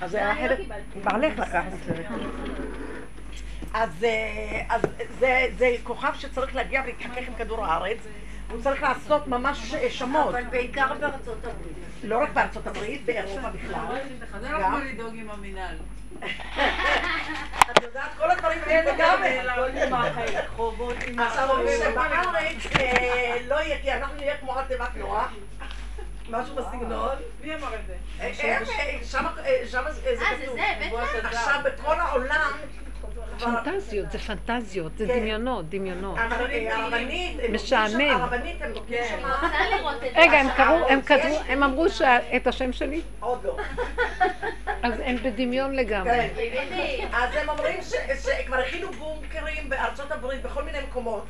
אז היה חלק... בעלך לקח את זה. אז, אה, זה, זה כוכב שצריך להגיע ולהתחכך עם כדור הארץ, הוא צריך לעשות ממש אה, שמות. אבל בעיקר בארצות הברית. לא רק בארצות הברית, באירופה בכלל. זה לא כמו לדאוג עם המינהל. את יודעת, כל הדברים האלה גם... חובות עם עכשיו אומרים שבארץ לא יהיה, כי אנחנו נהיה כמו על תיבת נוח, משהו בסגנון. מי אמר את זה? אה, אה, אה, שם זה כתוב. עכשיו בכל העולם... פנטזיות, זה פנטזיות, זה כן. דמיונות, דמיונות. משעמם. רגע, הם קראו, הם כתבו, הם אמרו את השם שלי? עוד לא. אז הם בדמיון לגמרי. כן. בדיוק. אז הם אומרים ש- שכבר הכינו בונקרים בארצות הברית, בכל מיני מקומות,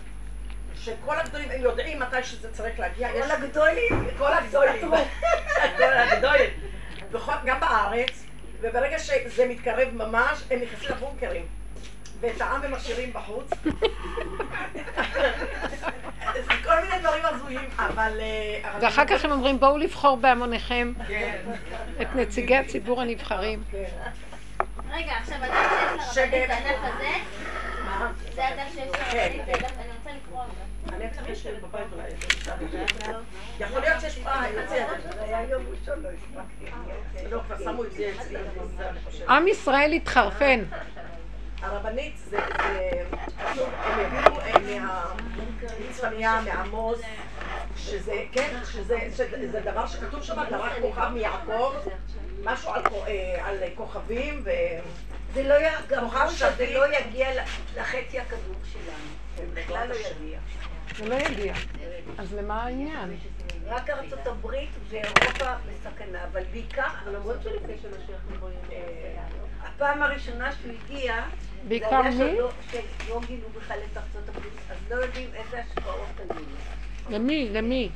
שכל הגדולים, הם יודעים מתי שזה צריך להגיע. כל הגדולים. כל הגדולים. כל הגדולים. גם בארץ, וברגע שזה מתקרב ממש, הם נכנסים לבונקרים. ואת העם הם משאירים בחוץ. זה כל מיני דברים הזויים, אבל... אה, ואחר כך הם אומרים, בואו לבחור בהמוניכם כן. את נציגי הציבור הנבחרים. כן. רגע, עכשיו הדף שיש לרבנית זה הדף הזה? מה? זה הדף שיש לרבנית, זה הדף, אני רוצה לקרוא אני צריך לשבת בבית אולי. יכול להיות שיש פעם, אני מציע את זה. זה היה יום ראשון, לא כבר שמו את זה אצלי. עם ישראל התחרפן. הרבנית זה, הם הביאו אה, מהצפניה, מעמוס, שזה, כן, שזה, שזה דבר שכתוב שם, דרך כוכב מיעקב, משהו על, אה, על כוכבים, ו... זה לא. גם כוכב שזה. לא יגיע לחצי הכדור שלנו. זה בכלל לא יגיע. זה לא יגיע. אז למה העניין? רק ארצות הברית ואירופה בסכנה, אבל בעיקר... למרות שלפני שמשיח נבוא הפעם הראשונה שהוא הגיע, בעיקר זה היה מי? שלא- גילו בכלל את ארצות הברית, אז לא יודעים איזה השפעות היו. למי? למי?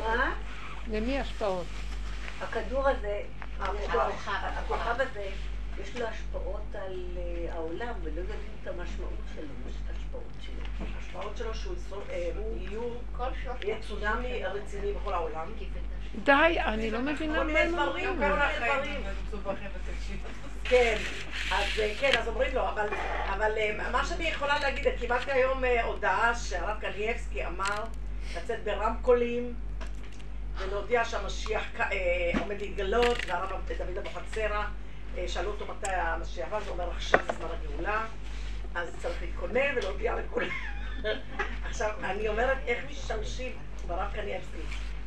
מה? למי השפעות? הכדור הזה, הכוכב. הזה, יש לו השפעות על אה, העולם, ולא יודעים את המשמעות שלו, ההשפעות שלו. שהוא אה, יהיה צונאמי רציני בכל העולם. די, אני לא מבינה מה הם אומרים. כל מיני דברים. כן, אז אה, כן, אז אומרים לו, אבל, אבל אה, מה שאני יכולה להגיד, קיבלתי היום הודעה שהרב קנייבסקי אמר לצאת ברמקולים ולהודיע שהמשיח עומד להתגלות, והרב דוד אבוחצירא, שאלו אותו מתי המשיח בא, אז הוא אומר עכשיו זה זמן הגאולה, אז צריך להתכונן ולהודיע לכולם. עכשיו, אני אומרת, איך משתמשים ברב קנייבסקי?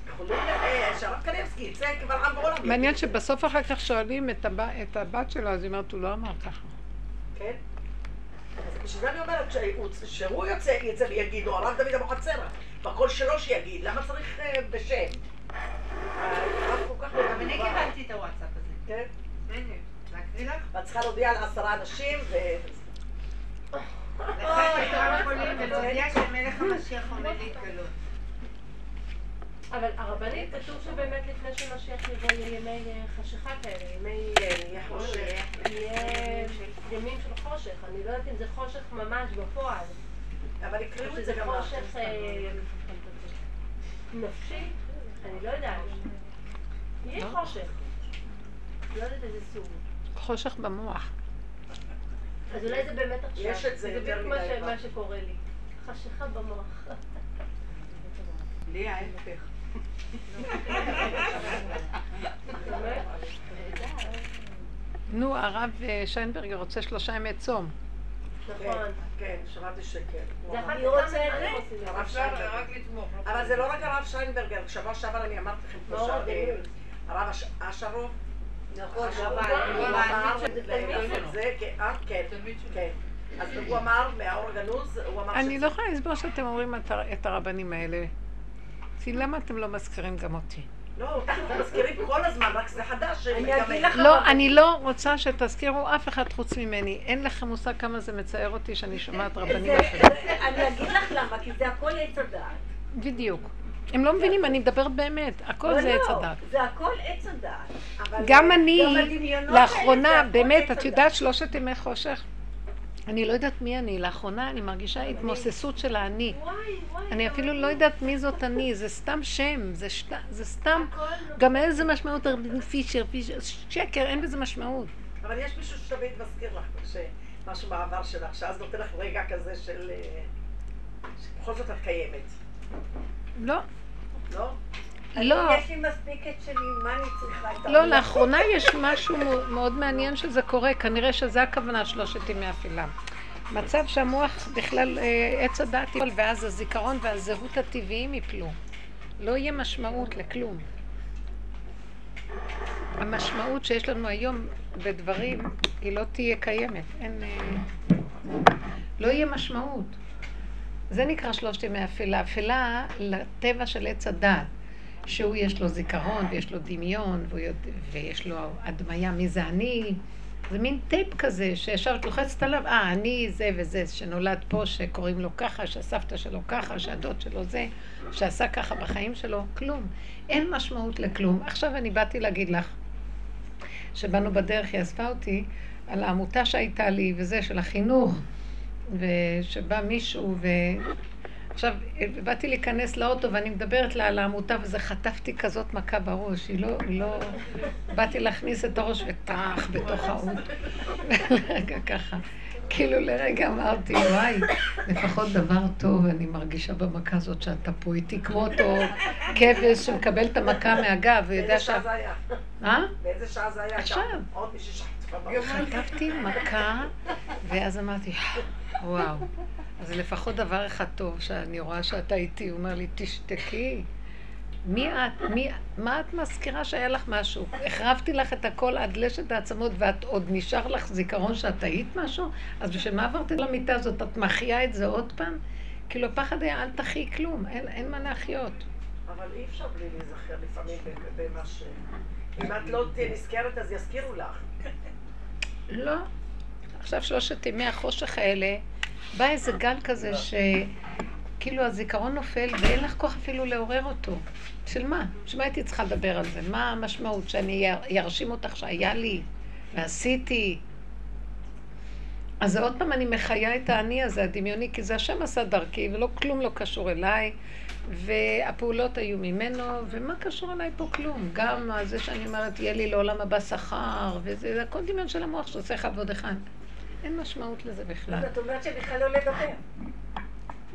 יכולים אה, שהרב קנייבסקי יצא כבר עם בעולם. מעניין שבסוף אחר כך שואלים את הב- את הבת שלו, אז היא אומרת, הוא לא אמר ככה. כן? אז בשביל זה אני אומרת שהוא, יוצא, יצא ויגיד, או הרב דוד אבוחצירא, בקול שלו שיגיד, למה צריך אה, בשם? הרב כל כך גם אני. קיבלתי את הוואטסאפ הזה. כן? בדיוק. להקריא לך? ואת צריכה להודיע לעשרה אנשים, ו... אבל הרבנית כתוב שבאמת לפני שמשיח יבוא יהיה ימי אה, חשיכה כאלה, ימי... אה, יהיה חושך. יהיה ימים של חושך. אני לא יודעת אם זה חושך ממש בפועל. אבל או יקראו את זה גם חושך. אה, נפשי? אני לא יודעת. יהיה חושך. לא יודעת איזה סוג. חושך במוח. אז אולי זה באמת עכשיו. יש את זה זה יותר בדיוק מה מדי ש- כבר. מה שקורה לי. חשיכה במוח. לי ההפך. נו, הרב אה, שיינברגר רוצה שלושה ימי צום. כן, נכון. כן, שמעתי שכן. זה אני רוצה את זה. זה. הרב אפשר שיינברג. רק לתמוך. לא אבל זה לא רק הרב שיינברגר, שבוע שעבר אני אמרתי לכם פה גדול. הרב אש- אשרוב, נכון, הוא אמר זה תלמיד שלו. זה, תלמיד שלו. אז הוא אמר, מהאור הגנוז, הוא אמר אני לא יכולה לסבור שאתם אומרים את הרבנים האלה. כי למה אתם לא מזכירים גם אותי? לא, אנחנו מזכירים כל הזמן, רק זה חדש. לא, אני לא רוצה שתזכירו אף אחד חוץ ממני. אין לכם מושג כמה זה מצער אותי שאני שומעת רבנים אחרים. אני אגיד לך למה, כי זה הכל עץ הדעת. בדיוק. הם לא מבינים, אני מדברת באמת. הכל לא, זה עץ לא, הדת. זה הכל עץ הדעת. גם אני, לאחרונה, באמת, את. יודעת שלושת ימי חושך? אני לא יודעת מי אני. לאחרונה אני מרגישה התמוססות של האני. אני אפילו לא יודעת מי זאת אני, זה סתם שם, זה, שת, זה סתם, הכל גם אין לזה משמעות, פישר, פישר, שקר, אין בזה משמעות. אבל יש מישהו שתמיד מזכיר לך שמשהו בעבר שלך, שאז נותן לך רגע כזה של... אה, שבכל זאת את קיימת, לא, לא? לא. יש לי מספיק את שלי, מה אני צריכה את לא? לאחרונה יש משהו מאוד מעניין שזה קורה, כנראה שזה הכוונה שלושת ימי הפילה. מצב שהמוח בכלל, אה, עץ הדעת ייפול, ואז הזיכרון והזהות הטבעיים ייפלו. לא יהיה משמעות לכלום. המשמעות שיש לנו היום בדברים, היא לא תהיה קיימת. אין... אה, לא יהיה משמעות. זה נקרא שלושת ימי אפילה. אפילה לטבע של עץ הדעת. שהוא יש לו זיכרון ויש לו דמיון יודע, ויש לו הדמיה מי זה אני. זה מין טייפ כזה שישר את לוחצת עליו, אה, אני זה וזה, שנולד פה, שקוראים לו ככה, שהסבתא שלו ככה, שהדוד שלו זה, שעשה ככה בחיים שלו, כלום. אין משמעות לכלום. עכשיו אני באתי להגיד לך, שבאנו בדרך, היא אספה אותי על העמותה שהייתה לי וזה, של החינוך, ושבא מישהו ו... עכשיו, באתי להיכנס לאוטו ואני מדברת לה על העמותה וזה חטפתי כזאת מכה בראש, היא לא, היא לא... באתי להכניס את הראש וטח בתוך האוטו. לרגע ככה. כאילו לרגע אמרתי, וואי, לפחות דבר טוב אני מרגישה במכה הזאת שאתה פה איתי, כמו אותו כבש שמקבל את המכה מהגב ויודע באיזה שה... שעה זה היה? אה? באיזה שעה זה היה? עכשיו. חטפתי מכה, ואז אמרתי, וואו. אז לפחות דבר אחד טוב, שאני רואה שאתה איתי, הוא אומר לי, תשתקי. מי את? מי, מה את מזכירה שהיה לך משהו? החרבתי לך את הכל עד לשת העצמות ואת עוד נשאר לך זיכרון שאת היית משהו? אז בשביל מה עברת למיטה הזאת? את מחיה את זה עוד פעם? כאילו הפחד היה, אל תחי כלום, אין, אין מה להחיות. אבל אי אפשר בלי להיזכר לפעמים במה ש... אם את לא תהיה נזכרת אז יזכירו לך. לא. עכשיו שלושת ימי החושך האלה, בא איזה גל כזה שכאילו הזיכרון נופל ואין לך כוח אפילו לעורר אותו. של מה? בשביל מה הייתי צריכה לדבר על זה? מה המשמעות? שאני ארשים אותך שהיה לי ועשיתי? אז עוד פעם אני מחיה את האני הזה, הדמיוני, כי זה השם עשה דרכי, ולא כלום לא קשור אליי, והפעולות היו ממנו, ומה קשור אליי פה כלום? גם זה שאני אומרת, יהיה לי לעולם הבא שכר, וזה זה הכל דמיון של המוח שעושה אחד ועוד אחד. אין משמעות לזה בכלל. אז את אומרת שבכלל לא לדבר.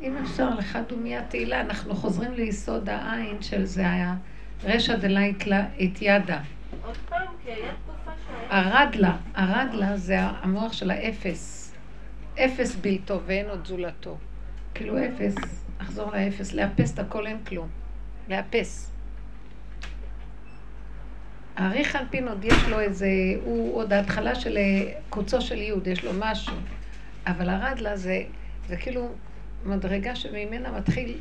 אם אפשר, לך דומיה תהילה, אנחנו חוזרים ליסוד העין של זה היה רשע דלית לה את ידה. עוד פעם, כי היה תקופה שהיה... הרדלה, הרדלה זה המוח של האפס. אפס בלתו ואין עוד זולתו. כאילו אפס, אחזור לאפס, לאפס את הכל אין כלום. לאפס. האריך אנפין עוד יש לו איזה, הוא עוד ההתחלה של אה, קוצו של יוד, יש לו משהו. אבל הרדלה זה, זה כאילו מדרגה שממנה מתחיל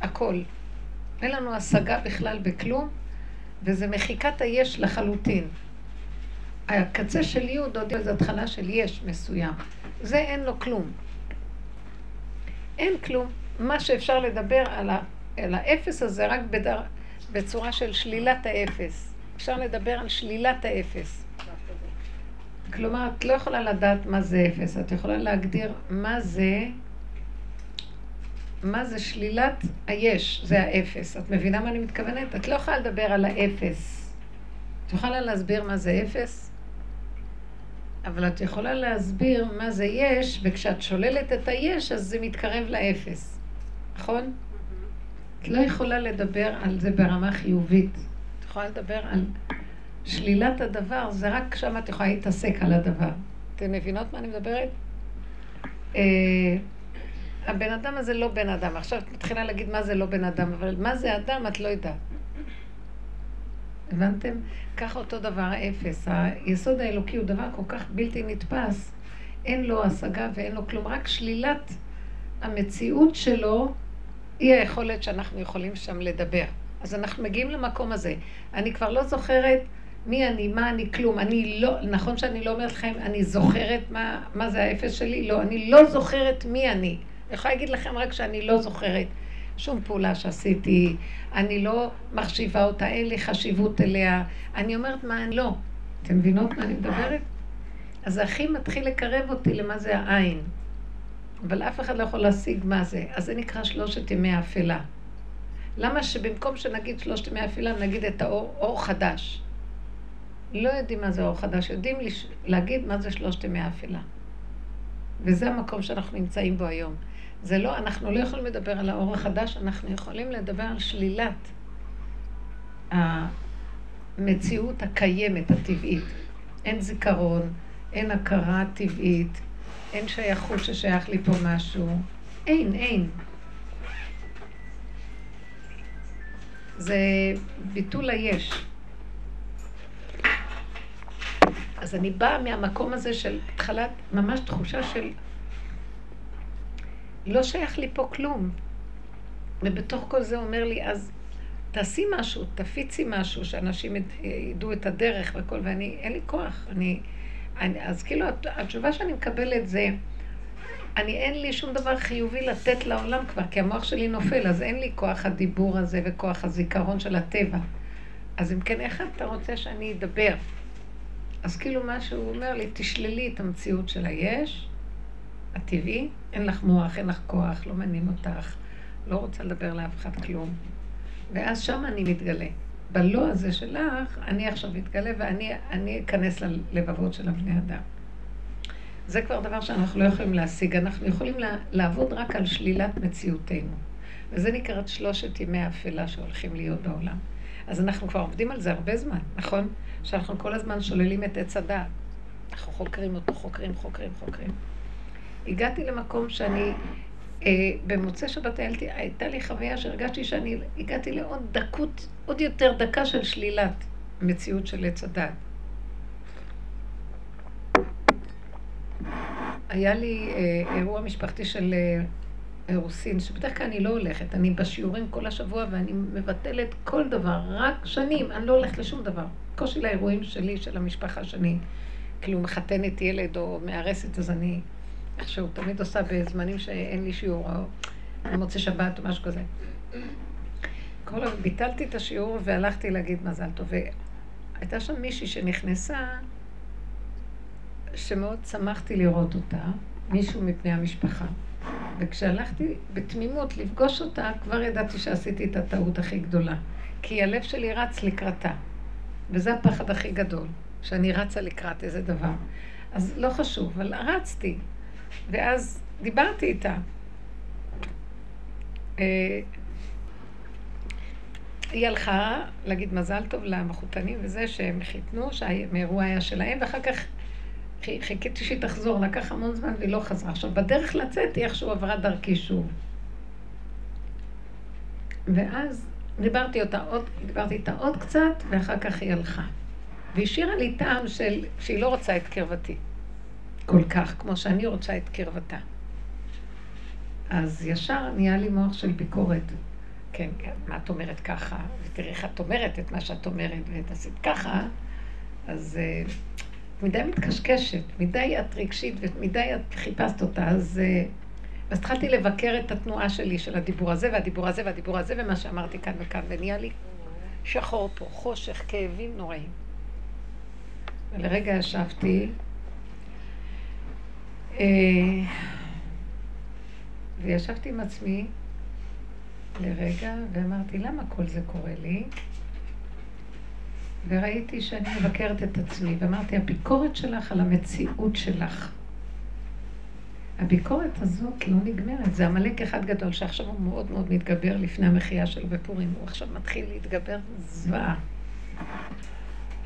הכל. אין לנו השגה בכלל בכלום, וזה מחיקת היש לחלוטין. הקצה של יוד עוד איזו התחלה של יש מסוים. זה אין לו כלום. אין כלום. מה שאפשר לדבר על, ה, על האפס הזה רק בדר, בצורה של שלילת האפס. אפשר לדבר על שלילת האפס. כלומר, את לא יכולה לדעת מה זה אפס, את יכולה להגדיר מה זה, מה זה שלילת היש, זה האפס. את מבינה מה אני מתכוונת? את לא יכולה לדבר על האפס. את יכולה להסביר מה זה אפס? אבל את יכולה להסביר מה זה יש, וכשאת שוללת את היש, אז זה מתקרב לאפס. נכון? את לא יכולה לדבר על זה ברמה חיובית. יכולה לדבר על שלילת הדבר, זה רק שם את יכולה להתעסק על הדבר. אתן מבינות מה אני מדברת? אה, הבן אדם הזה לא בן אדם. עכשיו את מתחילה להגיד מה זה לא בן אדם, אבל מה זה אדם את לא יודעת. הבנתם? ככה אותו דבר האפס. היסוד האלוקי הוא דבר כל כך בלתי נתפס, אין לו השגה ואין לו כלום, רק שלילת המציאות שלו היא היכולת שאנחנו יכולים שם לדבר. אז אנחנו מגיעים למקום הזה. אני כבר לא זוכרת מי אני, מה אני, כלום. אני לא, נכון שאני לא אומרת לכם, אני זוכרת מה, מה זה האפס שלי? לא, אני לא זוכרת מי אני. אני יכולה להגיד לכם רק שאני לא זוכרת שום פעולה שעשיתי, אני לא מחשיבה אותה, אין לי חשיבות אליה. אני אומרת מה אני לא. אתם מבינות מה אני מדברת? אז זה הכי מתחיל לקרב אותי למה זה העין. אבל אף אחד לא יכול להשיג מה זה. אז זה נקרא שלושת ימי האפלה. למה שבמקום שנגיד שלושת ימי האפלה, נגיד את האור אור חדש? לא יודעים מה זה אור חדש, יודעים לש... להגיד מה זה שלושת ימי האפלה. וזה המקום שאנחנו נמצאים בו היום. זה לא, אנחנו לא יכולים לדבר על האור החדש, אנחנו יכולים לדבר על שלילת המציאות הקיימת, הטבעית. אין זיכרון, אין הכרה טבעית, אין שייכות ששייך לי פה משהו. אין, אין. זה ביטול היש. אז אני באה מהמקום הזה של התחלת, ממש תחושה של לא שייך לי פה כלום. ובתוך כל זה אומר לי, אז תעשי משהו, תפיצי משהו, שאנשים ידעו את הדרך והכל, ואני, אין לי כוח. אני, אני, אז כאילו, התשובה שאני מקבלת זה, אני אין לי שום דבר חיובי לתת לעולם כבר, כי המוח שלי נופל, אז אין לי כוח הדיבור הזה וכוח הזיכרון של הטבע. אז אם כן, איך אתה רוצה שאני אדבר? אז כאילו מה שהוא אומר לי, תשללי את המציאות של היש, הטבעי, אין לך מוח, אין לך כוח, לא מעניין אותך, לא רוצה לדבר לאף אחד כלום. ואז שם אני מתגלה. בלא הזה שלך, אני עכשיו מתגלה ואני אכנס ללבבות של הבני אדם. זה כבר דבר שאנחנו לא יכולים להשיג. אנחנו יכולים לעבוד רק על שלילת מציאותנו. וזה נקרא שלושת ימי האפלה שהולכים להיות בעולם. אז אנחנו כבר עובדים על זה הרבה זמן, נכון? שאנחנו כל הזמן שוללים את עץ הדעת. אנחנו חוקרים אותו, חוקרים, חוקרים, חוקרים. הגעתי למקום שאני, אה, במוצאי שבת הייתי, הייתה לי חוויה שהרגשתי שאני הגעתי לעוד דקות, עוד יותר דקה של שלילת מציאות של עץ הדעת. היה לי אה, אירוע משפחתי של אה, אירוסין, שבדרך כלל אני לא הולכת, אני בשיעורים כל השבוע ואני מבטלת כל דבר, רק שנים, אני לא הולכת לשום דבר. קושי לאירועים שלי, של המשפחה שאני כאילו מחתנת ילד או מארסת, אז אני איכשהו תמיד עושה בזמנים שאין לי שיעור, או במוצאי שבת או משהו כזה. כל ביטלתי את השיעור והלכתי להגיד מזל טוב. והייתה שם מישהי שנכנסה, שמאוד שמחתי לראות אותה, מישהו מפני המשפחה. וכשהלכתי בתמימות לפגוש אותה, כבר ידעתי שעשיתי את הטעות הכי גדולה. כי הלב שלי רץ לקראתה. וזה הפחד הכי גדול, שאני רצה לקראת איזה דבר. אז לא חשוב, אבל רצתי. ואז דיברתי איתה. אה, היא הלכה להגיד מזל טוב למחותנים וזה שהם חיתנו, שהאירוע היה שלהם, ואחר כך חיכיתי שהיא תחזור, לקח המון זמן והיא לא חזרה. עכשיו, בדרך לצאת היא איכשהו עברה דרכי שוב. ואז דיברתי, אותה עוד, דיברתי איתה עוד קצת, ואחר כך היא הלכה. והשאירה לי טעם של, שהיא לא רוצה את קרבתי. כל כך, כמו שאני רוצה את קרבתה. אז ישר נהיה לי מוח של ביקורת. כן, כן, מה את אומרת ככה? ותראי איך את אומרת את מה שאת אומרת, ואת עשית ככה, אז uh, מדי מתקשקשת, מדי את רגשית ומדי את חיפשת אותה, אז... Uh, אז התחלתי לבקר את התנועה שלי, של הדיבור הזה והדיבור הזה והדיבור הזה, ומה שאמרתי כאן וכאן, ונהיה לי שחור פה, חושך, כאבים נוראים. ולרגע ישבתי, אה, וישבתי עם עצמי לרגע, ואמרתי, למה כל זה קורה לי? וראיתי שאני מבקרת את עצמי, ואמרתי, הביקורת שלך על המציאות שלך. הביקורת הזאת לא נגמרת, זה עמלק אחד גדול שעכשיו הוא מאוד מאוד מתגבר לפני המחייה שלו בפורים, הוא עכשיו מתחיל להתגבר זוועה.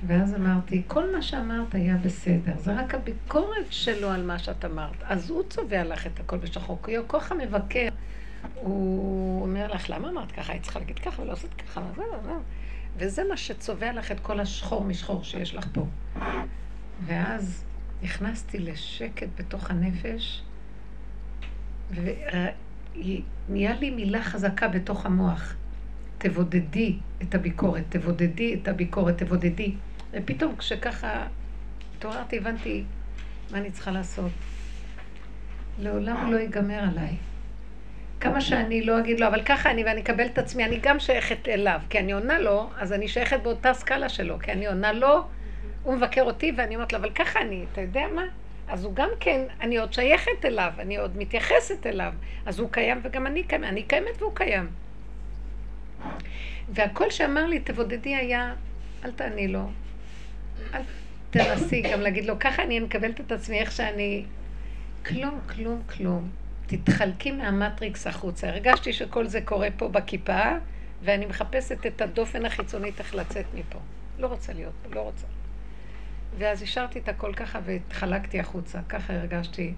ואז אמרתי, כל מה שאמרת היה בסדר, זה רק הביקורת שלו על מה שאת אמרת. אז הוא צובע לך את הכל בשחור, כי כוח המבקר, הוא אומר לך, למה אמרת ככה? היית צריכה להגיד ככה ולא לעשות ככה, וזה, וזה. וזה מה שצובע לך את כל השחור משחור שיש לך פה. ואז נכנסתי לשקט בתוך הנפש, ונהיה לי מילה חזקה בתוך המוח. תבודדי את הביקורת, תבודדי את הביקורת, תבודדי. ופתאום כשככה התעוררתי, הבנתי מה אני צריכה לעשות. לעולם לא ייגמר עליי. כמה שאני לא אגיד לו, אבל ככה אני ואני אקבל את עצמי, אני גם שייכת אליו. כי אני עונה לו, אז אני שייכת באותה סקאלה שלו. כי אני עונה לו, הוא מבקר אותי, ואני אומרת לו, אבל ככה אני, אתה יודע מה? אז הוא גם כן, אני עוד שייכת אליו, אני עוד מתייחסת אליו. אז הוא קיים וגם אני קיימת, אני קיימת והוא קיים. והקול שאמר לי, תבודדי היה, אל תעני לו. אל תנסי גם להגיד לו, ככה אני מקבלת את עצמי איך שאני... כלום, כלום, כלום. תתחלקי מהמטריקס החוצה. הרגשתי שכל זה קורה פה בכיפה, ואני מחפשת את הדופן החיצונית איך לצאת מפה. לא רוצה להיות פה, לא רוצה. ואז השארתי את הכל ככה והתחלקתי החוצה, ככה הרגשתי.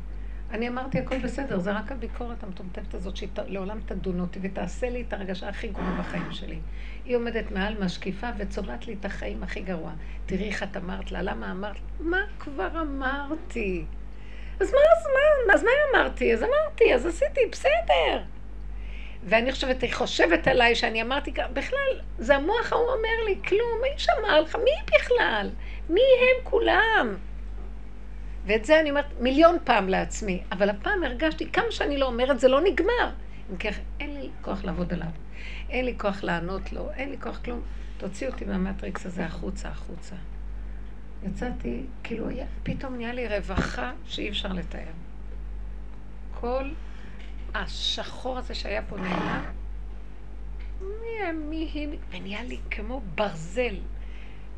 אני אמרתי, הכל בסדר, זה רק הביקורת המטומטמת הזאת שלעולם תדון אותי ותעשה לי את הרגשה הכי גרועה בחיים שלי. היא עומדת מעל משקיפה וצובעת לי את החיים הכי גרוע. תראי איך את אמרת לה, למה אמרת? מה כבר אמרתי? אז מה, אז מה, אז מה אמרתי? אז אמרתי, אז עשיתי, בסדר. ואני חושבת, היא חושבת עליי שאני אמרתי, בכלל, זה המוח ההוא אומר לי, כלום, מי שמע לך? מי בכלל? מי הם כולם? ואת זה אני אומרת מיליון פעם לעצמי, אבל הפעם הרגשתי, כמה שאני לא אומרת, זה לא נגמר. אם כך, אין לי כוח לעבוד עליו, אין לי כוח לענות לו, אין לי כוח כלום. תוציא אותי מהמטריקס הזה החוצה, החוצה. יצאתי, כאילו, פתאום נהיה לי רווחה שאי אפשר לתאר. כל השחור הזה שהיה פה נעלם, מי, היא, ונהיה לי כמו ברזל.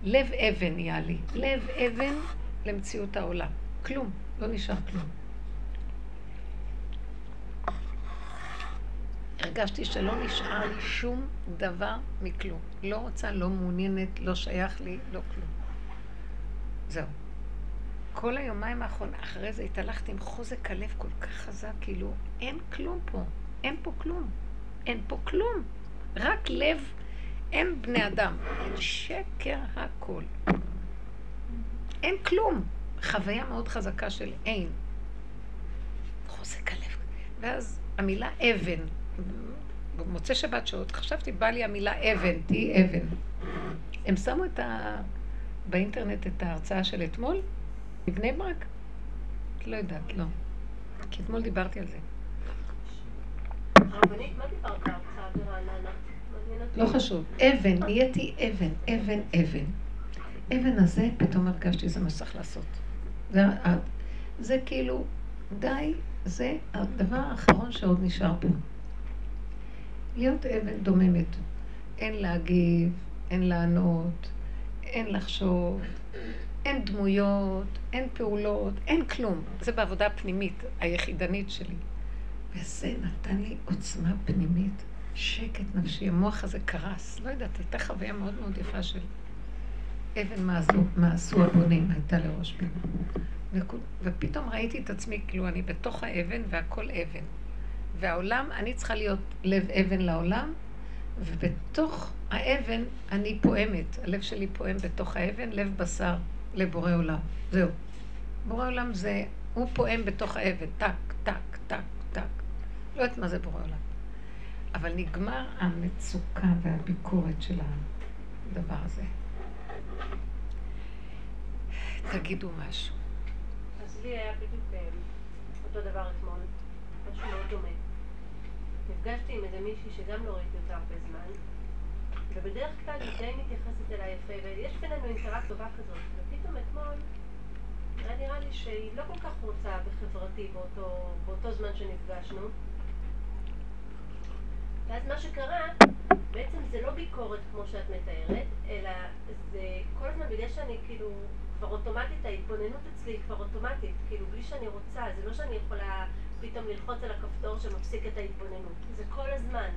לב אבן נהיה לי. לב אבן למציאות העולם. כלום, לא נשאר כלום. הרגשתי שלא נשאר לי שום דבר מכלום. לא רוצה, לא מעוניינת, לא שייך לי, לא כלום. זהו. כל היומיים האחרונים, אחרי זה התהלכתי עם חוזק הלב כל כך חזק, כאילו, אין כלום פה. אין פה כלום. אין פה כלום. רק לב, אין בני אדם. אין שקר הכל. אין כלום. חוויה מאוד חזקה של אין. חוזק הלב. ואז המילה אבן, במוצאי שבת שעוד חשבתי, בא לי המילה אבן, תהי אבן. הם שמו את ה... באינטרנט את ההרצאה של אתמול, בבני ברק? לא יודעת, לא. כי אתמול דיברתי על זה. לא חשוב. אבן, נהייתי אבן, אבן, אבן. אבן הזה, פתאום הרגשתי זה מה שצריך לעשות. זה, זה כאילו, די, זה הדבר האחרון שעוד נשאר פה. להיות אבן דוממת. אין להגיב, אין לענות, אין לחשוב, אין דמויות, אין פעולות, אין כלום. זה בעבודה הפנימית, היחידנית שלי. וזה נתן לי עוצמה פנימית, שקט נפשי, המוח הזה קרס. לא יודעת, הייתה חוויה מאוד מאוד יפה של אבן מה עשו הבונים, הייתה לראש פינה. ופתאום ראיתי את עצמי, כאילו אני בתוך האבן והכל אבן. והעולם, אני צריכה להיות לב אבן לעולם, ובתוך האבן אני פועמת. הלב שלי פועם בתוך האבן, לב בשר לבורא עולם. זהו. בורא עולם זה, הוא פועם בתוך האבן, טק, טק, טק, טק. לא יודעת מה זה בורא עולם. אבל נגמר המצוקה והביקורת של הדבר הזה. תגידו משהו. אז לי היה בדיוק אה, אותו דבר אתמול, משהו מאוד דומה. נפגשתי עם איזה מישהי שגם לא ראיתי אותה הרבה זמן, ובדרך כלל היא די מתייחסת אליי יפה, ויש בינינו אינטראקט טובה כזאת. ופתאום אתמול היה נראה לי שהיא לא כל כך רוצה בחברתי באותו, באותו זמן שנפגשנו. ואז מה שקרה, בעצם זה לא ביקורת כמו שאת מתארת, אלא זה כל הזמן בגלל שאני כאילו כבר אוטומטית, ההתבוננות אצלי היא כבר אוטומטית, כאילו בלי שאני רוצה, זה לא שאני יכולה פתאום ללחוץ על הכפתור שמפסיק את ההתבוננות, זה כל הזמן,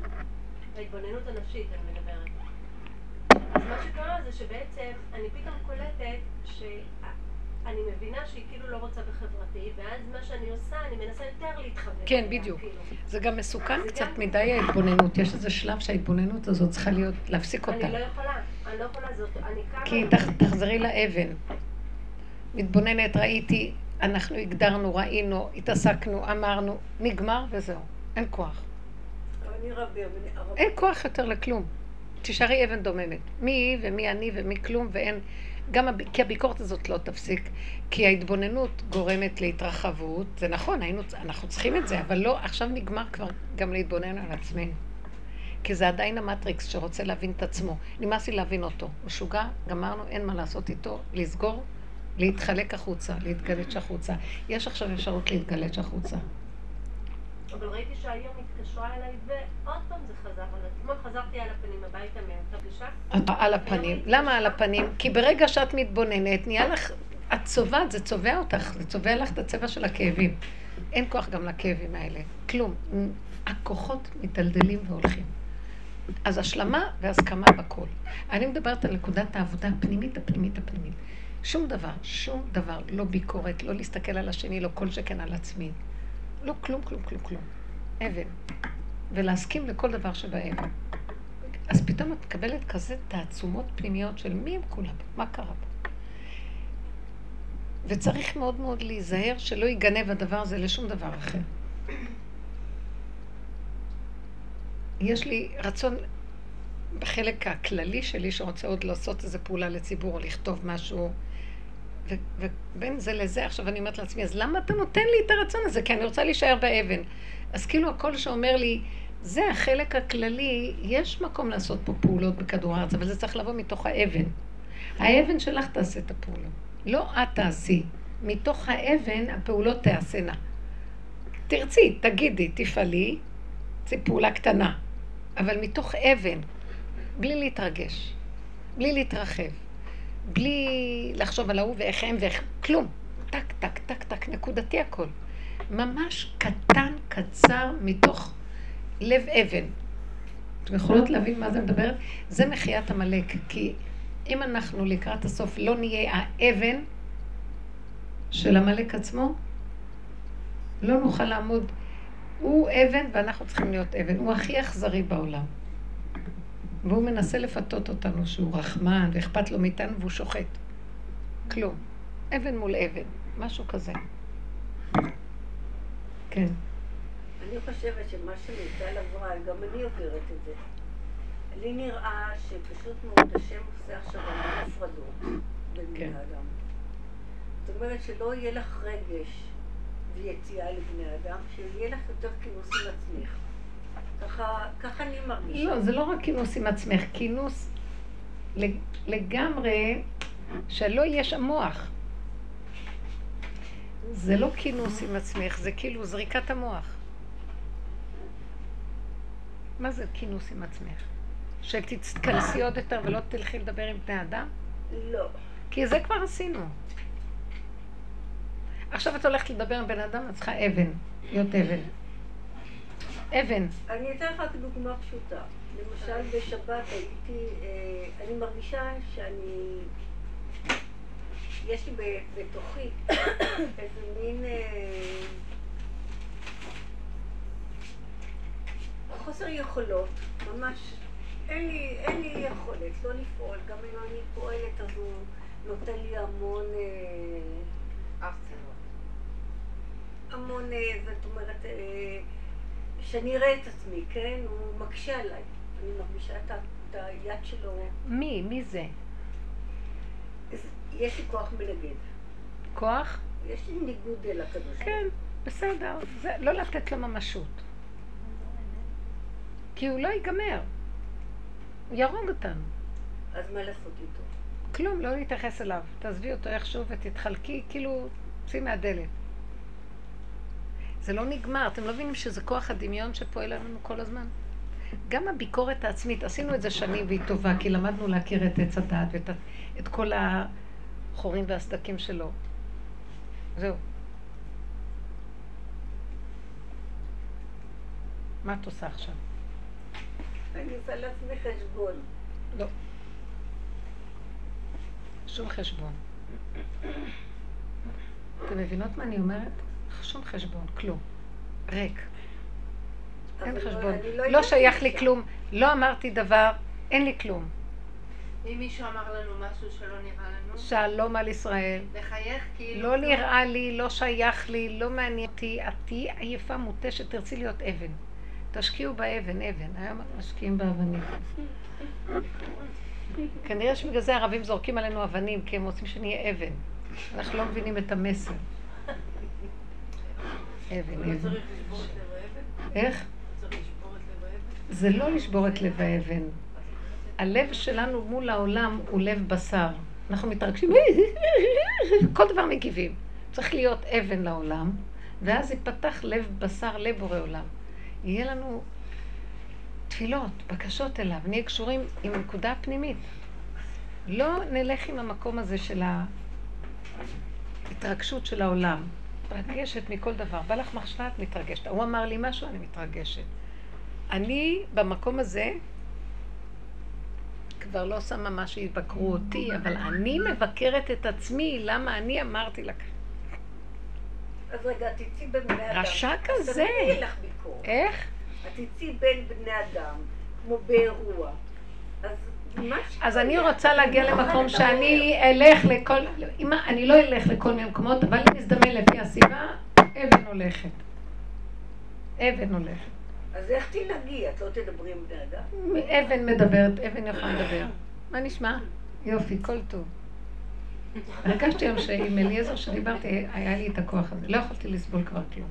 ההתבוננות הנפשית אני מדברת. אז מה שקרה זה שבעצם אני פתאום קולטת שאני מבינה שהיא כאילו לא רוצה בחברתי, ואז מה שאני עושה, אני מנסה יותר להתחבר. כן, בדיוק. כאילו. זה גם מסוכן קצת גם... מדי ההתבוננות. יש איזה שלב שההתבוננות הזאת צריכה להיות, להפסיק אותה. אני לא יכולה, אני לא יכולה, זאת, אני כמה... כי תח, תחזרי לאבן. מתבוננת, ראיתי, אנחנו הגדרנו, ראינו, התעסקנו, אמרנו, נגמר וזהו. אין כוח. אין כוח יותר לכלום. תישארי אבן דוממת. מי היא ומי אני ומי כלום ואין... גם הב... כי הביקורת הזאת לא תפסיק, כי ההתבוננות גורמת להתרחבות. זה נכון, היינו, אנחנו צריכים את זה, אבל לא, עכשיו נגמר כבר גם להתבונן על עצמנו. כי זה עדיין המטריקס שרוצה להבין את עצמו. נמאס לי להבין אותו. משוגע, גמרנו, אין מה לעשות איתו, לסגור, להתחלק החוצה, להתגלץ' החוצה. יש עכשיו אפשרות להתגלץ' החוצה. אבל ראיתי שהיום התקשרה אליי ועוד פעם זה חזר על עצמו. חזרתי על הפנים הביתה מאותה פגישה. את על הפנים. למה על הפנים? כי ברגע שאת מתבוננת, נהיה לך, את צובעת, זה צובע אותך, זה צובע לך את הצבע של הכאבים. אין כוח גם לכאבים האלה. כלום. הכוחות מתדלדלים והולכים. אז השלמה והסכמה בכל. אני מדברת על נקודת העבודה הפנימית, הפנימית, הפנימית. שום דבר, שום דבר, לא ביקורת, לא להסתכל על השני, לא כל שכן על עצמי. לא כלום, כלום, כלום, כלום. אבן. ולהסכים לכל דבר שבאבן. אז פתאום את מקבלת כזה תעצומות פנימיות של מי הם כולם, מה קרה פה. וצריך מאוד מאוד להיזהר שלא ייגנב הדבר הזה לשום דבר אחר. יש לי רצון בחלק הכללי שלי שרוצה עוד לעשות איזו פעולה לציבור או לכתוב משהו ובין זה לזה עכשיו אני אומרת לעצמי אז למה אתה נותן לי את הרצון הזה? כי אני רוצה להישאר באבן. אז כאילו הקול שאומר לי זה החלק הכללי יש מקום לעשות פה פעולות בכדור הארץ אבל זה צריך לבוא מתוך האבן. האבן שלך תעשה את הפעולות לא את תעשי. מתוך האבן הפעולות תעשינה. תרצי, תגידי, תפעלי, זו פעולה קטנה, אבל מתוך אבן, בלי להתרגש, בלי להתרחב, בלי לחשוב על ההוא ואיך הם ואיך, כלום. טק, טק, טק, טק, נקודתי הכל. ממש קטן, קצר, מתוך לב אבן. אתם יכולות להבין מה זה מדברת? זה מחיית עמלק, כי אם אנחנו לקראת הסוף לא נהיה האבן של עמלק עצמו, לא נוכל לעמוד. הוא אבן ואנחנו צריכים להיות אבן. הוא הכי אכזרי בעולם. והוא מנסה לפתות אותנו שהוא רחמן ואכפת לו מאיתנו והוא שוחט. כלום. אבן מול אבן, משהו כזה. כן. אני חושבת שמה שמיטל עברה, גם אני עוברת את זה. לי נראה שפשוט מאוד השם עושה עכשיו המון הפרדות בין בני כן. אדם. זאת אומרת שלא יהיה לך רגש ויציאה לבני אדם, שיהיה לך יותר כינוס עם עצמך. ככה, אני מרגישה. לא, זה לא רק כינוס עם עצמך, כינוס לג- לגמרי שלא יהיה שם מוח. זה לא כינוס עם עצמך, זה כאילו זריקת המוח. מה זה כינוס עם עצמך? שתתכנסי עוד יותר ולא תלכי לדבר עם בני אדם? לא. כי זה כבר עשינו. עכשיו את הולכת לדבר עם בן אדם, את צריכה אבן, להיות אבן. אבן. אני אתן לך דוגמה פשוטה. למשל בשבת הייתי, אה, אני מרגישה שאני, יש לי ב- בתוכי איזה מין אה, חוסר יכולות, ממש, אין לי, אין לי יכולת לא לפעול, גם אם אני פועלת אז הוא נותן לי המון, אה, המון, אה, זאת אומרת, אה, שאני אראה את עצמי, כן? הוא מקשה עליי. אני מרגישה את היד שלו. מי? מי זה? יש לי כוח מנגד. כוח? יש לי ניגוד אל הקדוש. כן, בסדר. זה לא לתת לו ממשות. כי הוא לא ייגמר. הוא יהרוג אותנו. אז מה לעשות איתו? כלום, לא להתייחס אליו. תעזבי אותו איכשהו ותתחלקי, כאילו, צאי מהדלת. זה לא נגמר, אתם לא מבינים שזה כוח הדמיון שפועל לנו כל הזמן? גם הביקורת העצמית, עשינו את זה שנים והיא טובה, כי למדנו להכיר את עץ הדעת ואת את כל החורים והסדקים שלו. זהו. מה את עושה עכשיו? אני עושה לעצמי חשבון. לא. שום חשבון. אתם מבינות מה אני אומרת? שום חשבון, כלום. ריק. אין אבל חשבון. לא הגעתי שייך לי. כלום. לא אמרתי דבר, אין לי כלום. אם מישהו אמר לנו משהו שלא נראה לנו, שלום על ישראל. לחייך כאילו... לא נראה לי, לא שייך לי, לא מעניין אותי. את תהיי עייפה, מותשת, תרצי להיות אבן. תשקיעו באבן, אבן. היום משקיעים באבנים. כנראה שבגלל זה הערבים זורקים עלינו אבנים, כי הם רוצים שנהיה אבן. אנחנו לא מבינים את המסר. אבן? איך? זה לא לשבור את לב האבן. הלב שלנו מול העולם הוא לב בשר. אנחנו מתרגשים, כל דבר מגיבים. צריך להיות אבן לעולם, ואז ייפתח לב בשר לבורא עולם. יהיה לנו תפילות, בקשות אליו, נהיה קשורים עם הנקודה הפנימית. לא נלך עם המקום הזה של ההתרגשות של העולם. מתרגשת מכל דבר. בא לך מחשבה, את מתרגשת. הוא אמר לי משהו, אני מתרגשת. אני במקום הזה כבר לא שמה מה שיבקרו אותי, אבל אני מבקרת את עצמי, למה אני אמרתי לה אז רגע, תצאי בין בני אדם. רשע כזה. איך? את תצאי בין בני אדם, כמו באירוע. אז. אז אני רוצה להגיע למקום שאני אלך לכל, אם אני לא אלך לכל מיני מקומות, אבל אם נזדמן לפי הסיבה, אבן הולכת. אבן הולכת. אז איך תנהגי? את לא תדברי עם בני אדם? אבן מדברת, אבן יכולה לדבר. מה נשמע? יופי, כל טוב. הרגשתי היום שעם אליעזר שדיברתי, היה לי את הכוח הזה. לא יכולתי לסבול כבר כלום.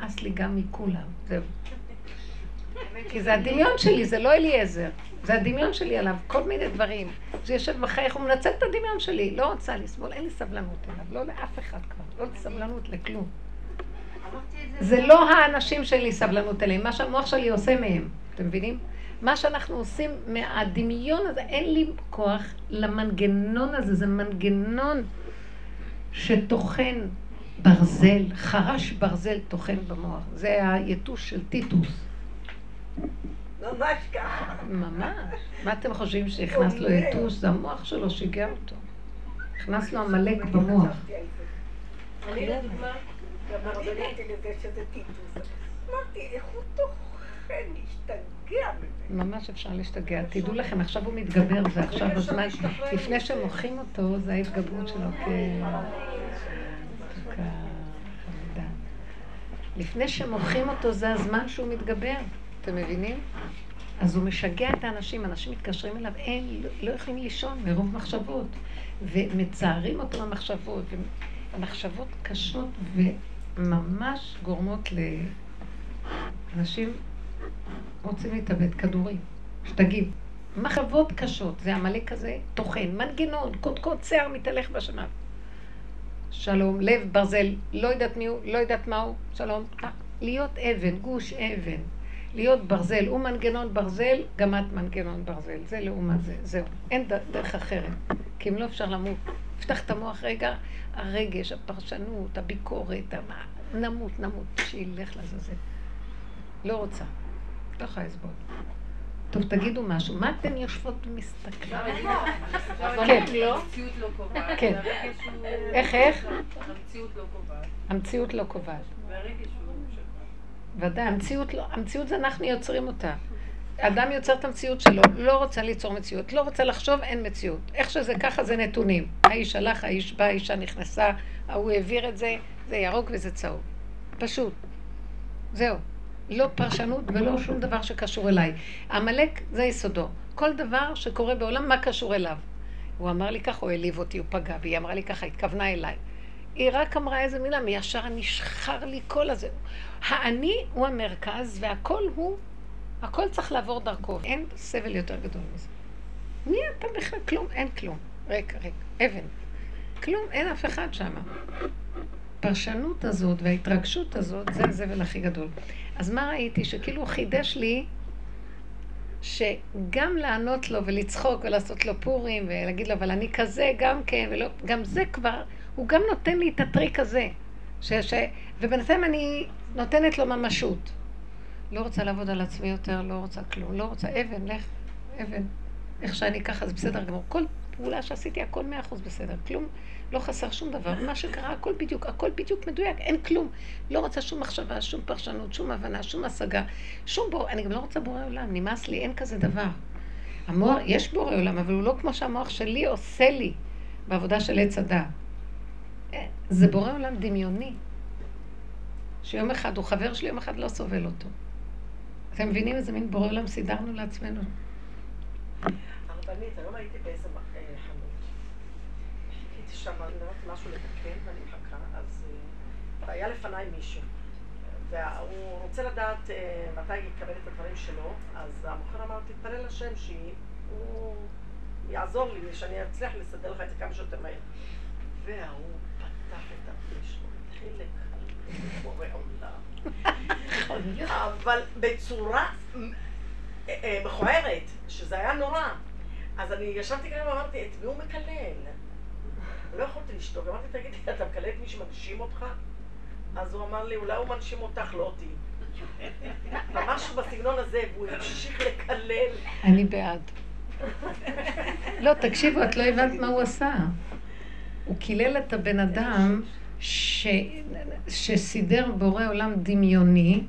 אס לי גם מכולם, זהו. כי זה הדמיון שלי, זה לא אליעזר. זה הדמיון שלי עליו, כל מיני דברים. זה יושב בחייך, הוא מנצל את הדמיון שלי. לא רוצה לסבול, אין לי סבלנות אליו, לא לאף אחד כבר, לא סבלנות לכלום. זה לא האנשים שלי סבלנות אליהם, מה שהמוח שלי עושה מהם, אתם מבינים? מה שאנחנו עושים מהדמיון הזה, אין לי כוח למנגנון הזה, זה מנגנון שטוחן ברזל, חרש ברזל טוחן במוח. זה היתוש של טיטוס. ממש ככה. ממש. מה אתם חושבים שהכנס לו יתוש? זה המוח שלו שיגע אותו. הכנס לו עמלק במוח. אני לדוגמה, גם הרבנית לזה שזה טיטוס. אמרתי, איך הוא טוחן, להשתגע. ממש אפשר להשתגע. תדעו לכם, עכשיו הוא מתגבר, זה עכשיו הזמן. לפני שמוחים אותו, זה ההתגברות שלו כחמודה. לפני שמוחים אותו, זה הזמן שהוא מתגבר. אתם מבינים? אז הוא משגע את האנשים, אנשים מתקשרים אליו, אין, לא, לא יכולים לישון מרוב מחשבות, ומצערים אותו במחשבות, ומחשבות קשות וממש גורמות לאנשים רוצים להתאבד, כדורים, שתגיד. מחשבות קשות, זה עמלק כזה טוחן, מנגנון, קודקוד שיער מתהלך בשמיים. שלום, לב ברזל, לא יודעת מי הוא, לא יודעת מה הוא, שלום. להיות אבן, גוש אבן. להיות ברזל, הוא מנגנון ברזל, גם את מנגנון ברזל. זה לעומת זה, זהו. אין דרך אחרת. כי אם לא אפשר למות. פתח את המוח רגע, הרגש, הפרשנות, הביקורת, המה, נמות, נמות, שילך לזזל. לא רוצה. לא יכולה לסבול. טוב, תגידו משהו. מה אתן יושבות ומסתכלות? כן. המציאות לא קובעת. כן. והרגש הוא- איך, איך? המציאות לא קובעת. המציאות לא קובעת. והרגש הוא. ודאי, המציאות, לא, המציאות זה אנחנו יוצרים אותה. אדם יוצר את המציאות שלו, לא רוצה ליצור מציאות, לא רוצה לחשוב, אין מציאות. איך שזה ככה זה נתונים. האיש הלך, האיש בא, האישה נכנסה, ההוא העביר את זה, זה ירוק וזה צהוב. פשוט. זהו. לא פרשנות ולא שום דבר שקשור אליי. עמלק זה יסודו. כל דבר שקורה בעולם, מה קשור אליו? הוא אמר לי ככה, הוא העליב אותי, הוא פגע בי, היא אמרה לי ככה, התכוונה אליי. היא רק אמרה איזה מילה, מישר נשחר לי כל הזה. האני הוא המרכז והכל הוא, הכל צריך לעבור דרכו. אין סבל יותר גדול מזה. מי אתה בכלל? כלום, אין כלום. ריק, ריק, אבן. כלום, אין אף אחד שם. הפרשנות הזאת וההתרגשות הזאת, זה הזבל הכי גדול. אז מה ראיתי? שכאילו הוא חידש לי שגם לענות לו ולצחוק ולעשות לו פורים ולהגיד לו, אבל אני כזה גם כן, ולא, גם זה כבר, הוא גם נותן לי את הטריק הזה. ש, ש, ובינתיים אני נותנת לו ממשות. לא רוצה לעבוד על עצמי יותר, לא רוצה כלום, לא רוצה אבן, לך, אבן. איך שאני ככה, זה בסדר גמור. כל פעולה שעשיתי, הכל מאה אחוז בסדר. כלום, לא חסר שום דבר. מה שקרה, הכל בדיוק, הכל בדיוק מדויק, אין כלום. לא רוצה שום מחשבה, שום פרשנות, שום הבנה, שום השגה, שום בור... אני גם לא רוצה בורא עולם, נמאס לי, אין כזה דבר. המוח, יש בורא עולם, אבל הוא לא כמו שהמוח שלי עושה לי בעבודה של עץ הדעת. זה בורא עולם דמיוני. שיום אחד הוא חבר שלי, יום אחד לא סובל אותו. אתם מבינים איזה מין בורא עולם סידרנו לעצמנו? הרבנית, היום הייתי באיזה אה, חנות. חיכיתי שם, נראיתי משהו לתקן ואני מחכה, אז אה, היה לפניי מישהו. והוא רוצה לדעת אה, מתי יקבל את הדברים שלו, אז המוכר אמר, תתפלל לשם שהוא יעזור לי, שאני אצליח לסדר לך את זה כמה שיותר מהר. וההוא אבל בצורה אה, מכוערת, שזה היה נורא. אז אני ישבתי כאן ואמרתי, את מי הוא מקלל? לא יכולתי לשתוק, אמרתי, תגידי, אתה מקלל את מי שמנשים אותך? אז הוא אמר לי, אולי הוא מנשים אותך, לא אותי. ממש בסגנון הזה, והוא המשיך לקלל. אני בעד. לא, תקשיבו, את לא הבנת מה הוא עשה. הוא קילל את הבן אדם ש... שסידר בורא עולם דמיוני,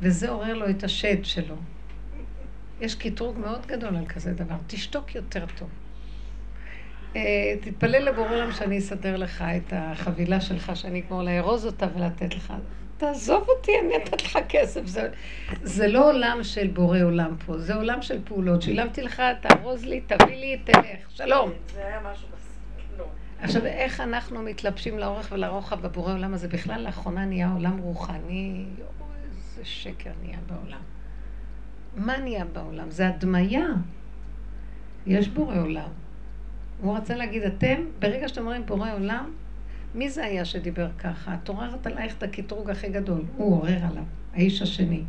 וזה עורר לו את השד שלו. יש קטרוג מאוד גדול על כזה דבר. תשתוק יותר טוב. אה, תתפלל לבורא עולם שאני אסדר לך את החבילה שלך, שאני אגמור לארוז אותה ולתת לך. תעזוב אותי, אני נתת לך כסף. זה, זה לא עולם של בורא עולם פה, זה עולם של פעולות. שילמתי לך, תארוז לי, תביא לי, תלך. שלום. זה היה משהו. עכשיו, איך אנחנו מתלבשים לאורך ולרוחב בבורא עולם הזה? בכלל, לאחרונה נהיה עולם רוחני, איזה שקר נהיה בעולם. מה נהיה בעולם? זה הדמיה. יש בורא עולם. הוא רצה להגיד, אתם, ברגע שאתם אומרים בורא עולם, מי זה היה שדיבר ככה? את עוררת עלייך את הקטרוג הכי גדול. הוא עורר עליו, האיש השני.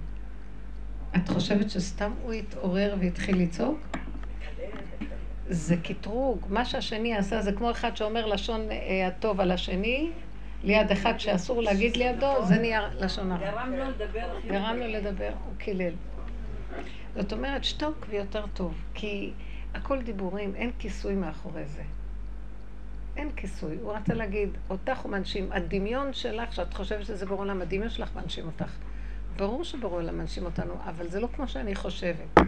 את חושבת שסתם הוא התעורר והתחיל לצעוק? זה קטרוג. מה שהשני עשה זה כמו אחד שאומר לשון אה, הטוב על השני, ליד אחד שאסור להגיד לידו, זה נהיה לשון הרע. גרם לו לדבר. גרם לו לדבר, הוא קילל. זאת אומרת, שתוק ויותר טוב, כי הכל דיבורים, אין כיסוי מאחורי זה. אין כיסוי. הוא רצה להגיד, אותך הוא מנשים, הדמיון שלך, שאת חושבת שזה בורא עולם, הדמיון שלך מנשים אותך. ברור שבורא עולם מנשים אותנו, אבל זה לא כמו שאני חושבת.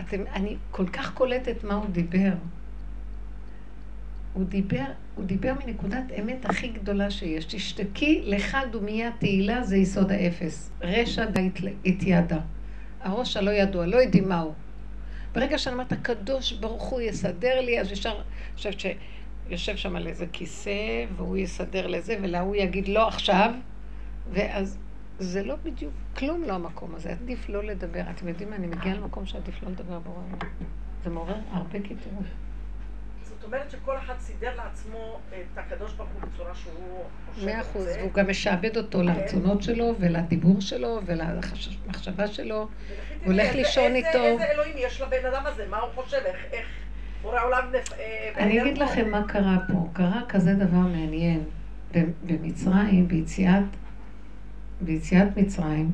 אתם, אני כל כך קולטת מה הוא דיבר. הוא דיבר, הוא דיבר מנקודת אמת הכי גדולה שיש. תשתקי לך דומיה תהילה זה יסוד האפס. רשע התיידה. הראש הלא ידוע, לא יודעים מהו. ברגע שאני אומרת, הקדוש ברוך הוא יסדר לי, אז ישר, אני חושבת שיושב שם על איזה כיסא, והוא יסדר לזה, ולהוא יגיד לא עכשיו, ואז זה לא בדיוק, כלום לא המקום הזה, עדיף לא לדבר. אתם יודעים מה, אני מגיעה למקום שעדיף לא לדבר בורא זה מעורר הרבה קיטורים. זאת אומרת שכל אחד סידר לעצמו את הקדוש ברוך הוא בצורה שהוא חושב מאה אחוז. והוא גם משעבד אותו לרצונות שלו ולדיבור שלו ולמחשבה שלו. הוא הולך לישון איתו. איזה אלוהים יש לבן אדם הזה, מה הוא חושב, איך, בורא עולם נפ... אה, אני אגיד. לכם מה קרה פה. קרה כזה דבר מעניין. במצרים, ביציאת, ביציאת מצרים,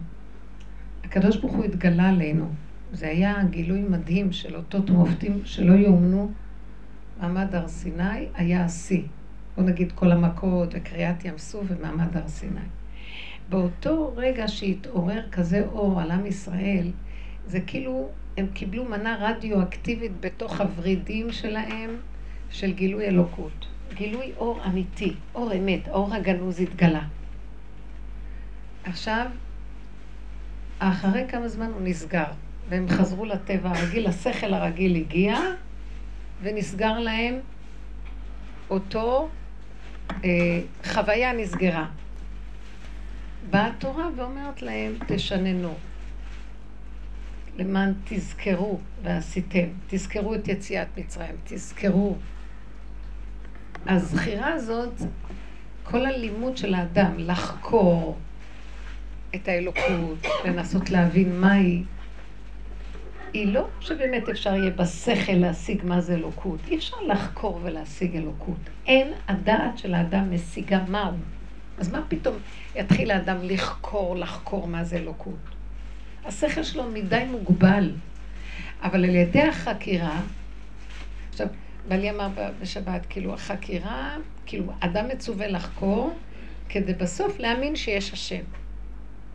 הקדוש ברוך הוא התגלה עלינו. זה היה גילוי מדהים של אותות מופתים שלא יאומנו. מעמד הר סיני היה השיא. בוא נגיד כל המכות וקריעת ים סוף ומעמד הר סיני. באותו רגע שהתעורר כזה אור על עם ישראל, זה כאילו הם קיבלו מנה רדיואקטיבית בתוך הוורידים שלהם של גילוי אלוקות. גילוי אור אמיתי, אור אמת, האור הגנוז התגלה. עכשיו, אחרי כמה זמן הוא נסגר, והם חזרו לטבע הרגיל, השכל הרגיל הגיע, ונסגר להם אותו אה, חוויה נסגרה. באה התורה ואומרת להם, תשננו. למען תזכרו ועשיתם, תזכרו את יציאת מצרים, תזכרו. הזכירה הזאת, כל הלימוד של האדם, לחקור את האלוקות, לנסות להבין מה היא, היא לא שבאמת אפשר יהיה בשכל להשיג מה זה אלוקות. אי אפשר לחקור ולהשיג אלוקות. אין הדעת של האדם משיגה מהו. אז מה פתאום יתחיל האדם לחקור, לחקור מה זה אלוקות? השכל שלו מדי מוגבל. אבל על ידי החקירה, עכשיו, בעלי אמר בשבת, כאילו, החקירה, כאילו, אדם מצווה לחקור, כדי בסוף להאמין שיש השם.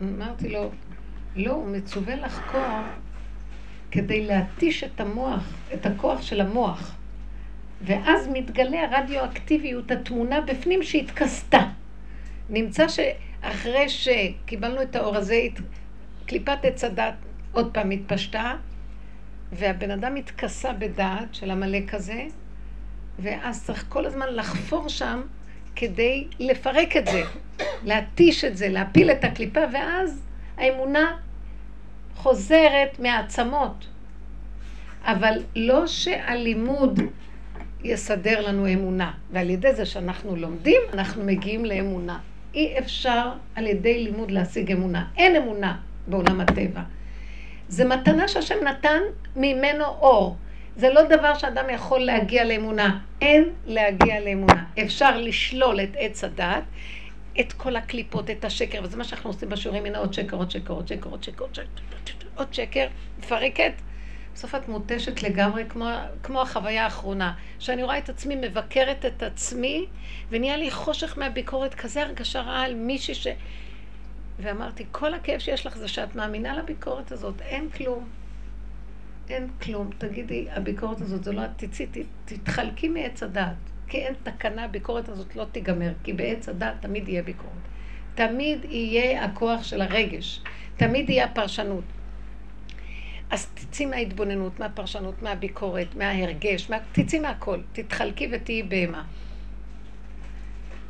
אמרתי לו, לא, הוא מצווה לחקור כדי להתיש את המוח, את הכוח של המוח. ואז מתגלה הרדיואקטיביות, התמונה בפנים שהתכסתה. נמצא שאחרי שקיבלנו את האור הזה, קליפת עץ הדת עוד פעם התפשטה, והבן אדם התכסה בדעת של עמלק הזה, ואז צריך כל הזמן לחפור שם כדי לפרק את זה, להתיש את זה, להפיל את הקליפה, ואז האמונה חוזרת מהעצמות. אבל לא שהלימוד יסדר לנו אמונה. ועל ידי זה שאנחנו לומדים, אנחנו מגיעים לאמונה. אי אפשר על ידי לימוד להשיג אמונה. אין אמונה בעולם הטבע. זה מתנה שהשם נתן ממנו אור. זה לא דבר שאדם יכול להגיע לאמונה. אין להגיע לאמונה. אפשר לשלול את עץ הדת, את כל הקליפות, את השקר, וזה מה שאנחנו עושים בשיעורים, הנה עוד שקר, עוד שקר, עוד שקר, עוד שקר, עוד שקר, מפרקת. בסוף את מותשת לגמרי, כמו, כמו החוויה האחרונה, שאני רואה את עצמי, מבקרת את עצמי, ונהיה לי חושך מהביקורת, כזה הרגשה רעה על מישהי ש... ואמרתי, כל הכאב שיש לך זה שאת מאמינה לביקורת הזאת, אין כלום. אין כלום. תגידי, הביקורת הזאת, זה לא... תצאי, תתחלקי מעץ הדעת. כי אין תקנה, הביקורת הזאת לא תיגמר, כי בעץ הדעת תמיד יהיה ביקורת. תמיד יהיה הכוח של הרגש, תמיד יהיה הפרשנות. אז תצאי מההתבוננות, מהפרשנות, מהביקורת, מההרגש, מה... תצאי מהכל, תתחלקי ותהיי בהמה.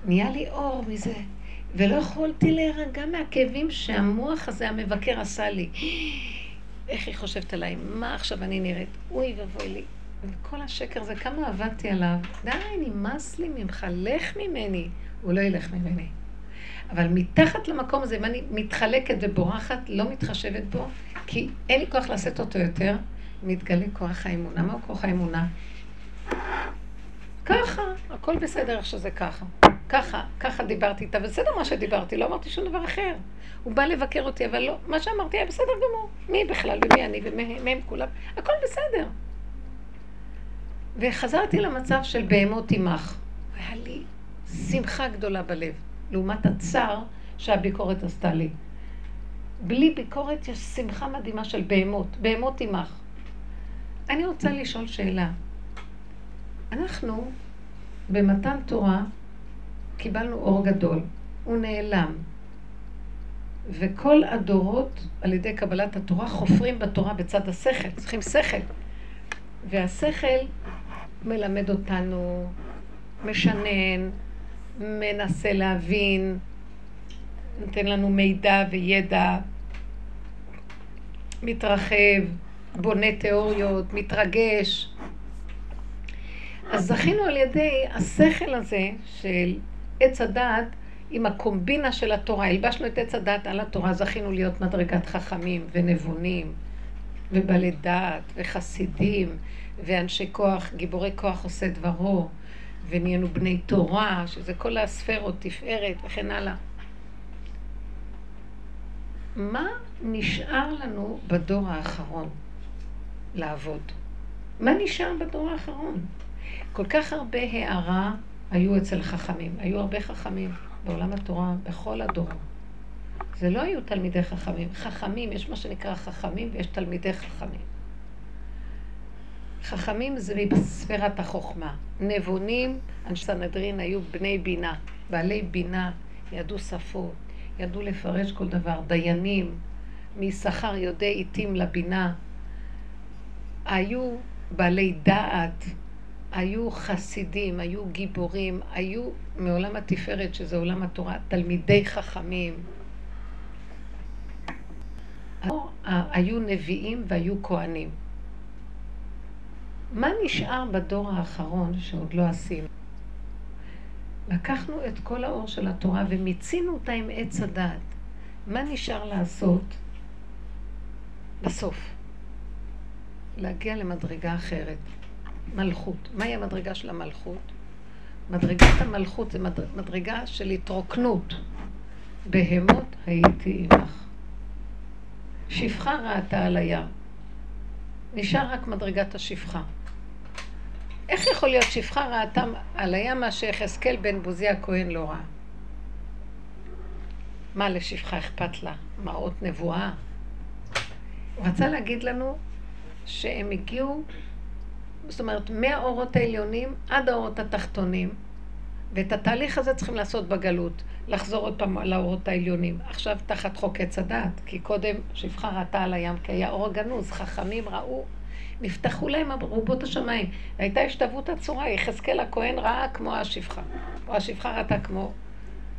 נהיה לי אור מזה, ולא יכולתי להירגע מהכאבים שהמוח הזה, המבקר, עשה לי. איך היא חושבת עליי? מה עכשיו אני נראית? אוי ואבוי לי. וכל השקר הזה, כמה עבדתי עליו. די, נמאס לי ממך, לך ממני. הוא לא ילך ממני. אבל מתחת למקום הזה, אם אני מתחלקת ובורחת, לא מתחשבת בו, כי אין לי כוח לשאת אותו יותר, מתגלה כוח האמונה. מהו כוח האמונה? ככה, הכל בסדר איך שזה ככה. ככה, ככה דיברתי איתה, בסדר מה שדיברתי, לא אמרתי שום דבר אחר. הוא בא לבקר אותי, אבל לא, מה שאמרתי היה בסדר גמור. מי בכלל, ומי אני, ומי הם כולם, הכל בסדר. וחזרתי למצב של בהמות עמך. היה לי שמחה גדולה בלב, לעומת הצער שהביקורת עשתה לי. בלי ביקורת יש שמחה מדהימה של בהמות, בהמות עמך. אני רוצה לשאול שאלה. אנחנו במתן תורה קיבלנו אור גדול, הוא נעלם. וכל הדורות על ידי קבלת התורה חופרים בתורה בצד השכל, צריכים שכל. והשכל מלמד אותנו, משנן, מנסה להבין, נותן לנו מידע וידע, מתרחב, בונה תיאוריות, מתרגש. אז זכינו על ידי השכל הזה של עץ הדעת עם הקומבינה של התורה. הלבשנו את עץ הדעת על התורה, זכינו להיות מדרגת חכמים ונבונים ובעלי דעת וחסידים ואנשי כוח, גיבורי כוח עושה דברו, ונהיינו בני תורה, שזה כל הספרות, תפארת וכן הלאה. מה נשאר לנו בדור האחרון לעבוד? מה נשאר בדור האחרון? כל כך הרבה הערה היו אצל חכמים. היו הרבה חכמים בעולם התורה, בכל הדורות. זה לא היו תלמידי חכמים. חכמים, יש מה שנקרא חכמים ויש תלמידי חכמים. חכמים זה בספירת החוכמה. נבונים, אנשי סנהדרין היו בני בינה, בעלי בינה, ידעו שפות, ידעו לפרש כל דבר, דיינים, משכר יודעי עיתים לבינה, היו בעלי דעת, היו חסידים, היו גיבורים, היו מעולם התפארת, שזה עולם התורה, תלמידי חכמים. היו נביאים והיו כהנים. מה נשאר בדור האחרון שעוד לא עשינו? לקחנו את כל האור של התורה ומיצינו אותה עם עץ הדעת. מה נשאר לעשות בסוף? להגיע למדרגה אחרת. מלכות. מהי המדרגה של המלכות? מדרגת המלכות זה מדרגה של התרוקנות. בהמות הייתי עמך. שפחה ראתה על הים. נשאר רק מדרגת השפחה. איך יכול להיות שפחה ראתה על הים מה שיחזקאל בן בוזי הכהן לא ראה? מה לשפחה אכפת לה? מראות נבואה? הוא רצה להגיד לנו שהם הגיעו, זאת אומרת, מהאורות העליונים עד האורות התחתונים, ואת התהליך הזה צריכים לעשות בגלות, לחזור עוד פעם לאורות העליונים. עכשיו תחת חוק עץ הדעת, כי קודם שפחה ראתה על הים כי היה אור הגנוז, חכמים ראו נפתחו להם רובות השמיים. והייתה השתוות הצורה, יחזקאל הכהן ראה כמו השפחה. או השפחה ראתה כמו,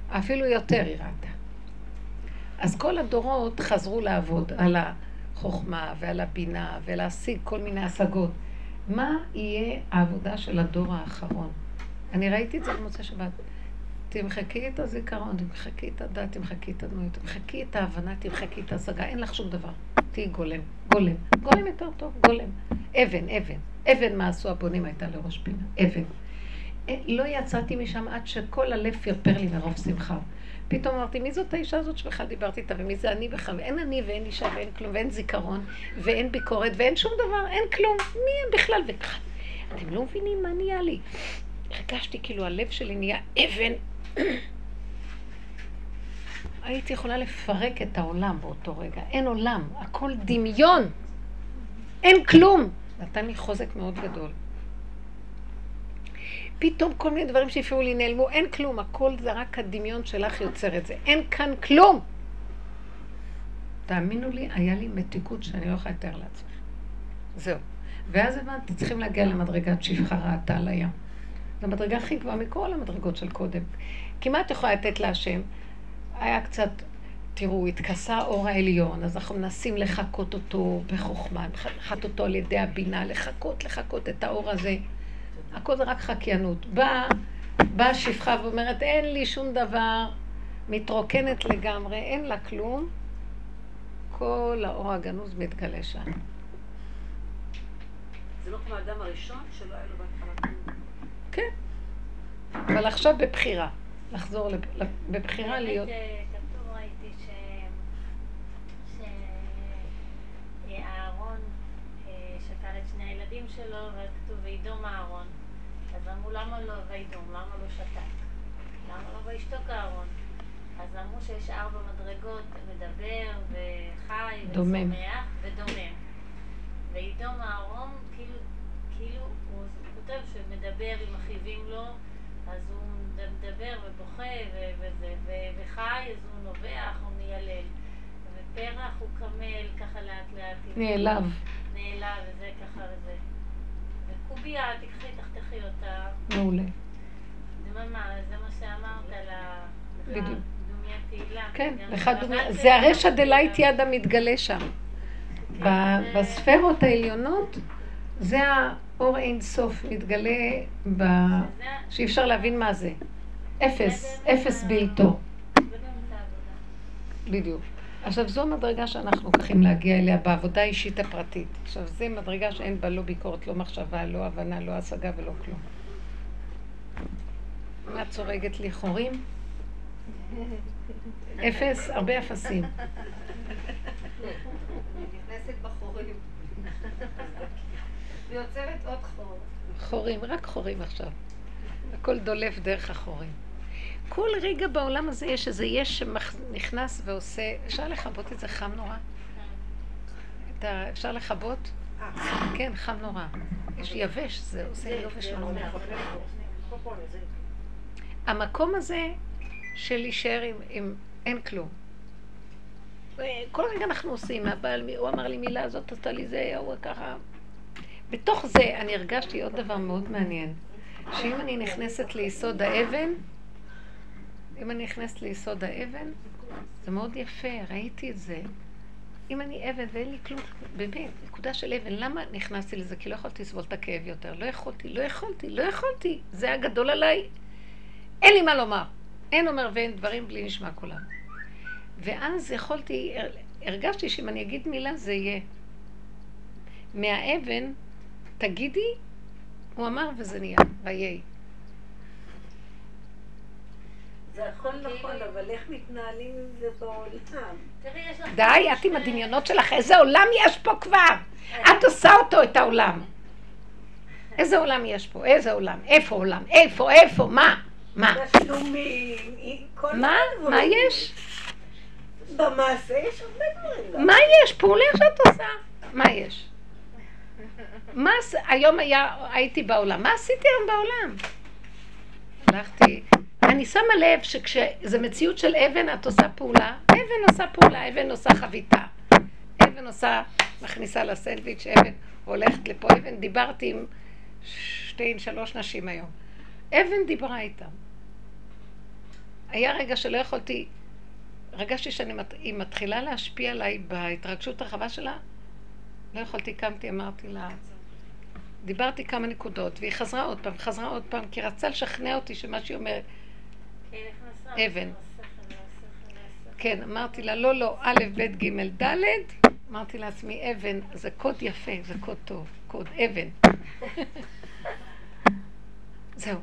אפילו יותר היא ראתה. אז כל הדורות חזרו לעבוד על החוכמה ועל הבינה ולהשיג כל מיני השגות. מה יהיה העבודה של הדור האחרון? אני ראיתי את זה במוצאי שבת. תמחקי את הזיכרון, תמחקי את הדת, תמחקי את הדמויות, תמחקי את ההבנה, תמחקי את ההשגה, אין לך שום דבר. תהיי גולם, גולם. גולם יותר טוב, גולם. אבן, אבן. אבן מה עשו הבונים הייתה לראש פינה, אבן. אה, לא יצאתי משם עד שכל הלב פרפר לי מרוב שמחה. פתאום אמרתי, מי זאת האישה הזאת שבכלל דיברתי איתה, ומי זה אני בכלל? ואין אני ואין אישה ואין כלום, ואין זיכרון, ואין ביקורת, ואין שום דבר, אין כלום. מי הם בכלל? וככה, אתם לא מבינים מה נהיה לי. הרגשתי כאילו הלב שלי נהיה אבן. הייתי יכולה לפרק את העולם באותו רגע. אין עולם, הכל דמיון. אין כלום. נתן לי חוזק מאוד גדול. פתאום כל מיני דברים שהפריעו לי נעלמו, אין כלום, הכל זה רק הדמיון שלך יוצר את זה. אין כאן כלום! תאמינו לי, היה לי מתיקות שאני לא יכולה לתאר לעצמי. זהו. ואז הבנתי, צריכים להגיע למדרגת שפחה ראתה על הים. זו המדרגה הכי גבוהה מכל המדרגות של קודם. כמעט יכולה לתת להשם. היה קצת, תראו, התכסה אור העליון, אז אנחנו מנסים לחקות אותו בחוכמה, לחקות אותו על ידי הבינה, לחקות, לחקות את האור הזה. הכל זה רק חקיינות. באה בא שפחה ואומרת, אין לי שום דבר, מתרוקנת לגמרי, אין לה כלום. כל האור הגנוז מתגלה שם. זה לא כמו האדם הראשון שלא היה לו בהתחלה כלום. כן. אבל עכשיו בבחירה. לחזור בבחירה להיות... שלו, וכתוב וידום אהרון. למה לא וידום? למה לא שתק? למה לא וישתוק אהרון? אז אמרו שיש ארבע מדרגות, מדבר וחי וצומח ודומם. וידום אהרון, כאילו, כאילו, הוא כותב שמדבר עם מכאיבים לו, אז הוא מדבר ובוכה וזה, וחי, אז הוא נובח, הוא מיילל. ופרח הוא קמל, ככה לאט לאט. נעלב. נעלב, וזה ככה וזה. וקוביה, תקחי, תחתכי אותה. מעולה. זה מה, זה מה שאמרת על ה... בדיוק. דומיה תהילה. כן, לך דומיה. זה הרישא דלא אתיידע מתגלה שם. כן, בספירות העליונות, זה האור אין סוף מתגלה, ב... שאי אפשר להבין מה זה. אפס, אפס בלתו. בדיוק. עכשיו, זו המדרגה שאנחנו הולכים להגיע אליה בעבודה האישית הפרטית. עכשיו, זו מדרגה שאין בה לא ביקורת, לא מחשבה, לא הבנה, לא השגה ולא כלום. מה את צורגת לי חורים? אפס, הרבה אפסים. נכנסת בחורים. ויוצרת עוד חור. חורים, רק חורים עכשיו. הכל דולף דרך החורים. כל רגע בעולם הזה יש איזה יש שנכנס ועושה, אפשר לכבות את זה חם נורא? אפשר לכבות? כן, חם נורא. יש יבש, זה עושה יובש נורא. המקום הזה של להישאר עם, עם אין כלום. כל רגע אנחנו עושים, הבעל, הוא אמר לי מילה הזאת, עשתה לי זה, הוא ככה. בתוך זה אני הרגשתי עוד דבר מאוד מעניין, שאם אני נכנסת ליסוד האבן, אם אני נכנסת ליסוד האבן, זה מאוד יפה, ראיתי את זה. אם אני אבן ואין לי כלום, באמת, נקודה של אבן, למה נכנסתי לזה? כי לא יכולתי לסבול את הכאב יותר. לא יכולתי, לא יכולתי, לא יכולתי. זה היה גדול עליי. אין לי מה לומר. אין אומר ואין דברים בלי נשמע קולם. ואז יכולתי, הרגשתי שאם אני אגיד מילה זה יהיה. מהאבן, תגידי, הוא אמר וזה נהיה, ויהי. זה הכל נכון, אבל איך מתנהלים עם זה בעולם? די, את עם הדמיונות שלך, איזה עולם יש פה כבר? את עושה אותו, את העולם. איזה עולם יש פה? איזה עולם? איפה עולם? איפה? איפה? מה? מה? מה? מה יש? במעשה יש הרבה דברים. מה יש? פעולה שאת עושה. מה יש? מה היום היה, הייתי בעולם. מה עשיתי היום בעולם? הלכתי, אני שמה לב שכשזה מציאות של אבן, את עושה פעולה, אבן עושה פעולה, אבן עושה חביתה. אבן עושה, מכניסה לסנדוויץ', אבן הולכת לפה, אבן, דיברתי עם שתי, שלוש נשים היום. אבן דיברה איתם. היה רגע שלא יכולתי, הרגשתי שהיא מתחילה להשפיע עליי בהתרגשות הרחבה שלה, לא יכולתי, קמתי, אמרתי לה, דיברתי כמה נקודות, והיא חזרה עוד פעם, חזרה עוד פעם, כי רצה לשכנע אותי שמה שהיא אומרת. אבן. כן, אמרתי לה, לא, לא, א', ב', ג', ד', אמרתי לעצמי, אבן, זה קוד יפה, זה קוד טוב, קוד אבן. זהו.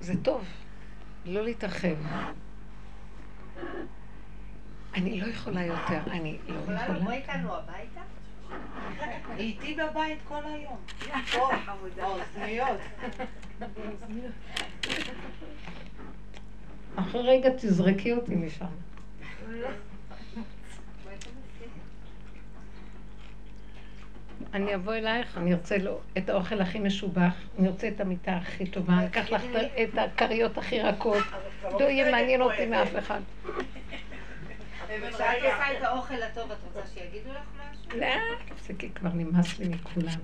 וזה טוב, לא להתרחב. אני לא יכולה יותר, אני לא יכולה לבוא יכולה. איתנו הביתה? היא איתי בבית כל היום. פה, באוזניות. אחרי רגע תזרקי אותי משם. אני אבוא אלייך, אני ארצה לו את האוכל הכי משובח, אני ארצה את המיטה הכי טובה, אני אקח לך את- הכריות הכי רכות, לא יהיה מעניין אותי מאף אחד. וכשאת עושה את האוכל הטוב, את רוצה שיגידו לך משהו? לא, זה כי כבר נמאס לי מכולם.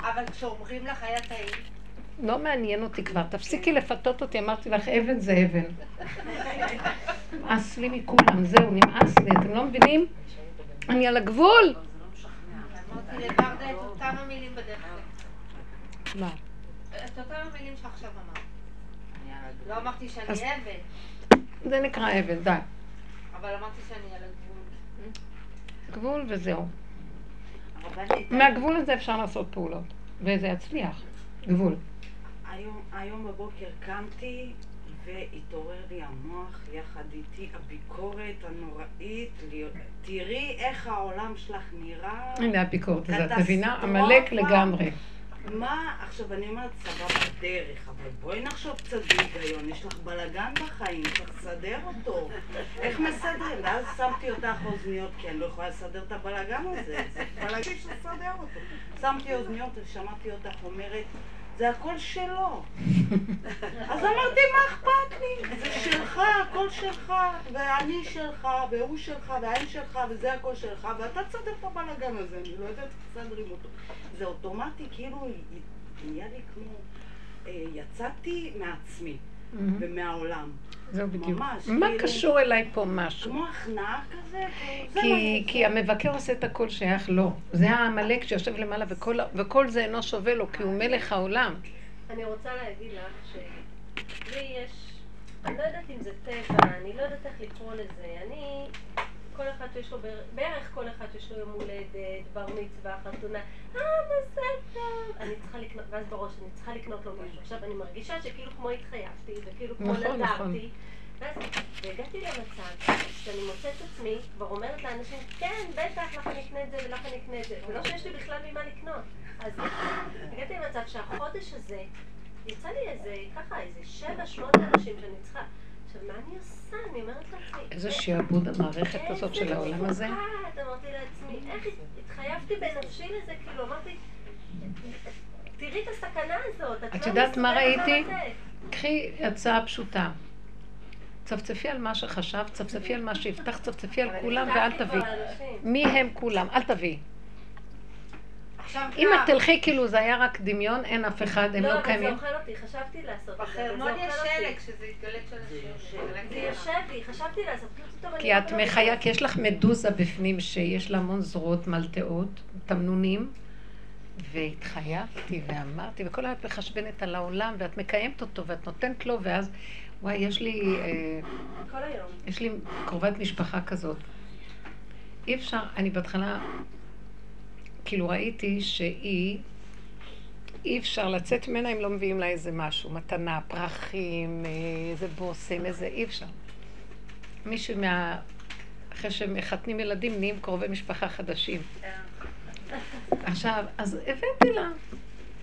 אבל כשאומרים לך היה טעים, לא מעניין אותי כבר, תפסיקי לפתות אותי, אמרתי לך, אבן זה אבן. נמאס לי מכולם, זהו, נמאס לי, אתם לא מבינים? אני על הגבול. אמרתי לברדה את אותם המילים בדרך כלל. מה? את אותם המילים שעכשיו אמרת. לא אמרתי שאני אבן, זה נקרא אבן, די. אבל אמרתי שאני על הגבול. גבול וזהו. מהגבול הזה אפשר לעשות פעולות, וזה יצליח. גבול. היום, היום בבוקר קמתי והתעורר לי המוח יחד איתי הביקורת הנוראית. תראי איך העולם שלך נראה. הנה הביקורת הזאת, את. מבינה? עמלק לגמרי. מה, עכשיו אני אומרת, סבבה דרך, אבל בואי נחשוב קצת בהיגיון, יש לך בלאגן בחיים, צריך לסדר אותו. איך מסדרים? ואז שמתי אותך אוזניות, כי אני לא יכולה לסדר את הבלאגן הזה, זה בלאגן שיש לסדר אותו. שמתי אוזניות ושמעתי אותך אומרת, זה הכל שלו. אז אמרתי, מה אכפת לי? זה שלך, הכל שלך, ואני שלך, והוא שלך, והאם שלך, וזה הכל שלך, ואתה תסדר את הבלאגן הזה, אני לא יודעת איך מסדרים אותו. זה אוטומטי, כאילו, נהיה לי כמו... אה, יצאתי מעצמי ומהעולם. זהו בדיוק. ממש, מה כאילו- קשור אליי פה משהו? כמו הכנעה כזה, כאילו, כי המבקר עושה את הכל שייך לו. זה העמלק שיושב למעלה, וכל, וכל זה אינו שווה לו, כי הוא מלך העולם. אני רוצה להגיד לך שלי יש, אני לא יודעת אם זה טבע, אני לא יודעת איך לקרוא לזה. אני, כל אחד שיש לו, בערך- כל אחד שיש לו יום הולדת, בר מצווה, חתונה, אה, טוב. אני צריכה לקנות, ואז בראש, אני צריכה לקנות לו משהו. עכשיו, אני מרגישה שכאילו כמו התחייבתי, וכאילו כמו נכון, נכון. נדרתי. ואז, והגעתי למצב שאני מוצאת עצמי, כבר אומרת לאנשים, כן, בטח, לך אני אקנה את זה ולך אני אקנה את זה, ולא שיש לי בכלל ממה לקנות. אז הגעתי למצב שהחודש הזה, יצא לי איזה, ככה, איזה שבע, שמונה אנשים שאני צריכה. עכשיו, מה אני עושה? אני אומרת לעצמי... איזה שעבוד המערכת הזאת של העולם הזה. איזה משוגעת, אמרתי לעצמי, איך התחייבתי בנפשי לזה, כאילו, אמרתי, תראי את הסכנה הזאת, את את לא יודעת מה ראיתי? לנתק." קחי הצעה פשוטה. צפצפי על מה שחשבת, צפצפי על מה שהבטחת, צפצפי על כולם ואל לאנשים. מי הם כולם? אל תביאי. אם את תלכי כאילו זה היה רק דמיון, אין אף אחד, הם לא, לא אבל זה קיימים. אוכל אותי, חשבתי לעשות את זה, בחרמון יש. שלג, שזה יתגלק של השיר. זה יושב לי, חשבתי לעשות, אני כי את. מחיה, כי יש לך מדוזה בפנים שיש לה המון זרועות מלטעות, תמנונים, והתחייבתי ואמרתי, וכל היום את מחשבנת על העולם, ואת מקיימת אותו, ואת נותנת לו, ואז, וואי, יש לי, אה, כל היום. יש לי קרובת משפחה כזאת. אי אפשר, אני בהתחלה, כאילו ראיתי שהיא, אי אפשר לצאת ממנה אם לא מביאים לה איזה משהו, מתנה, פרחים, אה, איזה בושם, איזה, אי אפשר. מישהו מה... אחרי שמחתנים ילדים נהיים קרובי משפחה חדשים. עכשיו, אז הבאתי לה.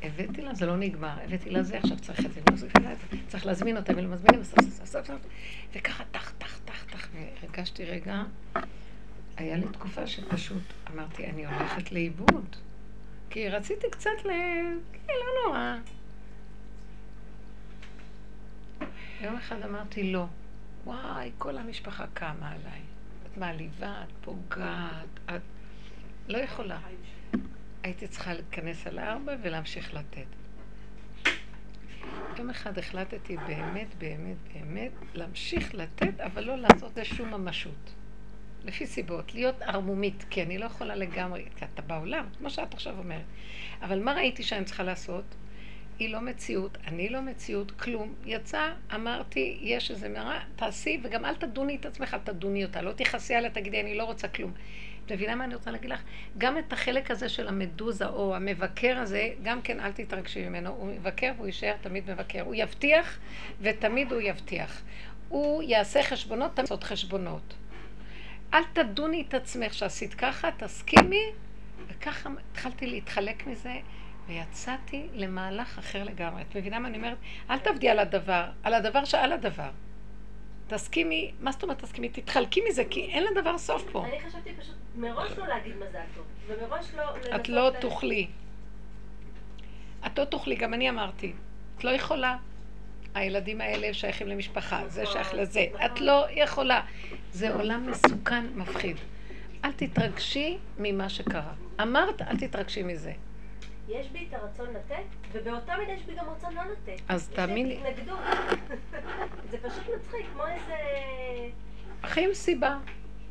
הבאתי לה, זה לא נגמר. הבאתי לה זה, עכשיו צריך את זה, צריך להזמין אותה, אז- וככה טח, טח, טח, טח, והרגשתי רגע, היה לי תקופה שפשוט אמרתי, אני הולכת לאיבוד. כי רציתי קצת ל... כן, לא נורא. יום אחד אמרתי, לא. וואי, כל המשפחה קמה עליי. את מעליבה, את פוגעת, את... לא יכולה. הייתי צריכה להיכנס על הארבע ולהמשיך לתת. יום אחד החלטתי באמת, באמת, באמת להמשיך לתת, אבל לא לעשות לשום ממשות. לפי סיבות, להיות ערמומית, כי אני לא יכולה לגמרי, כי אתה בעולם, כמו שאת עכשיו אומרת. אבל מה ראיתי שאני צריכה לעשות? היא לא מציאות, אני לא מציאות, כלום. יצא, אמרתי, יש איזה מראה, תעשי, וגם אל תדוני את עצמך, תדוני אותה. לא תכעסי עליה, תגידי, אני לא רוצה כלום. את מבינה מה אני רוצה להגיד לך? גם את החלק הזה של המדוזה, או המבקר הזה, גם כן אל תתרגשי ממנו. הוא מבקר והוא יישאר תמיד מבקר. הוא יבטיח, ותמיד הוא יבטיח. הוא יעשה חשבונות, תמיד לעשות חשבונות. אל תדוני את עצמך שעשית ככה, תסכימי, וככה התחלתי להתחלק מזה. ויצאתי למהלך אחר לגמרי. את מבינה מה אני אומרת? אל תעבדי על הדבר, על הדבר שעל הדבר. תסכימי, מה זאת אומרת תסכימי? תתחלקי מזה, כי אין לדבר סוף פה. אני חשבתי פשוט מראש לא להגיד מזל טוב, ומראש לא... את לא תוכלי. את לא תוכלי, גם אני אמרתי. את לא יכולה. הילדים האלה שייכים למשפחה, זה נכון, שייך לזה. נכון. את לא יכולה. זה עולם מסוכן, מפחיד. אל תתרגשי ממה שקרה. אמרת, אל תתרגשי מזה. יש בי את הרצון לתת, ובאותה מידה יש בי גם רצון לא לתת. אז יש לי. זה פשוט מצחיק, כמו איזה... החיים סיבה.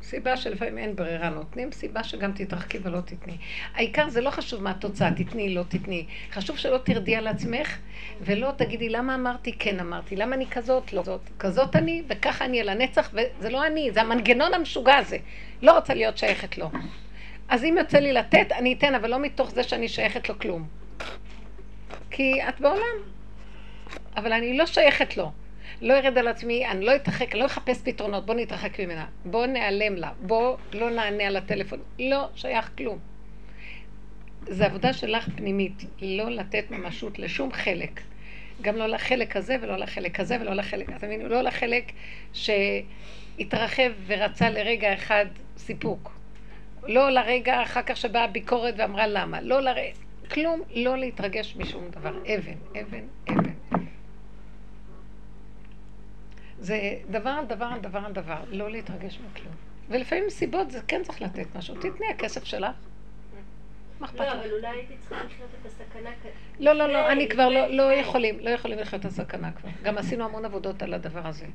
סיבה שלפעמים אין ברירה, נותנים סיבה שגם תתרחקי ולא תתני. העיקר זה לא חשוב מה התוצאה, תתני, לא תתני. חשוב שלא תרדי על עצמך ולא תגידי למה אמרתי, כן אמרתי, למה אני כזאת, לא זאת. כזאת אני וככה אני על הנצח, וזה לא אני, זה המנגנון המשוגע הזה. לא רוצה להיות שייכת לו. אז אם יוצא לי לתת, אני אתן, אבל לא מתוך זה שאני שייכת לו כלום. כי את בעולם. אבל אני לא שייכת לו. לא ארד על עצמי, אני לא אתרחק, לא אחפש פתרונות, בוא נתרחק ממנה, בוא נעלם לה, בוא לא נענה על הטלפון, לא שייך כלום. זה עבודה שלך פנימית, לא לתת ממשות לשום חלק. גם לא לחלק הזה ולא לחלק הזה ולא לחלק, אתה מבין? לא לחלק שהתרחב ורצה לרגע אחד סיפוק. לא לרגע אחר כך שבאה הביקורת ואמרה למה. לא לרגע, כלום, לא להתרגש משום דבר. אבן, אבן, אבן. זה דבר על דבר על דבר על דבר, לא להתרגש מכלום. ולפעמים סיבות זה כן צריך לתת משהו. תתני הכסף שלך. מה אכפת לא, לך? אבל אולי הייתי צריכה לחיות את הסכנה. לא, לא, לא, אני כבר לא, לא. יכולים, לא יכולים לחיות את הסכנה כבר. גם עשינו המון עבודות על הדבר הזה.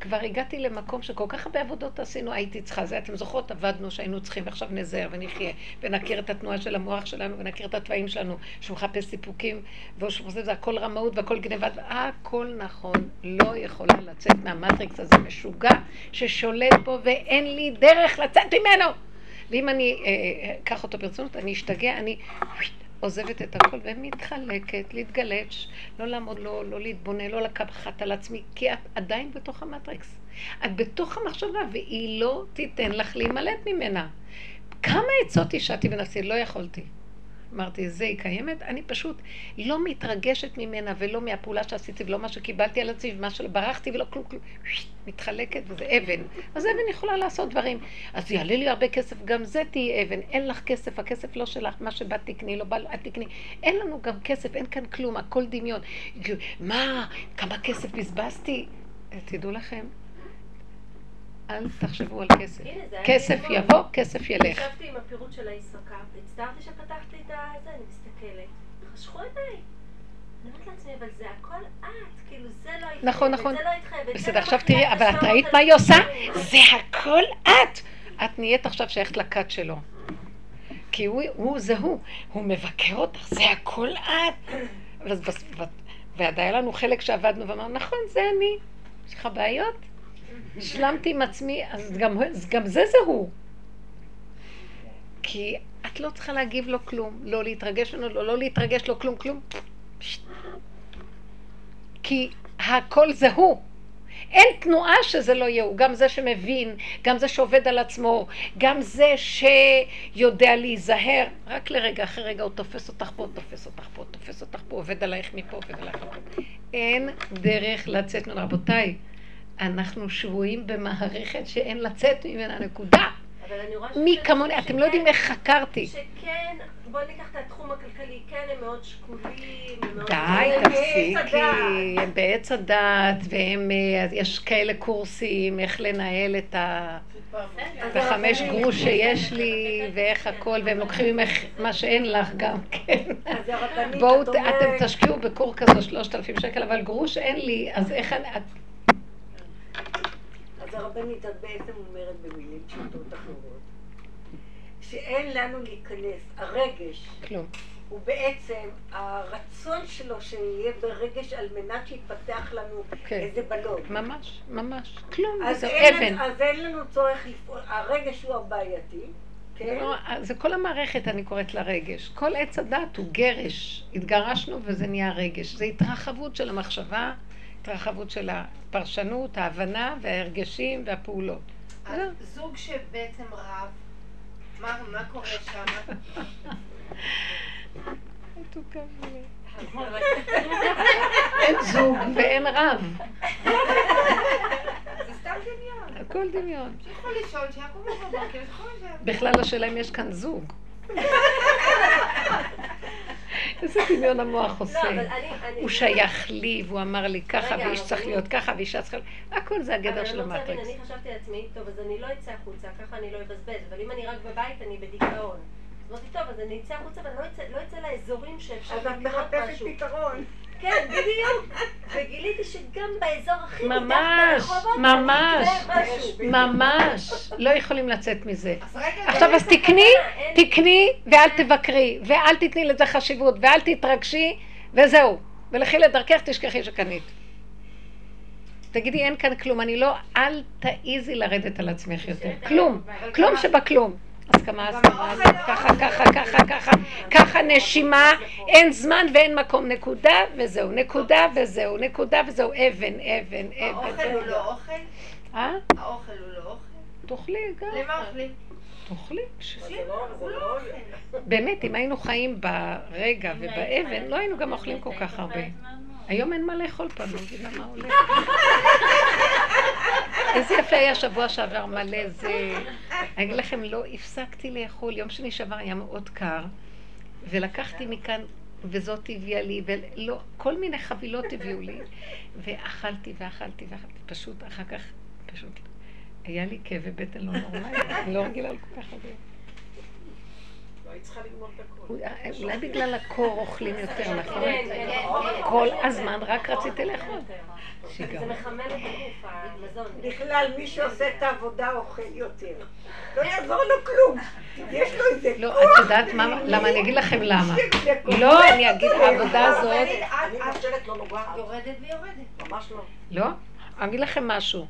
כבר הגעתי למקום שכל כך הרבה עבודות עשינו, הייתי צריכה זה. אתם זוכרות, עבדנו שהיינו צריכים, ועכשיו נזהר ונחיה, ונכיר את התנועה של המוח שלנו, ונכיר את התוואים שלנו, שהוא מחפש סיפוקים, והוא חושב זה הכל רמאות והכל גניבה, הכל נכון, לא יכולה לצאת מהמטריקס הזה משוגע, ששולט פה ואין לי דרך לצאת ממנו. ואם אני אה, אקח אותו ברצינות, אני אשתגע, אני עוזבת את הכל ומתחלקת, להתגלץ', לא לעמוד, לא, לא להתבונן, לא לקחת על עצמי, כי את עדיין בתוך המטריקס. את בתוך המחשבה, והיא לא תיתן לך להימלט ממנה. כמה עצות השעתי בנפסי, לא יכולתי. אמרתי, זה היא קיימת, אני פשוט לא מתרגשת ממנה ולא מהפעולה שעשיתי ולא מה שקיבלתי על עצמי ומה שברחתי ולא כלום כלום, מתחלקת וזה אבן. אז אבן יכולה לעשות דברים. אז יעלה לי הרבה כסף, גם זה תהיי אבן. אין לך כסף, הכסף לא שלך, מה שבאת תקני, לא בא, את תקני. אין לנו גם כסף, אין כאן כלום, הכל דמיון. מה, כמה כסף בזבזתי? תדעו לכם, אל תחשבו על כסף. זה כסף אתמול. יבוא, כסף ילך. ישבתי עם הפירוט של הישראכרט, הצטערתי שפתחתי את הזה, אני מסתכלת. חשכו עיניי. אני אומרת לעצמי, אבל זה הכל את, זה התחייב, נכון, נכון. בסדר, עכשיו תראי, אבל את ראית מה היא עושה? זה הכל את! את נהיית עכשיו שייכת לכת שלו. כי הוא, הוא זה הוא, הוא מבקר אותך, זה הכל את. ואז בס- ו- ועד היה לנו חלק שעבדנו ואמרנו, נכון, זה אני. יש לך בעיות? השלמתי עם עצמי, אז גם, אז גם זה זה הוא. כי את לא צריכה להגיב לו כלום, לא להתרגש ממנו, לא, לא להתרגש לו כלום, כלום. כי הכל זה הוא. אין תנועה שזה לא יהיה הוא, גם זה שמבין, גם זה שעובד על עצמו, גם זה שיודע להיזהר. רק לרגע, אחרי רגע הוא תופס אותך פה, תופס אותך פה, תופס אותך פה, עובד עלייך מפה, עובד עלייך מפה. אין דרך לצאת ממנה. רבותיי, אנחנו שבויים במערכת שאין לצאת ממנה, נקודה. אבל אני רואה מי כמוני, אתם לא יודעים איך חקרתי. שכן, בואי ניקח את התחום הכלכלי, כן הם מאוד שקולים. די, תפסיקי. הם בעץ הדת, והם, אה, יש כאלה קורסים, איך לנהל את ה... בחמש גרוש שיש לי, ואיך הכל, והם לוקחים ממך מה שאין לך גם כן. בואו, אתם תשקיעו בקור כזה שלושת אלפים שקל, אבל גרוש אין לי, אז איך אני... אז הרבנית, את בעצם אומרת במילים פשוטות אחרות, שאין לנו להיכנס, הרגש כלום. הוא בעצם הרצון שלו שיהיה ברגש על מנת שיתפתח לנו כן. איזה בלון. ממש, ממש. כלום, אז זה אין, אבן. אז אין לנו צורך לפעול, הרגש הוא הבעייתי, כן? לא- זה כל המערכת, אני קוראת לה רגש. כל עץ הדת הוא גרש. התגרשנו וזה נהיה רגש. זה התרחבות של המחשבה, התרחבות של הפרשנות, ההבנה וההרגשים והפעולות. אז זוג שבעצם רב, מה מה קורה שם? אין זוג ואין רב. זה סתם דמיון. הכל דמיון. שיכול לישון, שיקום בבוקר. בכלל השאלה אם יש כאן זוג. איזה דמיון המוח לא, עושה. אבל הוא שייך לי, והוא אמר לי ככה, ואיש אבל צריך להיות ככה, ואישה צריכה... הכל זה הגדר של אבל אני רוצה להבין, המטריקס. אני חשבתי לעצמי, טוב, אז אני לא אצא החוצה, ככה אני לא אבזבז, אבל אם אני רק בבית, אני בדיכאון. אמרתי, טוב, אז אני אצא החוצה ואני לא אצא- לא אצא לאזורים שאפשר אז את לקנות מחפשת משהו. פתרון. כן, בדיוק. וגיליתי שגם באזור הכי ממש, ברחובות, ממש. ממש. לא יכולים לצאת מזה. עכשיו, אז תקני, תקני, ואל תבקרי, ואל תתני לזה חשיבות, ואל תתרגשי, וזהו. ולכי לדרכך, תשכחי שקנית. תגידי, אין כאן כלום, אני לא, אל תעיזי לרדת על עצמך יותר. כלום, כלום שבכלום. הסכמה, הסכמה, הסכמה, ככה, ככה, ככה, ככה, ככה נשימה, אין זמן ואין מקום, נקודה וזהו, נקודה וזהו, נקודה וזהו, אבן, אבן, האוכל אבן. הוא לא אוכל? אה? האוכל הוא לא אוכל? תאכלי גם, למה אוכלים? תאכלי. לא, לא... באמת, אם היינו חיים ברגע ובאבן, לא היינו גם אוכלים כל כך הרבה. היום אין מה לאכול פה, אני לא מבינה מה הולך. איזה יפה היה שבוע שעבר מלא זה... אני אגיד לכם, לא הפסקתי לאכול. יום שני שעבר היה מאוד קר, ולקחתי מכאן, וזאת הביאה לי, ולא, כל מיני חבילות הביאו לי, ואכלתי ואכלתי ואכלתי. פשוט, אחר כך, פשוט, היה לי כאבי בטן לא נורמלי, אני לא רגילה לכל כך הרבה. לא, היא צריכה לגמור את הכול. אולי- בגלל הקור אוכלים יותר, נכון? כן, כן, כן. כל הזמן רק רציתי לאכול. זה. מחמם את הגוף, המזון. בכלל, מי שעושה את העבודה אוכל יותר. לא יעזור לו כלום. יש לו איזה לא, את יודעת מה, למה? אני אגיד לכם למה. לא, אני אגיד, העבודה הזאת, אני לא נוגעת. יורדת ויורדת. ממש לא. לא? אני אגיד לכם משהו.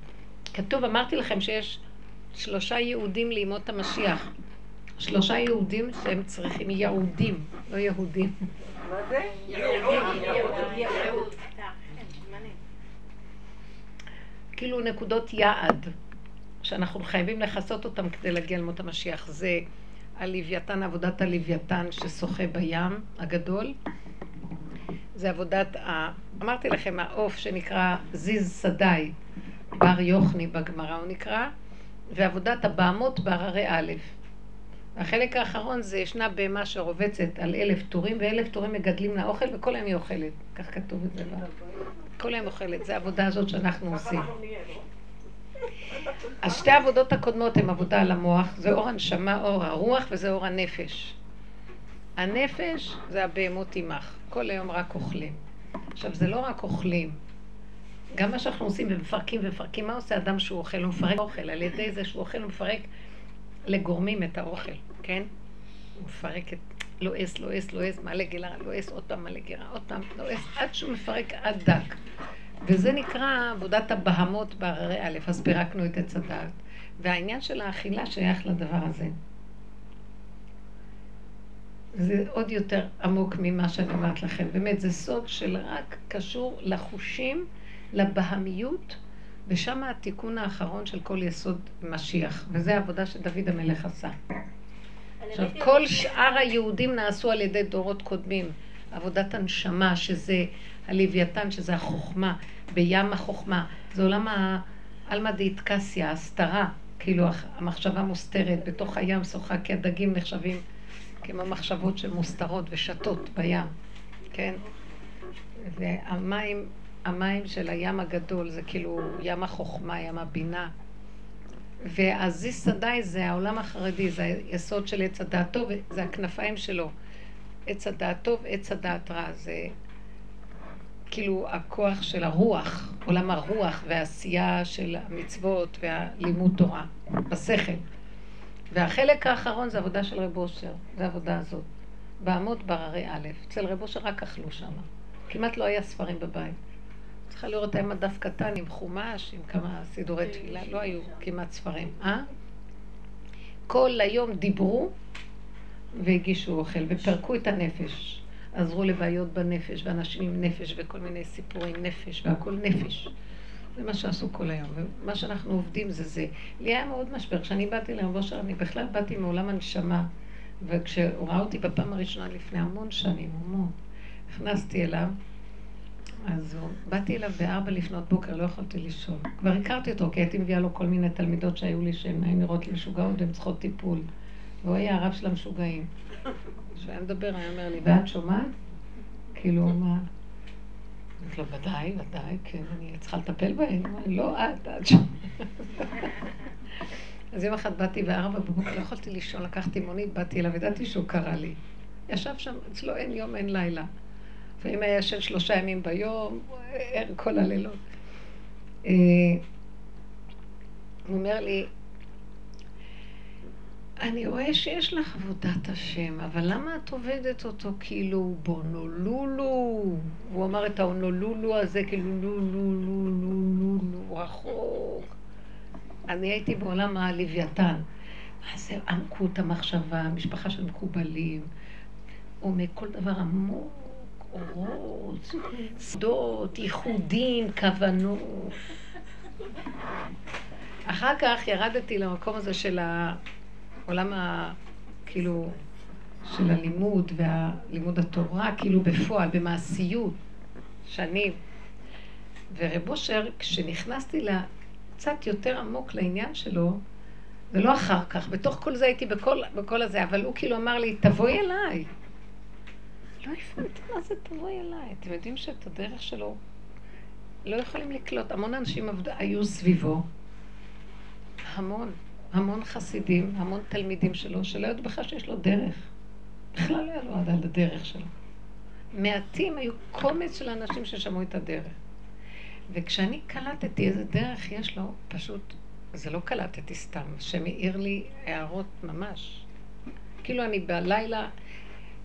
כתוב, אמרתי לכם שיש שלושה יהודים לימות המשיח. שלושה יהודים שהם צריכים, יהודים, לא יהודים. מה זה? כאילו נקודות יעד, שאנחנו חייבים לכסות אותם כדי להגיע למות המשיח. זה הלוויתן, עבודת הלוויתן ששוחה בים הגדול. זה עבודת, ה... אמרתי לכם, העוף שנקרא זיז שדאי, בר יוחני בגמרא הוא נקרא, ועבודת הבהמות בהררי א'. החלק האחרון זה ישנה בהמה שרובצת על אלף טורים, ואלף טורים מגדלים לה אוכל, וכל היום היא אוכלת. כך כתוב את זה. כל היום אוכלת. זה העבודה הזאת שאנחנו עושים. לא? אז שתי העבודות הקודמות הן עבודה על המוח, זה אור הנשמה, אור הרוח, וזה אור הנפש. הנפש זה הבהמות עמך, כל היום רק אוכלים. עכשיו, זה לא רק אוכלים, גם מה שאנחנו עושים ומפרקים ומפרקים, מה עושה אדם שהוא אוכל? הוא מפרק אוכל, על ידי זה שהוא אוכל הוא מפרק לגורמים את האוכל, כן? הוא מפרק את... לועס, לועס, לועס, מעלה גירה, לועס, עוד פעם מעלה גירה, עוד פעם לועס, עד שהוא מפרק עד דק. וזה נקרא עבודת הבהמות בהררי א', אז פירקנו את עץ הדעת. והעניין של האכילה שייך לדבר הזה. זה עוד יותר עמוק ממה שאני אומרת לכם. באמת, זה סוד של רק קשור לחושים, לבהמיות, ושם התיקון האחרון של כל יסוד משיח. וזו העבודה שדוד המלך עשה. עכשיו, כל שאר היהודים נעשו על ידי דורות קודמים. עבודת הנשמה, שזה הלוויתן, שזה החוכמה, בים החוכמה. זה עולם העלמא דאיטקסיה, ההסתרה, כאילו המחשבה מוסתרת, בתוך הים שוחה, כי הדגים נחשבים כמו מחשבות שמוסתרות ושתות בים, כן? והמים, המים של הים הגדול זה כאילו ים החוכמה, ים הבינה. והזיס שדאי זה העולם החרדי, זה היסוד של עץ הדעת טוב, זה הכנפיים שלו. עץ הדעת טוב, עץ הדעת רע. זה כאילו הכוח של הרוח, עולם הרוח והעשייה של המצוות והלימוד תורה, בשכל. והחלק האחרון זה עבודה של רב אושר, זה העבודה הזאת. בעמוד בררי א', אצל רב אושר רק אכלו שם. כמעט לא היה ספרים בבית. צריכה לראות האם הדף קטן עם חומש, עם כמה סידורי תפילה, לא היו כמעט ספרים. אה? כל היום דיברו והגישו אוכל ופרקו את הנפש. עזרו לבעיות בנפש, ואנשים עם נפש וכל מיני סיפורי נפש, והכל נפש. זה מה שעשו כל היום, ומה שאנחנו עובדים זה זה. לי היה מאוד משבר. כשאני באתי לרב אושר, אני בכלל באתי מעולם הנשמה, וכשהוא ראה אותי בפעם הראשונה לפני המון שנים, המון, נכנסתי אליו, אז באתי אליו בארבע לפנות בוקר, לא יכולתי לישון. כבר הכרתי אותו, כי הייתי מביאה לו כל מיני תלמידות שהיו לי, שהן היו נראות לי משוגעות והן צריכות טיפול. והוא היה הרב של המשוגעים. כשהיה מדבר, היה אומר לי, ואת שומעת? כאילו, מה? אמרתי לו, ודאי, ודאי, כן, אני צריכה לטפל בהן. לא את, את שומעת. אז יום אחד באתי בארבע בבוקר, לא יכולתי לישון, לקחתי מונית, באתי אליו, ידעתי שהוא קרא לי. ישב שם, אצלו אין יום, אין לילה. ואם היה ישן שלושה ימים ביום, כל הלילות. אה, הוא אומר לי, אני רואה שיש לך עבודת השם, אבל למה את עובדת אותו כאילו בונולולו? הוא אמר את האונולולו הזה כאילו לולולולולולו, רחוק. אני הייתי בעולם הלוויתן. מה זה עמקות המחשבה, משפחה של מקובלים, עומק כל דבר עמוק, אורות, שדות, ייחודים, כוונות. אחר כך ירדתי למקום הזה של ה... עולם ה... כאילו, של הלימוד והלימוד התורה, כאילו בפועל, במעשיות, שנים. ורב אושר, כשנכנסתי קצת יותר עמוק לעניין שלו, זה לא אחר כך, בתוך כל זה הייתי בכל, בכל הזה, אבל הוא כאילו אמר לי, תבואי אליי. לא הבנתי מה זה תבואי אליי. אתם יודעים שאת הדרך שלו לא יכולים לקלוט. המון אנשים היו סביבו, המון. המון חסידים, המון תלמידים שלו, שלא ידעו בכלל שיש לו דרך. בכלל לא ידעו על הדרך שלו. מעטים היו קומץ של אנשים ששמעו את הדרך. וכשאני קלטתי איזה דרך יש לו, פשוט, זה לא קלטתי סתם, שמאיר לי הערות ממש. כאילו אני בלילה,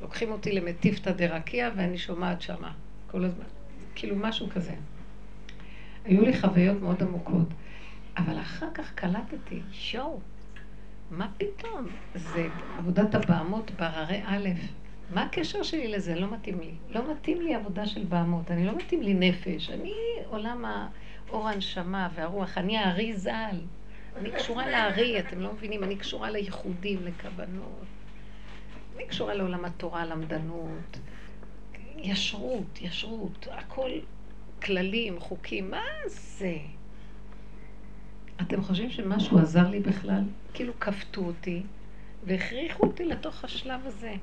לוקחים אותי למטיפתא דרקיע ואני שומעת שמה, כל הזמן. כאילו משהו כזה. היו לי חוויות מאוד עמוקות. אבל אחר כך קלטתי, שואו, מה פתאום? זה עבודת הבעמות בהררי א', מה הקשר שלי לזה? לא מתאים לי. לא מתאים לי עבודה של בעמות, אני לא מתאים לי נפש. אני עולם האור הנשמה והרוח, אני הארי ז"ל. אני קשורה לארי, אתם לא מבינים, אני קשורה לייחודים, לכוונות. אני קשורה לעולם התורה, למדנות. ישרות, ישרות, הכל כללים, חוקים, מה זה? אתם חושבים שמשהו עזר לי בכלל? כאילו כפתו אותי והכריחו אותי לתוך השלב הזה,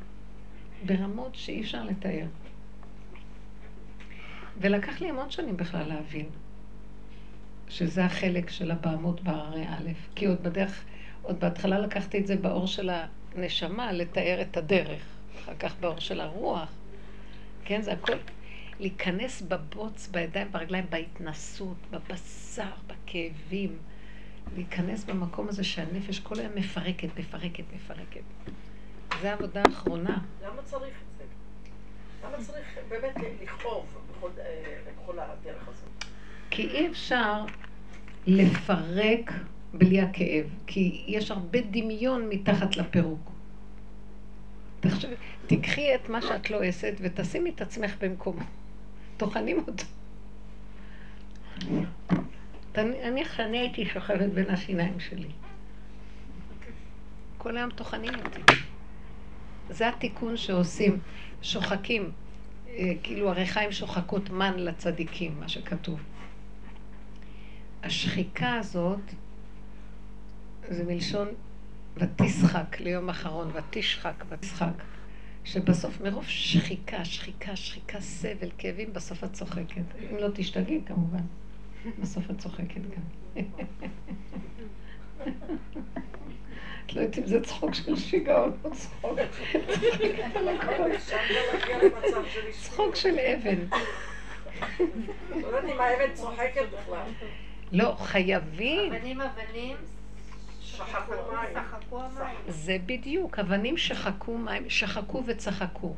ברמות שאי אפשר לתאר. ולקח לי המון שנים בכלל להבין שזה החלק של הבעמות בהררי א', כי עוד בדרך, עוד בהתחלה לקחתי את זה באור של הנשמה, לתאר את הדרך, אחר כך באור של הרוח. כן, זה הכל להיכנס בבוץ, בידיים, ברגליים, בהתנסות, בבשר, בכאבים. להיכנס במקום הזה שהנפש כל היום מפרקת, מפרקת, מפרקת. זו העבודה האחרונה. למה צריך את זה? למה צריך באמת לכאוב בכל, אה, בכל הדרך הזאת? כי אי אפשר לפרק בלי הכאב, כי יש הרבה דמיון מתחת לפירוק. תחשבי, תיקחי את מה שאת לא עשת ותשימי את עצמך במקומו. טוחנים אותו. נניח שאני הייתי שוכבת בין השיניים שלי. כל היום טוחנים אותי. זה התיקון שעושים, שוחקים, אה, כאילו הריחיים שוחקות מן לצדיקים, מה שכתוב. השחיקה הזאת זה מלשון ותשחק ליום אחרון, ותשחק, ותשחק, שבסוף מרוב שחיקה, שחיקה, שחיקה, סבל, כאבים, בסוף את צוחקת. אם לא תשתגעי כמובן. בסוף את צוחקת גם. את לא יודעת אם זה צחוק של שיגעון או צחוק. צחוק של אבן. לא יודעת אם האבן צוחקת בכלל. לא, חייבים. אבנים אבנים, זה בדיוק, אבנים שחקו מים, שחקו וצחקו.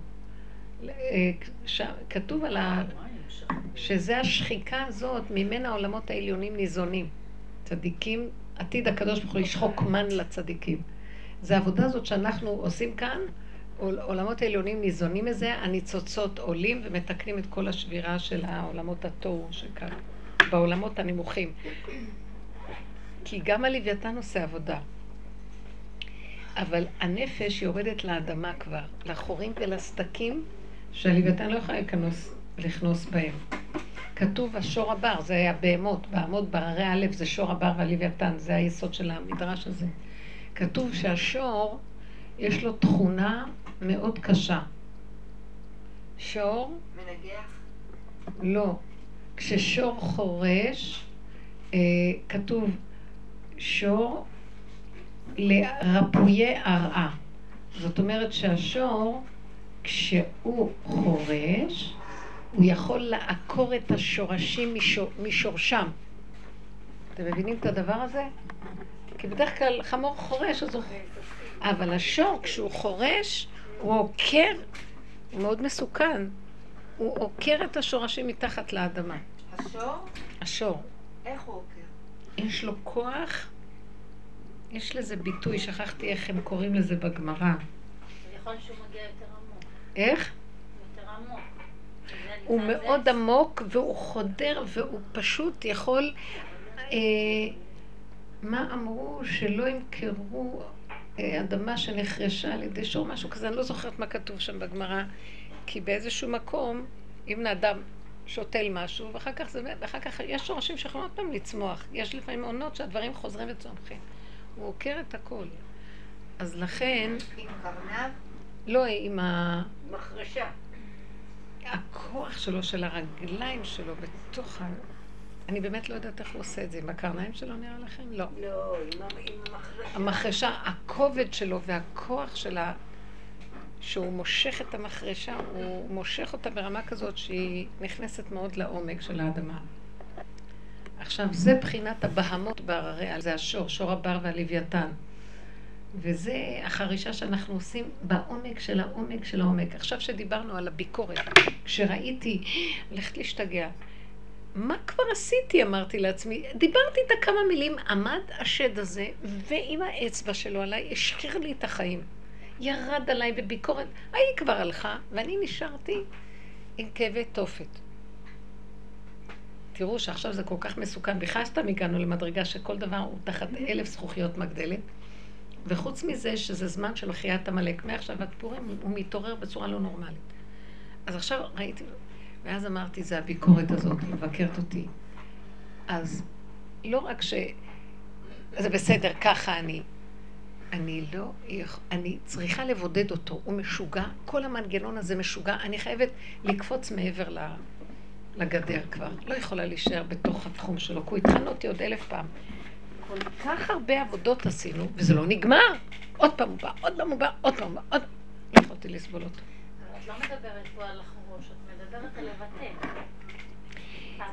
אה, כתוב על ה... שזה השחיקה הזאת, ממנה העולמות העליונים ניזונים. צדיקים, עתיד הקדוש ברוך הוא ישחוק מן לצדיקים. זה העבודה הזאת שאנחנו עושים כאן, עול- עולמות העליונים ניזונים מזה, הניצוצות עולים ומתקנים את כל השבירה של העולמות התוהו שכאן, בעולמות הנמוכים. כי גם הלוויתן עושה עבודה. אבל הנפש יורדת לאדמה כבר, לחורים ולסדקים שהלוויתן לא יכולה להיכנס, לכנוס בהם. כתוב השור הבר, זה הבהמות, בהמות בררי הלב זה שור הבר והלוויתן, זה היסוד של המדרש הזה. כתוב שהשור, יש לו תכונה מאוד קשה. שור, מנגח. לא. כששור חורש, אה, כתוב שור לרפויי הרעה. זאת אומרת שהשור, כשהוא חורש, הוא יכול לעקור את השורשים משור, משורשם. אתם מבינים את הדבר הזה? כי בדרך כלל חמור חורש, אז הוא... אבל השור, כשהוא חורש, הוא עוקר, הוא מאוד מסוכן. הוא עוקר את השורשים מתחת לאדמה. השור, השור. איך הוא עוקר? יש לו כוח, יש לזה ביטוי, שכחתי איך הם קוראים לזה בגמרא. יכול שהוא מגיע יותר עמוק. איך? יותר עמוק. הוא מאוד עמוק והוא חודר והוא פשוט יכול... אה, מה אמרו? שלא ימכרו אה, אדמה שנחרשה על ידי שור, משהו כזה, אני לא זוכרת מה כתוב שם בגמרא, כי באיזשהו מקום, אם אדם שותל משהו, ואחר כך, זה, ואחר כך יש שורשים שיכולים עוד פעם לצמוח. יש לפעמים עונות שהדברים חוזרים וצומחים. הוא עוקר את הכל. אז לכן, עם קרנב? לא עם ה... מחרשה. הכוח שלו, של הרגליים שלו, בתוך ה... אני באמת לא יודעת איך הוא עושה את זה. עם הקרניים שלו נראה לכם? לא. לא, עם ה- המחרשה. המחרשה, הכובד שלו והכוח שלה, שהוא מושך את המחרשה, הוא מושך אותה ברמה כזאת שהיא נכנסת מאוד לעומק של האדמה. עכשיו, זה בחינת הבהמות בהררי, זה השור, שור הבר והלוויתן. וזה החרישה שאנחנו עושים בעומק של העומק של העומק. עכשיו שדיברנו על הביקורת, כשראיתי, הולכת להשתגע. מה כבר עשיתי, אמרתי לעצמי. דיברתי איתה כמה מילים, עמד השד הזה, ועם האצבע שלו עליי, השחיר לי את החיים. ירד עליי בביקורת. ההיא כבר הלכה, ואני נשארתי עם כאבי תופת. תראו שעכשיו זה כל כך מסוכן. בכלל סתם הגענו למדרגה שכל דבר הוא תחת אלף זכוכיות מגדלת. וחוץ מזה שזה זמן של מחיית עמלק. מעכשיו עד פורים הוא מתעורר בצורה לא נורמלית. אז עכשיו ראיתי, ואז אמרתי, זה הביקורת הזאת, מבקרת אותי. אז לא רק ש... זה בסדר, ככה אני. אני לא, אני צריכה לבודד אותו, הוא משוגע, כל המנגנון הזה משוגע, אני חייבת לקפוץ מעבר לגדר כבר. לא יכולה להישאר בתוך התחום שלו, כי הוא יטחן אותי עוד אלף פעם. כל כך הרבה עבודות עשינו, וזה לא נגמר. עוד פעם הוא בא, עוד פעם הוא בא, עוד פעם הוא בא, עוד... לא יכולתי לסבול אותו. את לא מדברת פה על החרוש, את מדברת על לבטל.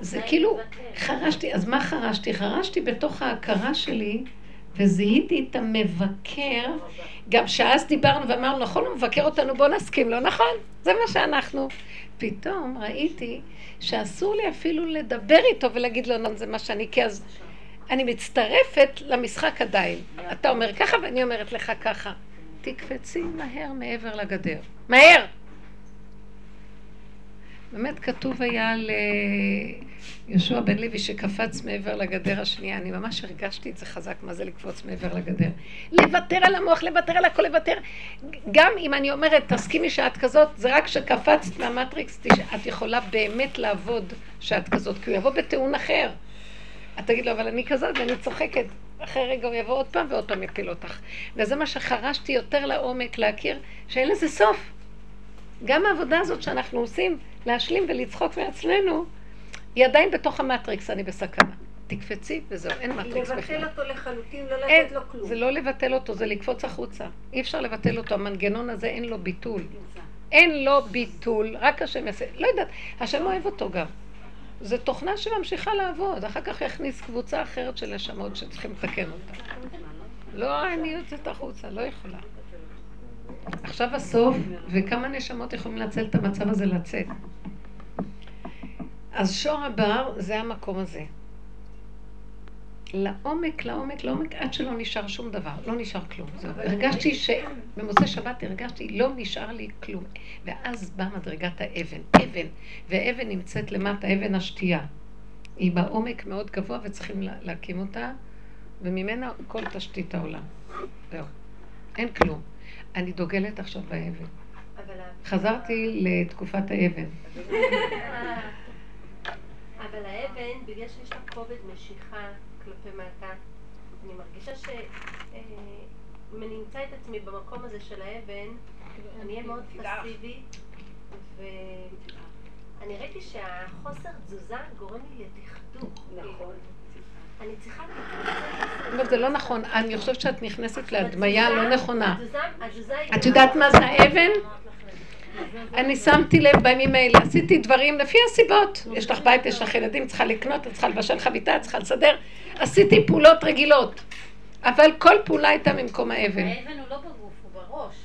זה כאילו. חרשתי, אז מה חרשתי? חרשתי בתוך ההכרה שלי, וזיהיתי את המבקר, גם שאז דיברנו ואמרנו, נכון, הוא מבקר אותנו, בוא נסכים לו, נכון, זה מה שאנחנו. פתאום ראיתי שאסור לי אפילו לדבר איתו ולהגיד לו, לא, זה מה שאני, כי אז אני מצטרפת למשחק עדיין. אתה אומר ככה ואני אומרת לך ככה. תקפצי מהר מעבר לגדר. מהר! באמת כתוב היה על אה, יהושע בן לוי שקפץ מעבר לגדר השנייה. אני ממש הרגשתי את זה חזק, מה זה לקפוץ מעבר לגדר. לוותר על המוח, לוותר על הכל, לוותר. גם אם אני אומרת, תסכימי שאת כזאת, זה רק שקפצת מהמטריקס, את יכולה באמת לעבוד שאת כזאת, כי הוא יבוא בטיעון אחר. את תגיד לו, אבל אני כזאת ואני צוחקת. אחרי רגע הוא יבוא עוד פעם ועוד פעם יפיל אותך. וזה מה שחרשתי יותר לעומק, להכיר שאין לזה סוף. גם העבודה הזאת שאנחנו עושים, להשלים ולצחוק מעצמנו, היא עדיין בתוך המטריקס, אני בסכנה. תקפצי וזהו, אין מטריקס בכלל. לבטל אותו לחלוטין, לא לתת לו כלום. זה לא לבטל אותו, זה לקפוץ החוצה. אי אפשר לבטל אותו, המנגנון הזה אין לו ביטול. אין לו ביטול, רק השם יעשה. לא יודעת, השם אוהב אותו גם. זה תוכנה שממשיכה לעבוד, אחר כך יכניס קבוצה אחרת של נשמות שצריכים לתקן אותה. לא, אני יוצאת החוצה, לא יכולה. עכשיו הסוף, וכמה נשמות יכולים לנצל את המצב הזה לצאת. אז שור הבר זה המקום הזה. לעומק, לעומק, לעומק, עד שלא נשאר שום דבר, לא נשאר כלום. הרגשתי שבמוצאי שבת הרגשתי, לא נשאר לי כלום. ואז באה מדרגת האבן, אבן, והאבן נמצאת למטה, אבן השתייה. היא בעומק מאוד גבוה וצריכים להקים אותה, וממנה כל תשתית העולם. זהו. אין כלום. אני דוגלת עכשיו באבן. חזרתי לתקופת האבן. אבל האבן, בגלל שיש לה כובד משיכה כלפי מטה, אני מרגישה שאם אני אמצא את עצמי במקום הזה של האבן, אני אהיה מאוד פסיבי, ואני ראיתי שהחוסר תזוזה גורם לי לדכדוך. נכון. אני צריכה... אבל זה לא נכון, אני חושבת שאת נכנסת להדמיה לא נכונה. את יודעת מה זה האבן? אני שמתי לב בימים האלה, עשיתי דברים לפי הסיבות. יש לך בית, יש לך ילדים, צריכה לקנות, את צריכה לבשל חביתה, את צריכה לסדר. עשיתי פעולות רגילות. אבל כל פעולה הייתה ממקום האבן. האבן הוא לא בגוף, הוא בראש.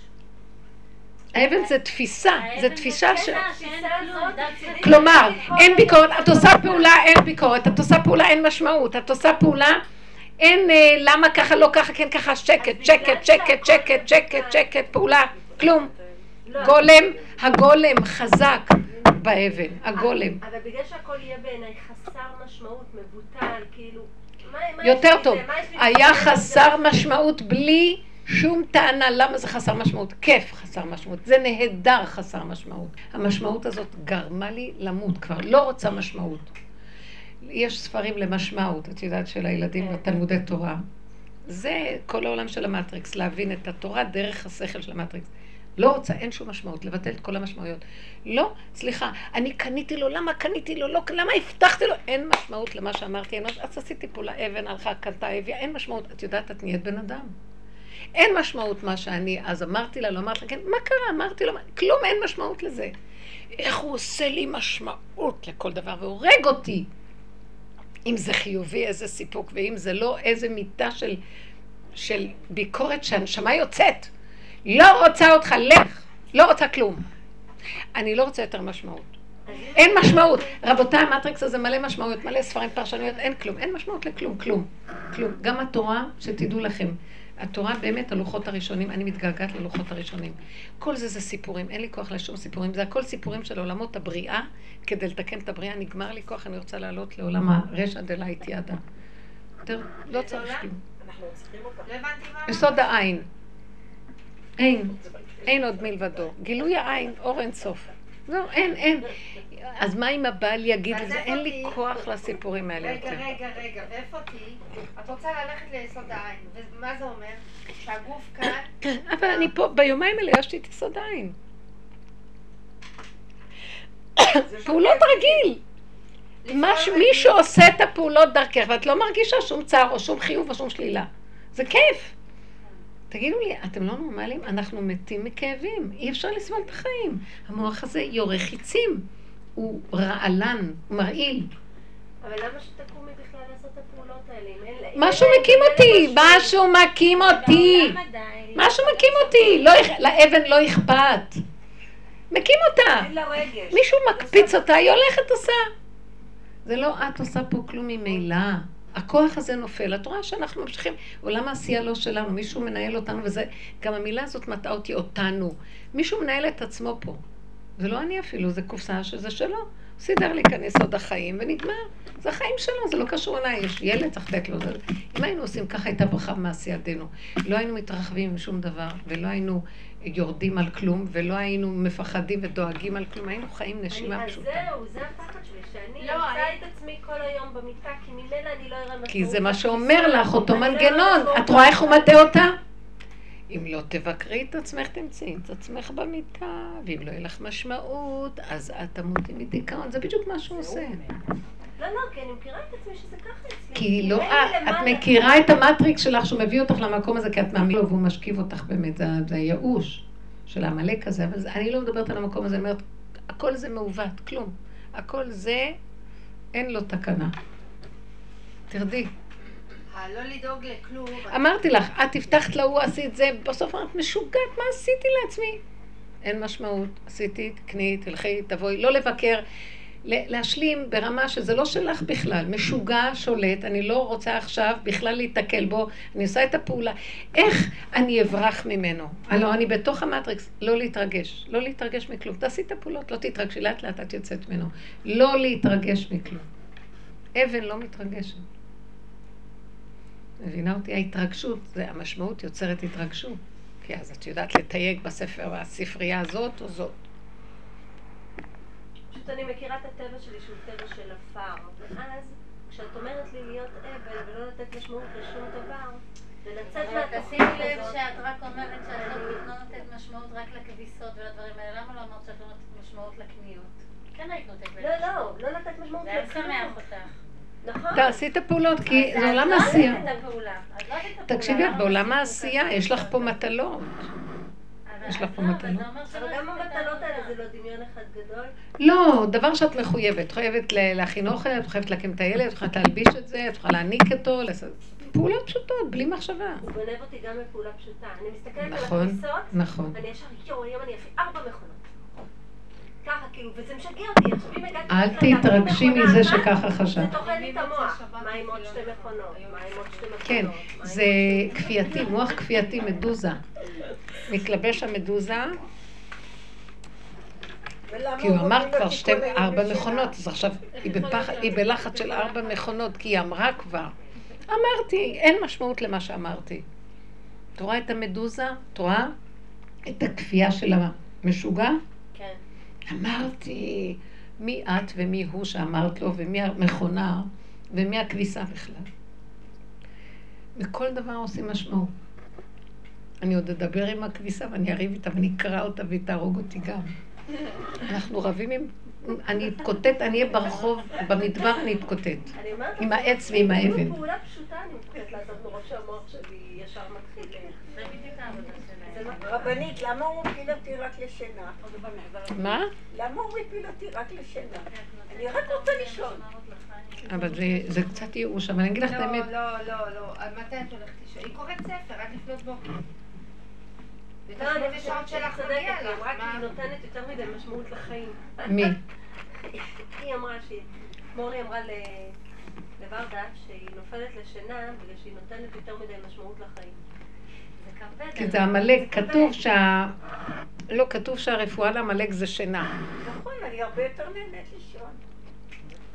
האבן זה תפיסה, זה תפיסה ש... כלומר, אין ביקורת, את עושה פעולה, אין ביקורת, את עושה פעולה, אין משמעות, את עושה פעולה, אין אה, למה ככה, לא ככה, כן ככה, שקט, שקט, שקט, שקט, שקט, שקט, פעולה, כלום. לא, גולם, הגולם חזק באבן, הגולם. אבל בגלל שהכל יהיה בעיניי חסר משמעות, מבוטל, כאילו... יותר טוב, היה חסר משמעות בלי שום טענה למה זה חסר משמעות. כיף חסר משמעות, זה נהדר חסר משמעות. המשמעות הזאת גרמה לי למות כבר, לא רוצה משמעות. יש ספרים למשמעות, את יודעת, של הילדים כן. בתלמודי תורה. זה כל העולם של המטריקס, להבין את התורה דרך השכל של המטריקס. לא רוצה, אין שום משמעות, לבטל את כל המשמעויות. לא, סליחה, אני קניתי לו, למה קניתי לו, לא, למה הבטחתי לו? אין משמעות למה שאמרתי, אז עשיתי פה לאבן, הלכה, קנתה, הביאה, אין משמעות. את יודעת, את נהיית בן אדם. אין משמעות מה שאני אז אמרתי לה, לא אמרתי לה, כן, מה קרה? אמרתי לו, כלום אין משמעות לזה. איך הוא עושה לי משמעות לכל דבר והורג אותי. אם זה חיובי, איזה סיפוק, ואם זה לא, איזה מיטה של, של ביקורת שהנשמה יוצאת. לא רוצה אותך, לך. לא רוצה כלום. אני לא רוצה יותר משמעות. אין משמעות. רבותיי, המטריקס הזה מלא משמעויות, מלא ספרים פרשנויות, אין כלום. אין משמעות לכלום, כלום. כלום. גם התורה, שתדעו לכם, התורה באמת, הלוחות הראשונים, אני מתגעגעת ללוחות הראשונים. כל זה זה סיפורים, אין לי כוח לשום סיפורים, זה הכל סיפורים של עולמות הבריאה, כדי לתקן את הבריאה, נגמר לי כוח, אני רוצה לעלות לעולם הרישא דלא אתיידע. יותר, לא צריך כלום. יסוד האין. אין, אין עוד מלבדו. גילוי האין, אור אין סוף. זהו, אין, אין. אז מה אם הבעל יגיד לזה? אין לי כוח לסיפורים האלה יותר. רגע, רגע, רגע, ואיפה תהיי? את רוצה ללכת ליסוד העין, ומה זה אומר? שהגוף כאן... אבל אני פה, ביומיים האלה יש לי את יסוד העין. פעולות רגיל. מי שעושה את הפעולות דרכך, ואת לא מרגישה שום צער או שום חיוב או שום שלילה. זה כיף. תגידו לי, אתם לא נורמלים? אנחנו מתים מכאבים, אי אפשר לסבול את החיים. המוח הזה יורה חיצים, הוא רעלן, הוא מרעיל. אבל למה שתקומי בכלל לעשות את הפעולות האלה? משהו מקים אותי, משהו מקים אותי. משהו מקים אותי, לאבן לא אכפת. מקים אותה. מישהו מקפיץ אותה, היא הולכת עושה. זה לא את עושה פה כלום ממילא. הכוח הזה נופל. את רואה שאנחנו ממשיכים, עולם העשייה לא שלנו, מישהו מנהל אותנו, וזה, גם המילה הזאת מטעה אותי, אותנו. מישהו מנהל את עצמו פה. זה לא אני אפילו, זה קופסה שזה שלו. סידר להיכנס עוד החיים ונגמר. זה החיים שלו, זה לא קשור אליי, יש ילד, צריך לתת לו. זה... אם היינו עושים ככה, הייתה ברכה במעשייתנו. לא היינו מתרחבים עם שום דבר, ולא היינו יורדים על כלום, ולא היינו מפחדים ודואגים על כלום, היינו חיים נשימה פשוטה. זהו, זה הפחד שלי, שאני לא, אמצא את עצמי כל היום במיטה, כי ממילא אני לא אראה משמעות. כי זה מה שאומר לך, אותו מנגנון. את רואה איך הוא מטה אותה? אם לא תבקרי את עצמך, תמצאי את עצמך במיטה, ואם לא יהיה לך משמעות, אז את תמותי מדיכאון. זה בדיוק מה שהוא עושה. לא, לא, כי אני מכירה את עצמי שזה ככה אצלי. כי לא, את מכירה את המטריקס שלך שהוא מביא אותך למקום הזה, כי את מאמינה לו והוא משכיב אותך באמת, זה, זה הייאוש של העמלק הזה, אבל אני לא מדברת על המקום הזה, אני אומרת, הכל זה מעוות, כלום. הכל זה אין לו תקנה. תרדי. הלא לדאוג לכלום. אמרתי לך, את הבטחת להוא, עשית זה, בסוף אמרת, משוגעת, מה עשיתי לעצמי? אין משמעות, עשיתי, תקני, תלכי, תבואי, לא לבקר, להשלים ברמה שזה לא שלך בכלל, משוגע, שולט, אני לא רוצה עכשיו בכלל להיתקל בו, אני עושה את הפעולה. איך אני אברח ממנו? הלוא אני בתוך המטריקס, לא להתרגש, לא להתרגש מכלום. תעשי את הפעולות, לא תתרגשי, לאט לאט את יוצאת ממנו. לא להתרגש מכלום. אבן לא מתרגשת. מבינה אותי? ההתרגשות, זה המשמעות יוצרת התרגשות. כי אז את יודעת לתייג בספר, בספרייה הזאת או זאת. פשוט אני מכירה את הטבע שלי שהוא טבע של עפר, ואז כשאת אומרת לי להיות אבל ולא לתת משמעות לשום דבר, ולצאת מהתוכנית תשימי לב הזאת, שאת רק אומרת שאת לא לא נותנת משמעות רק לכביסות ולדברים האלה. למה לא אמרת שאת לא נותנת משמעות לקניות? כן היית נותנת לא, לא, לא לתת משמעות זה היה. משמח אותך. נכון. תעשי את הפעולות, כי זה עולם לא העשייה. לא. תקשיבי, את בעולם העשייה? יש לך פה מטלות. יש לך פה לא, אבל שלא אבל גם המטלות האלה. זה לא דמיון אחד גדול. לא, דבר שאת מחויבת. את חייבת ל- להכין אוכל, את חייבת להקים את הילד, את חייבת להלביש את זה, את יכולה להניק אותו, לעשות- פעולות פשוטות, בלי מחשבה. הוא גונב אותי גם בפעולה פשוטה. אני מסתכלת על נכון, הכניסות, נכון. אני ישר, יואו, היום אני אפעיל ארבע מכונות. ככה, כאילו, וזה משגע אותי. עכשיו, אם הגעתי... אל להחלטה, תתרגשי מזה שככה חשבת. זה טוחן לי את המוח. מה עם עוד שתי מכונות? מה עם עוד שתי מכונות? כן, זה כפייתי, מוח כפייתי, מדוזה. מתלבש המדוזה, כי הוא אמר כבר שתי, ארבע? מכונות, אז עכשיו היא בפחד, היא בלחץ של ארבע מכונות, כי היא אמרה כבר. אמרתי, אין משמעות למה שאמרתי. את רואה את המדוזה? את רואה? את הכפייה של המשוגע? אמרתי, מי את ומי הוא שאמרת לו, ומי המכונה, ומי הכביסה בכלל. וכל דבר עושים משמעות. אני עוד אדבר עם הכביסה ואני אריב איתה ואני אקרא אותה והיא תהרוג אותי גם. אנחנו רבים עם... אני אתקוטט, אני אהיה ברחוב, במדבר אני אתקוטט. אני אומרת עם העץ ועם האבן. אפילו פעולה פשוטה אני מוכנת לעשות מרוב שהמוח שלי ישר מתחיל... אה, זה בדיוק העבודה זה שלהם. לא- רבנית, למה הוא מפיל אותי רק לשינה? מה? למה הוא מפיל אותי רק לשינה? אני רק רוצה לישון. אבל זה, זה קצת ייאוש, אבל אני אגיד לך את האמת, לא, לא, לא, לא. עד מתי את הולכת לישון? היא קוראת ספר עד לפנות בוקר. לא, אני חושבת שלך צודקת, מגיע היא לך. אמרה כי מה? היא נותנת יותר מדי משמעות לחיים. מי? היא אמרה שהיא, מורי אמרה ל- לוורדה שהיא נופלת לשינה בגלל שהיא נותנת יותר מדי משמעות לחיים. זה כבד. כי זה עמלק, כתוב שה... לא, כתוב שהרפואה לעמלק זה שינה. נכון, אני הרבה יותר נהנית לישון.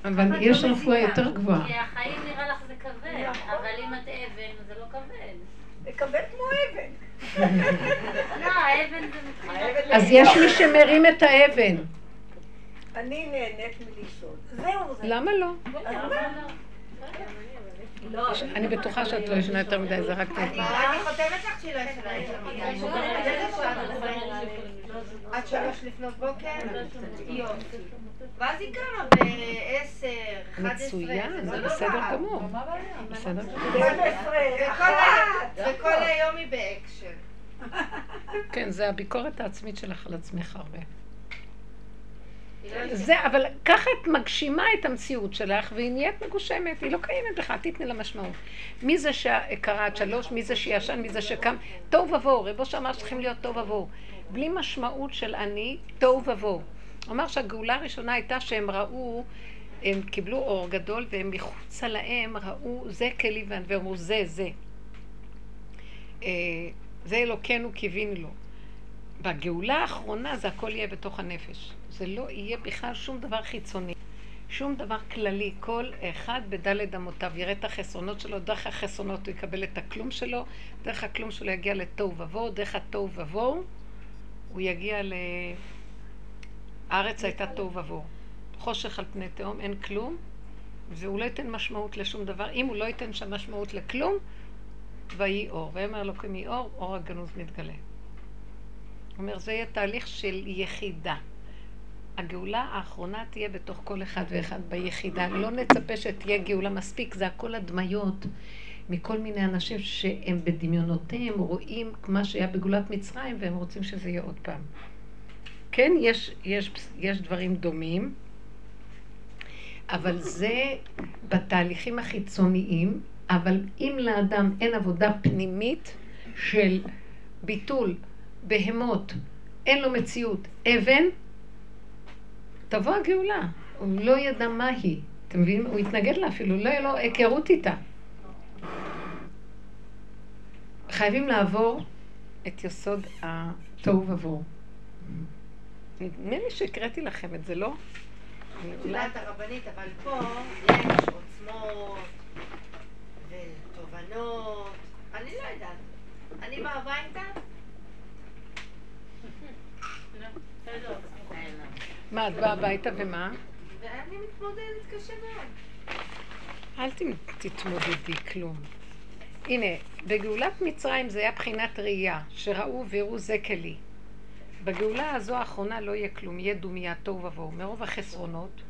אבל יש רפואה יותר גבוהה. כי החיים נראה לך זה כבד, אבל אם את אבן זה לא כבד. לקבל כמו אבן. לא, האבן זה מבחינת... אז יש מי שמרים את האבן. אני נהנית מלישון. זהו זה. למה לא? אז מה? לא, אני בטוחה שאת לא ישנה יותר מדי, זה רק אני נגמר. אני חותמת לך שהיא לא ישנה יותר מדי. את זה שעה עד שלוש לפנות בוקר? ואז היא קמה ב-10, 11. מצוין, זה לא בסדר. גמור. בסדר גמור. וכל היום היא באקשן. כן, זה הביקורת העצמית שלך על עצמך הרבה. זה, אבל ככה את מגשימה את המציאות שלך, והיא נהיית מגושמת, היא לא קיימת בכלל, תתני לה משמעות. מי זה שקרא עד שלוש, מי זה שישן, מי זה שקם, תוהו ובוהו, רבנו שאמר שצריכים להיות תוהו ובוהו. בלי משמעות של אני, תוהו ובוהו. הוא אמר שהגאולה הראשונה הייתה שהם ראו, הם קיבלו אור גדול, והם מחוצה להם ראו זה כלי ואין, ואמרו זה, זה. אה, זה אלוקינו קיווינו לו. בגאולה האחרונה זה הכל יהיה בתוך הנפש. זה לא יהיה בכלל שום דבר חיצוני, שום דבר כללי. כל אחד בדלת אמותיו יראה את החסרונות שלו, דרך החסרונות הוא יקבל את הכלום שלו, דרך הכלום שלו יגיע לתוהו ובוהו, דרך התוהו ובוהו הוא יגיע ל... הארץ הייתה תוהו ובוהו. חושך על פני תהום, אין כלום, והוא לא ייתן משמעות לשום דבר. אם הוא לא ייתן שם משמעות לכלום, ויהי אור. ויאמר אלוקים יהי אור, אור הגנוז מתגלה. הוא אומר, זה יהיה תהליך של יחידה. הגאולה האחרונה תהיה בתוך כל אחד ואחד ביחידה. לא נצפה שתהיה גאולה מספיק, זה הכל הדמיות מכל מיני אנשים שהם בדמיונותיהם רואים מה שהיה בגאולת מצרים והם רוצים שזה יהיה עוד פעם. כן, יש, יש, יש דברים דומים, אבל זה בתהליכים החיצוניים, אבל אם לאדם אין עבודה פנימית של ביטול, בהמות, אין לו מציאות, אבן, תבוא הגאולה. הוא לא ידע מה היא. אתם מבינים? הוא התנגד לה אפילו, לא היה לו היכרות איתה. חייבים לעבור את יסוד התוהו ובוהו. נדמה לי שהקראתי לכם את זה, לא? את הרבנית, אבל פה יש עוצמות ותובנות. אני לא יודעת. אני באה הביתה, מה, את באה הביתה ומה? ואני מתמודדת קשה מאוד. אל תתמודדי כלום. הנה, בגאולת מצרים זה היה בחינת ראייה, שראו והראו זה כלי. בגאולה הזו האחרונה לא יהיה כלום, יהיה דומיה, תוהו ובוהו, מרוב החסרונות.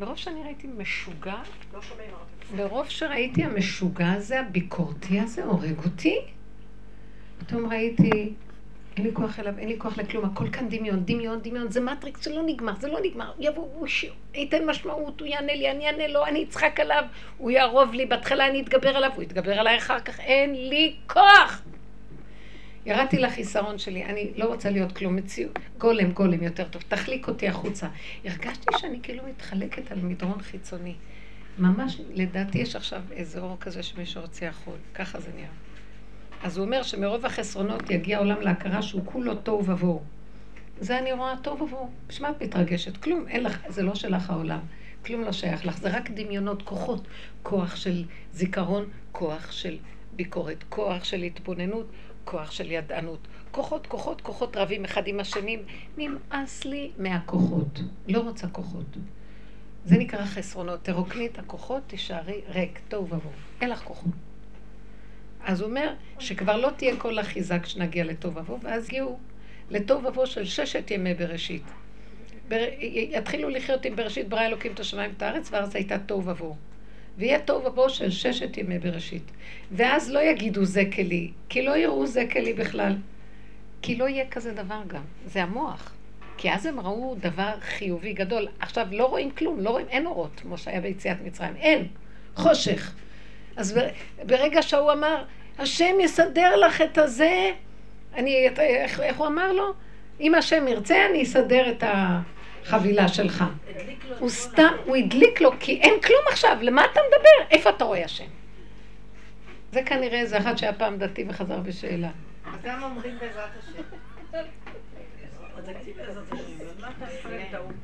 מרוב שאני ראיתי משוגע, לא שומעים. מרוב שראיתי המשוגע הזה, הביקורתי הזה, הורג אותי. פתאום ראיתי, אין לי כוח אליו, אין לי כוח לכלום, הכל כאן דמיון, דמיון, דמיון, זה מטריקס שלא נגמר, זה לא נגמר, יבוא, הוא ש... ייתן משמעות, הוא יענה לי, אני אענה לו, אני אצחק עליו, הוא יערוב לי, בהתחלה אני אתגבר עליו, הוא יתגבר עליי אחר כך, אין לי כוח! ירדתי לחיסרון שלי, אני לא רוצה להיות כלום מציאות. גולם, גולם יותר טוב, תחליק אותי החוצה. הרגשתי שאני כאילו מתחלקת על מדרון חיצוני. ממש, לדעתי יש עכשיו איזה אור כזה שמישהו רוצה יכול. ככה זה נראה. אז הוא אומר שמרוב החסרונות יגיע העולם להכרה שהוא כולו תוהו ובוהו. זה אני רואה תוהו ובוהו. בשביל מה את מתרגשת? כלום, אין לך, זה לא שלך העולם. כלום לא שייך לך, זה רק דמיונות, כוחות. כוח של זיכרון, כוח של ביקורת, כוח של התבוננות, כוח של ידענות. כוחות, כוחות, כוחות רבים אחד עם השנים. נמאס לי מהכוחות. לא רוצה כוחות. זה נקרא חסרונות. תרוקני את הכוחות, תישארי ריק, תוהו ובוהו. אין לך כוחות. אז הוא אומר שכבר לא תהיה כל אחיזה כשנגיע לתוהו ובוהו, ואז יהיו לתוהו ובוהו של ששת ימי בראשית. בר... יתחילו לחיות עם בראשית ברא אלוקים את השמיים ואת הארץ, והארץ הייתה תוהו ובוהו. ויהיה תוהו ובוהו של ששת ימי בראשית. ואז לא יגידו זה כלי, כי לא יראו זה כלי בכלל. כי לא יהיה כזה דבר גם. זה המוח. כי אז הם ראו דבר חיובי גדול. עכשיו, לא רואים כלום, לא רואים, אין אורות, כמו שהיה ביציאת מצרים. אין. חושך. אז ברגע שהוא אמר, השם יסדר לך את הזה, אני, איך, איך הוא אמר לו? אם השם ירצה, אני אסדר את החבילה שלך. הוא סתם, הוא הדליק לו, כי אין כלום עכשיו, למה אתה מדבר? איפה אתה רואה השם? זה כנראה איזה אחד שהיה פעם דתי וחזר בשאלה. אז גם אומרים בעזרת השם. אז תקציב בעזרת השם, אז מה אתה עושה טעות?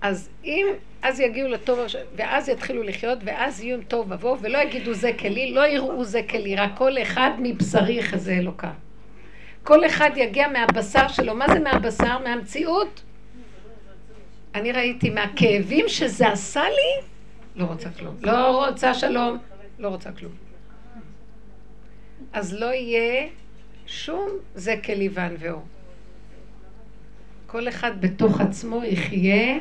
אז אם, אז יגיעו לטוב, ואז יתחילו לחיות, ואז יהיו טוב ובוהו, ולא יגידו זה כלי, לא יראו זה כלי, רק כל אחד מבשרי יחזה אלוקיו. כל אחד יגיע מהבשר שלו. מה זה מהבשר? מהמציאות. אני ראיתי מהכאבים שזה עשה לי, לא רוצה כלום. לא רוצה שלום, לא רוצה כלום. אז לא יהיה שום זה כלי וענווהו. כל אחד בתוך עצמו יחיה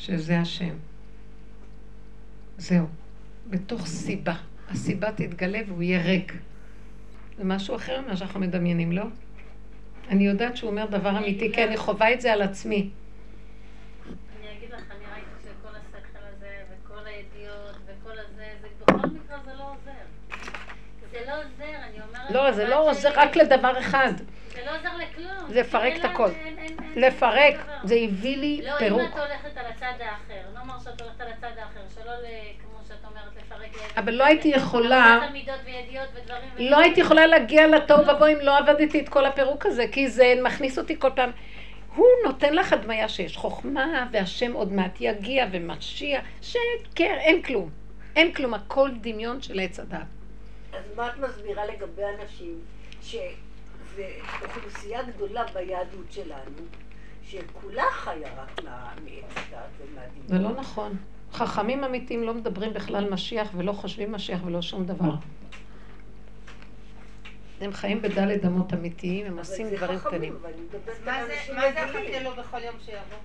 שזה השם. זהו. בתוך סיבה. הסיבה תתגלה והוא יהיה ריק. זה משהו אחר ממה שאנחנו מדמיינים, לא? אני יודעת שהוא אומר דבר אמיתי, כי אני חווה את זה על עצמי. אני אגיד לך, אני ראיתי שכל השכל הזה, וכל הידיעות, וכל הזה, זה בכל מקרה זה לא עוזר. זה לא עוזר, אני אומרת... לא, זה לא עוזר רק לדבר אחד. זה לא עוזר לכלום. זה לפרק אין את הכל. לפרק. זה הביא לי לא, אם פירוק. את הולכת על הצד האחר, לא אומר שאת הולכת על הצד האחר, שלא כמו שאת אומרת, לפרק... אבל לא הייתי יכולה- ודברים... לא הייתי יכולה להגיע לתוהו ובוהו אם לא עבדתי את כל הפירוק הזה, כי זה מכניס אותי כל פעם. הוא נותן לך הדמיה שיש חוכמה, והשם עוד מעט יגיע ומשיח, שקר, אין כלום. אין כלום, הכל דמיון של עץ הדת. אז מה את מסבירה לגבי אנשים שזו אוכלוסייה גדולה ביהדות שלנו, שכולה חיה רק מעץ הדת ומהדמיון? זה לא נכון. חכמים אמיתיים לא מדברים בכלל משיח ולא חושבים משיח ולא שום דבר. הם חיים בדלת אמות אמיתיים, הם עושים דברים קטנים. מה זה-. אחכה לו בכל יום שיבוא?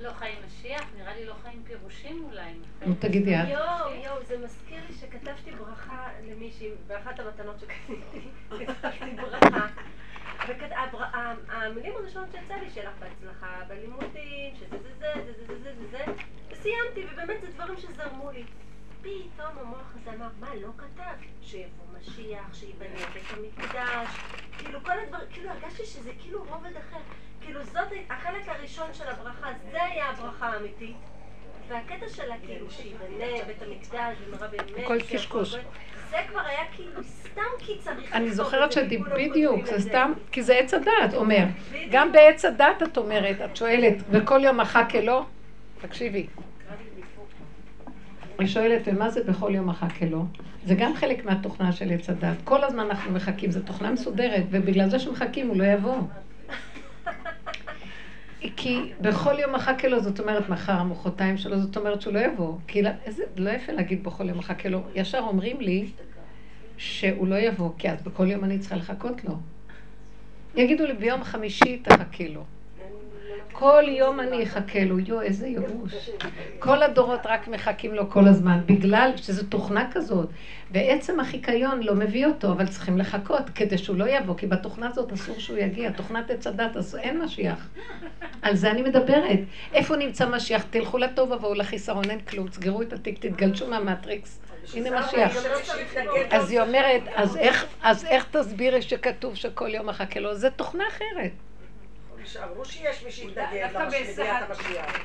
לא חיים משיח, נראה לי לא חיים פירושים אולי. נו, תגידי את. יואו, יואו, זה מזכיר לי שכתבתי ברכה למישהי, באחת המתנות שקניתי, כתבתי ברכה. המילים הראשונות שיצא לי, שיהיה לך בהצלחה בלימודים, שזה זה זה, זה זה זה זה זה, וסיימתי, ובאמת זה דברים שזרמו לי. פתאום המוח הזה אמר, מה לא כתב? שיבוא משיח, שיבנה בית המקדש, כאילו כל הדברים, כאילו הרגשתי שזה כאילו רובד אחר. כאילו זאת, החלק הראשון של הברכה, זה היה הברכה האמיתית. והקטע שלה כאילו שיבנה בית המקדש ומראה באמת... הכל קשקוש. זה כבר היה כאילו סתם כי צריך אני זוכרת וכולם בדיוק, זה. סתם, כי זה עץ הדעת, אומר. גם בעץ הדת את אומרת, את שואלת, וכל יום מחק אלו? תקשיבי. היא שואלת, ומה זה בכל יום מחק אלו? זה גם חלק מהתוכנה של עץ הדת. כל הזמן אנחנו מחכים, זו תוכנה מסודרת, ובגלל זה שמחכים הוא לא יבוא. כי בכל יום מחכה לו, זאת אומרת מחר, מחרתיים שלו, זאת אומרת שהוא לא יבוא. כי לא- איזה, לא יפה להגיד בכל יום מחכה לו. ישר אומרים לי שהוא לא יבוא, כי אז בכל יום אני צריכה לחכות לו. יגידו לי, ביום חמישי תחכי לו. כל יום אני אחכה לו, יואו, איזה ייאוש. כל הדורות רק מחכים לו כל הזמן, בגלל שזו תוכנה כזאת. ועצם החיקיון לא מביא אותו, אבל צריכים לחכות כדי שהוא לא יבוא, כי בתוכנה הזאת אסור שהוא יגיע. תוכנת עץ הדת, אז אין משיח. על זה אני מדברת. איפה נמצא משיח? תלכו לטוב ובואו לחיסרון, אין כלום. סגרו את התיק, תתגלשו מהמטריקס. הנה משיח. אז היא אומרת, אז איך, תסבירי שכתוב שכל יום מחכה לו? זה תוכנה אחרת. אמרו שיש מי למשיח, בהיסח- המשיח.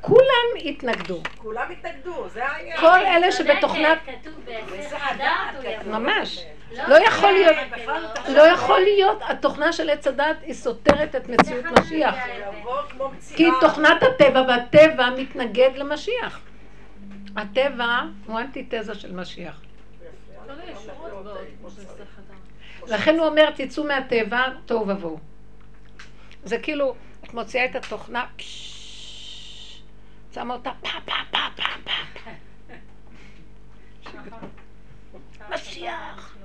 כולם, התנגדו. כולם התנגדו, זה העניין. כל אלה שבתוכנת... יבוא. ממש. לא יכול להיות, בכלל לא יכול להיות, התוכנה של עץ הדת היא סותרת את מציאות משיח. כי תוכנת הטבע, והטבע מתנגד למשיח. הטבע הוא אנטיתזה של משיח. לכן הוא אומר, תצאו מהטבע, תוהו ובוהו. זה כאילו, את מוציאה את התוכנה, שמה אותה פה פה פה פה פה. משיח,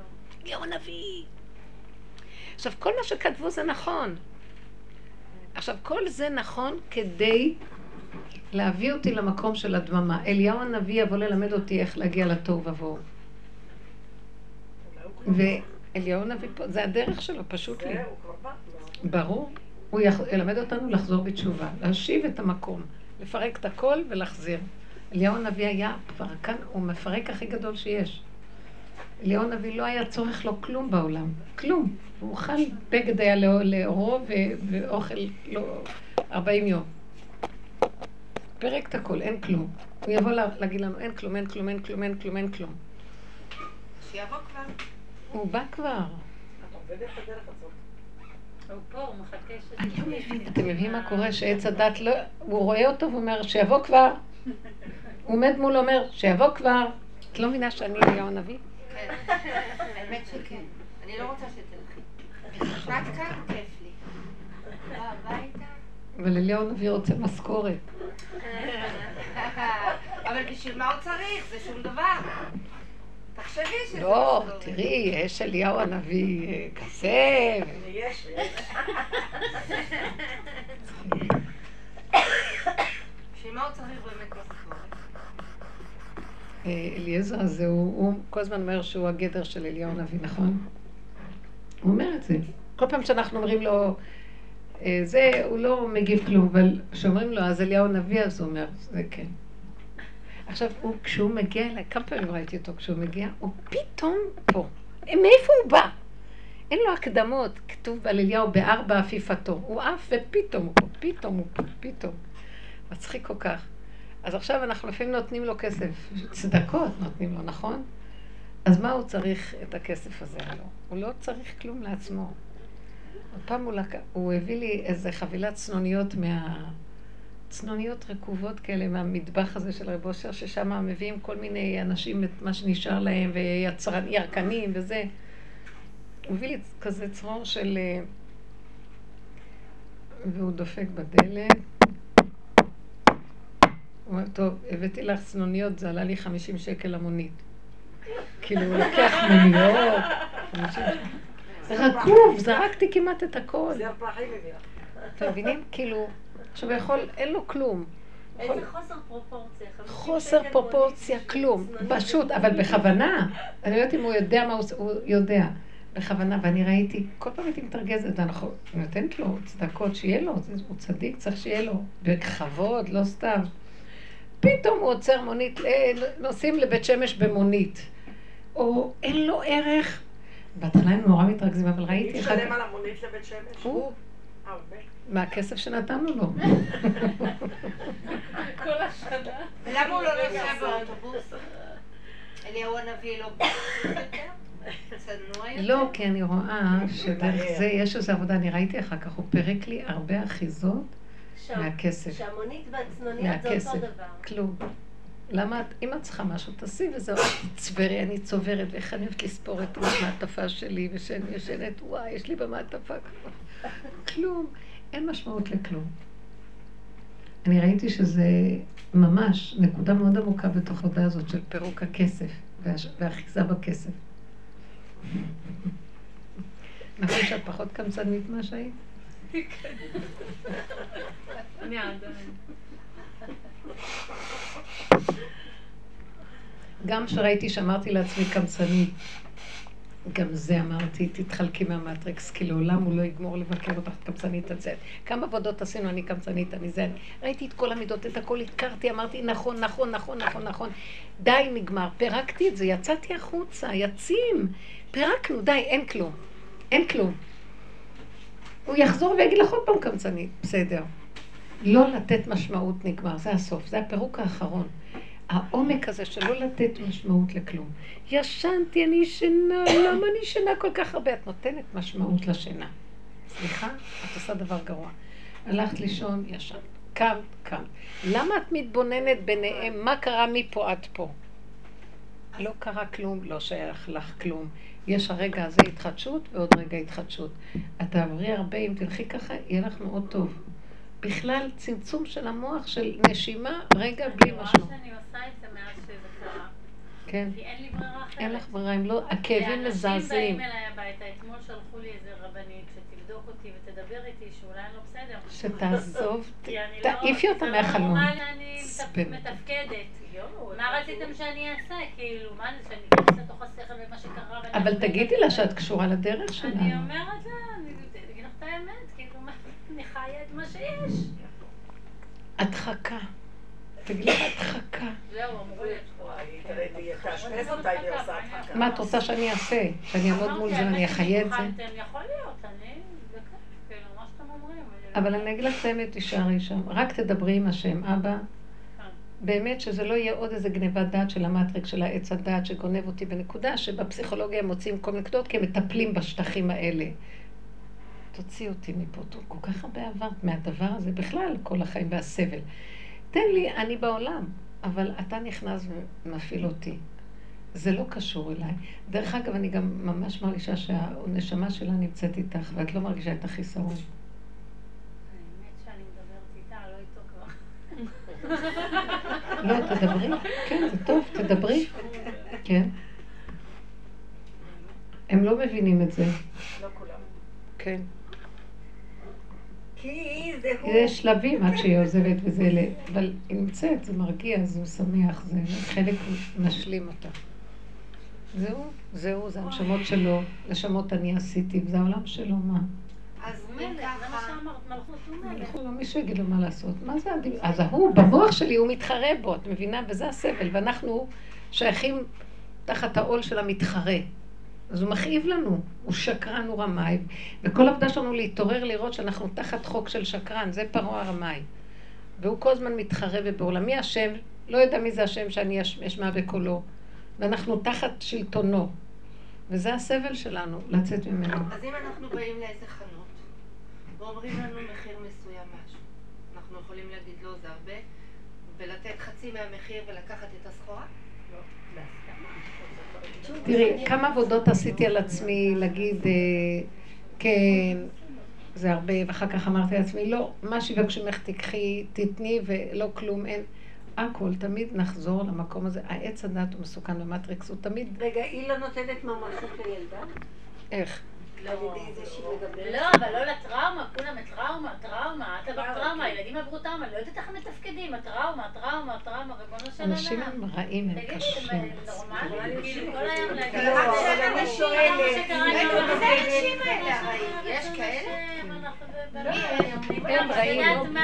אליהו הנביא. עכשיו, כל מה שכתבו זה נכון. עכשיו, כל זה נכון כדי להביא אותי למקום של הדממה. אליהו הנביא יבוא ללמד אותי איך להגיע לתוהו ובוהו. ואליהו הנביא פה, זה הדרך שלו, פשוט לי. ברור. הוא ילמד אותנו לחזור בתשובה, להשיב את המקום, לפרק את הכל ולהחזיר. אליהו הנביא היה פרקן, הוא מפרק הכי גדול שיש. אליהו הנביא לא היה צורך לו כלום בעולם, כלום. הוא אכל בגד היה לאור- לאורו ואוכל לא 40 יום. פרק את הכל, אין כלום. הוא יבוא לה- להגיד לנו, אין כלום, אין כלום, אין כלום, אין כלום, אין כלום. שיבוא כבר. הוא בא כבר. את עובדת בדרך הזאת. הוא פה, הוא מחכה אני. לא מבין, אתם מבינים מה קורה? שעץ הדת לא... הוא רואה אותו ואומר, שיבוא כבר. הוא עומד מול אומר, שיבוא כבר. את לא מבינה שאני אליהו הנביא? כן. האמת שכן. אני לא רוצה שתלכי. את כאן, כיף לי. בא הביתה. אבל אליהו הנביא רוצה משכורת. אבל בשביל מה הוא צריך? זה שום דבר. לא, משכורת. תראי, יש אליהו הנביא אה, כזה. באמת משכורת? אה, אליעזר הזה, הוא, הוא כל הזמן אומר שהוא הגדר של אליהו הנביא, נכון? הוא אומר את זה. כל פעם שאנחנו אומרים לו, אה, זה, הוא לא מגיב כלום, אבל כשאומרים לו, אז אליהו הנביא, אז הוא אומר, זה כן. עכשיו, הוא, כשהוא מגיע אליי, כמה פעמים ראיתי אותו כשהוא מגיע, הוא פתאום פה. מאיפה הוא בא? אין לו הקדמות, כתוב על אליהו בארבע עפיפתו. הוא עף ופתאום הוא פה, פתאום הוא פה, פתאום. מצחיק כל כך. אז עכשיו אנחנו לפעמים נותנים לו כסף, צדקות נותנים לו, נכון? אז מה הוא צריך את הכסף הזה הלא? הוא לא צריך כלום לעצמו. פעם הוא, לק... הוא הביא לי איזה חבילת צנוניות מה... צנוניות רקובות כאלה מהמטבח הזה של רב אושר, ששם מביאים כל מיני אנשים את מה שנשאר להם, וירקנים וזה. הוא הביא לי כזה צרור של... אה, והוא דופק בדלת. הוא אומר, טוב, הבאתי לך צנוניות, זה עלה לי 50 שקל למונית. כאילו, הוא לוקח מוניות, 50 שקל. רקוב, זרקתי כמעט את הכל. זר פרחים הביא לך. אתם מבינים? כאילו, עכשיו יכול, אין לו כלום. איזה חוסר פרופורציה. חוסר פרופורציה, כלום. פשוט, אבל בכוונה. אני לא יודעת אם הוא יודע מה הוא עושה, הוא יודע. בכוונה, ואני ראיתי, כל פעם הייתי מתרגזת, ואנחנו נותנת לו צדקות, שיהיה לו, זה- הוא צדיק, צריך שיהיה לו, בכבוד, לא סתם. פתאום הוא עוצר מונית, אה, נוסעים לבית שמש במונית, או אין לו ערך. בהתחלה הם נורא מתרכזים, אבל מי ראיתי אחר משלם על המונית לבית שמש? הוא, אה, באמת? מהכסף שנתנו לו. כל השנה. ולמה הוא לא נוסע באוטובוס? אליהו הנביא לא יותר? צנוע יותר? לא, כי אני רואה שדרך זה יש איזו עבודה, אני ראיתי אחר כך, הוא פירק לי הרבה אחיזות מהכסף. שהמונית והצנוניות זה. אותו דבר. כלום. למה את, אם את צריכה משהו, תעשי וזהו, אל תצברי, אני צוברת, ואיך אני אוהבת לספור את המעטפה שלי, ושאני ישנת, וואי, יש לי במעטפה כבר. כלום, אין משמעות לכלום. אני ראיתי שזה ממש נקודה מאוד עמוקה בתוך ההודעה הזאת של פירוק הכסף והאחיזה בכסף. נכון שאת פחות קמצנית ממה שהיית? אני עדיין. גם כשראיתי שאמרתי לעצמי קמצנית, גם זה אמרתי, תתחלקי מהמטריקס, כי לעולם הוא לא יגמור לבקר אותך קמצנית על זה. כמה עבודות עשינו, אני קמצנית, אני זה. ראיתי את כל המידות, את הכל הכרתי, אמרתי, נכון, נכון, נכון, נכון, נכון. די, נגמר. פירקתי את זה, יצאתי החוצה, יצאים. פירקנו, די, אין כלום. אין כלום. הוא יחזור ויגיד לך עוד פעם קמצנית, בסדר. לא לתת משמעות נגמר, זה הסוף, זה הפירוק האחרון. העומק הזה של לא לתת משמעות לכלום. ישנתי, אני ישנה, למה אני ישנה כל כך הרבה? את נותנת משמעות לשינה. סליחה, את עושה דבר גרוע. הלכת לישון, ישנת. קמת, קמת. למה את מתבוננת ביניהם? מה קרה מפה עד פה? לא קרה כלום, לא שייך לך כלום. יש הרגע הזה התחדשות ועוד רגע התחדשות. את תעברי הרבה, אם תלכי ככה, יהיה לך מאוד טוב. בכלל, צמצום של המוח, של נשימה, רגע בלי אני רואה. שאני עושה את זה מאז שזה קרה. כן. כי אין לי ברירה אחרת. אין לך ברירה, אם לא, הכאבים מזעזעים. אנשים באים אליי הביתה, אתמול שלחו לי איזה רבנית שתבדוק אותי ותדבר איתי שאולי אני לא בסדר. שתעזוב, אני תעיפי לא- אותה לא. נורמלי, אני. מתפקדת. מה רציתם? שאני אעשה? כאילו, מה זה, שאני אכנס לתוך השכל ומה שקרה? אבל תגידי? לה שאת קשורה לדרך אני שלנו. אומרת לה, אני אגיד לך את האמת, אני חיה את מה שיש. הדחקה. תגידי לה הדחקה. מה את רוצה שאני אעשה? שאני אעמוד מול זה ואני אחיה את זה? כן, כאילו, אומרים. אבל אני אגיד לך את האמת, תישארי שם. רק תדברי עם השם, אבא. באמת שזה לא יהיה עוד איזה גניבת דעת של המטריקס, של העץ הדעת שגונב אותי בנקודה שבפסיכולוגיה הם מוצאים כל מיני נקודות כי הם מטפלים בשטחים האלה. תוציא אותי מפה, כל כך הרבה עברת מהדבר הזה בכלל, כל החיים והסבל. תן לי, אני בעולם, אבל אתה נכנס ומפעיל אותי. זה לא קשור אליי. דרך אגב, אני גם ממש מרגישה שהנשמה שלה נמצאת איתך, ואת לא מרגישה את החיסרון. האמת שאני מדברת איתה, לא איתו כבר. לא, תדברי. כן, זה טוב, תדברי. כן. הם לא מבינים את זה. לא כולם. כן. זה. יש שלבים עד שהיא עוזבת וזה, ל- אבל היא נמצאת, זה מרגיע, זה משמח, זה חלק משלים אותה. זהו, זהו, זה הנשמות שלו, נשמות אני עשיתי, וזה העולם שלו, מה? אז אם מילא זה מה ככה, שאמרת, מלכות הוא מלך. לא, מישהו יגיד לו מה לעשות. מה זה הדיב... אז ההוא, במוח שלי הוא מתחרה בו, את מבינה? וזה הסבל, ואנחנו שייכים תחת העול של המתחרה. אז הוא מכאיב לנו, הוא שקרן, הוא רמאי, וכל העבודה שלנו להתעורר לראות שאנחנו תחת חוק של שקרן, זה פרעה הרמאי. והוא כל הזמן מתחרה ובעולמי השם, לא יודע מי זה השם שאני אש- אשמע בקולו, ואנחנו תחת שלטונו. וזה הסבל שלנו, לצאת ממנו. אז אם אנחנו באים לאיזה חנות ואומרים לנו מחיר מסוים משהו, אנחנו יכולים להגיד לא זה הרבה ולתת חצי מהמחיר ולקחת את הסחורה? תראי, כמה עבודות עשיתי על עצמי להגיד, אה, כן, זה הרבה, ואחר כך אמרתי לעצמי, לא, מה שיבקשו ממך תיקחי, תתני, ולא כלום, אין. הכל, תמיד נחזור למקום הזה. העץ הדת הוא מסוכן במטריקס, הוא תמיד, רגע, היא לא נותנת ממשות לילדה? איך? זה מדברת. לא, אבל לא לטראומה, כולם טראומה, טראומה, אתה בטראומה, הילדים עברו טראומה, לא יודעת איך הם מתפקדים, הטראומה, טראומה, טראומה, ריבונו של אנשים עולם. הם רעים, הם תגידי, קשים. אתם נורמלים? כאילו, כל היום להגיד... לא, אבל אני שואלת, את? יש כאלה? לא, הם את רעים.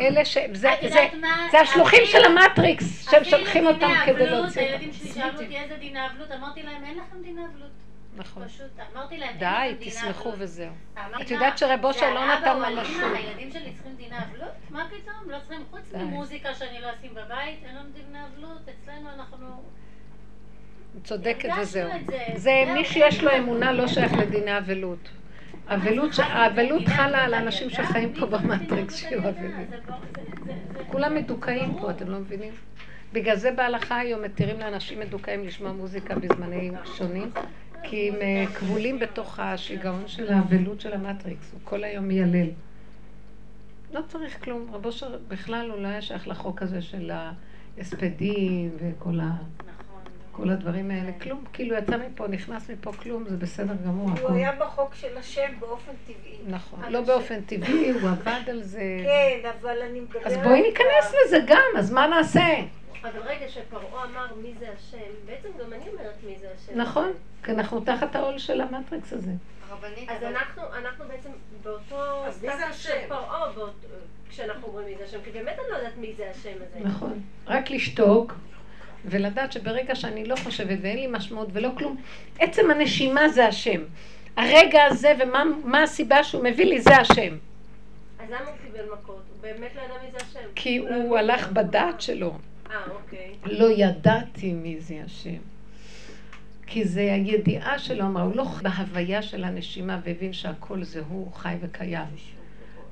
אלה ש... זה, את זה? זה השלוחים של המטריקס, שהם שולחים אותם כדי להוציא. הילדים שלי שאלו אותי איזה דיני אבלות, אמרתי להם אין לכם דיני אבלות. נכון. פשוט, אמרתי להם די, תסמכו אבלות. וזהו. את יודעת שרב אושר לא נתן האמא, שום. הילדים שלי צריכים דיני אבלות? מה פתאום? לא צריכים, חוץ. ממוזיקה שאני לא אשים בבית, אין לנו דיני אבלות, אצלנו אנחנו... צודקת וזהו. זה. מי שיש לו אמונה לא שייך לדיני אבלות. אבלות האבלות חלה על האנשים שחיים פה במטריקס שיהיו אבלים. כולם מדוכאים פה, אתם לא מבינים? בגלל זה בהלכה היום מתירים לאנשים מדוכאים לשמוע מוזיקה בזמנים שונים, כי הם אה, כבולים בתוך השיגעון של האבלות של המטריקס, הוא כל היום מיילל. לא צריך כלום, רב אושר בכלל הוא לא היה שייך לחוק הזה של ההספדים וכל ה... כל הדברים האלה, כלום, כאילו יצא מפה, נכנס מפה, כלום, זה בסדר גמור. הוא. היה בחוק של השם באופן טבעי. נכון, לא באופן טבעי, הוא עבד על זה. כן, אבל אני מדברת... אז בואי ניכנס לזה גם, אז מה נעשה? אבל רגע, שפרעה אמר מי זה השם, בעצם גם אני אומרת מי זה השם. נכון, כי אנחנו תחת העול של המטריקס הזה. הרבנית, אז אבל- אנחנו, אנחנו בעצם באותו אז מי זה סטטוס של השם? פרעה, באות- כשאנחנו אומרים מי זה השם, כי באמת אני לא יודעת מי זה השם הזה. נכון. רק לשתוק ולדעת שברגע שאני לא חושבת ואין לי משמעות ולא כלום, עצם הנשימה זה השם. הרגע הזה ומה מה הסיבה שהוא מביא לי זה השם. אז למה הוא קיבל מכות? הוא באמת לא ידע מי זה השם. כי לא הוא הבין. הלך בדעת שלו. אוקיי. לא ידעתי מי זה השם. כי זה הידיעה שלו, אמרה, הוא לא בהוויה של הנשימה והבין שהכל זה הוא חי וקיים.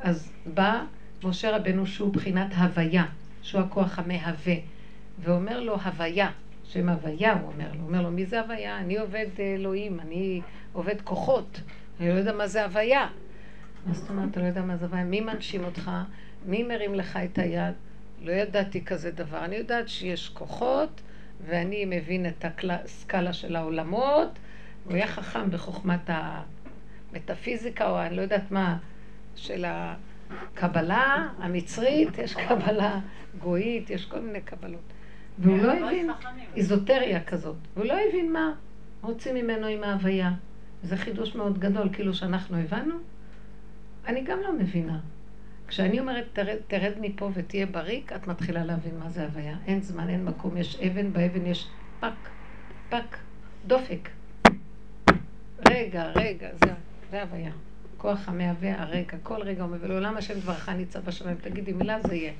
אז בא משה רבנו שהוא בחינת הוויה, שהוא הכוח המהווה, ואומר לו הוויה, שם הוויה הוא אומר לו, אומר לו מי זה הוויה? אני עובד אלוהים, אני עובד כוחות, אני לא יודע מה זה הוויה. מה זאת אומרת, אתה לא יודע מה זה הוויה? מי מנשים אותך? מי מרים לך את היד? לא ידעתי כזה דבר. אני יודעת שיש כוחות, ואני מבין את הסקאלה של העולמות, הוא היה חכם בחוכמת המטאפיזיקה, או אני לא יודעת מה, של הקבלה המצרית, יש קבלה גויית, יש כל מיני קבלות. והוא לא הבין איזוטריה כזאת, והוא לא הבין מה רוצים ממנו עם ההוויה. זה חידוש מאוד גדול, כאילו שאנחנו הבנו. אני גם לא מבינה. כשאני אומרת תרד, תרד מפה ותהיה בריק, את מתחילה להבין מה זה הוויה. אין זמן, אין מקום, יש אבן, באבן יש פק, פק, דופק. רגע, רגע, זה, זה הוויה. כוח המהווה הרגע, כל רגע אומר, ולעולם השם דברך ניצב בשמיים, תגידי מילה, זה יהיה.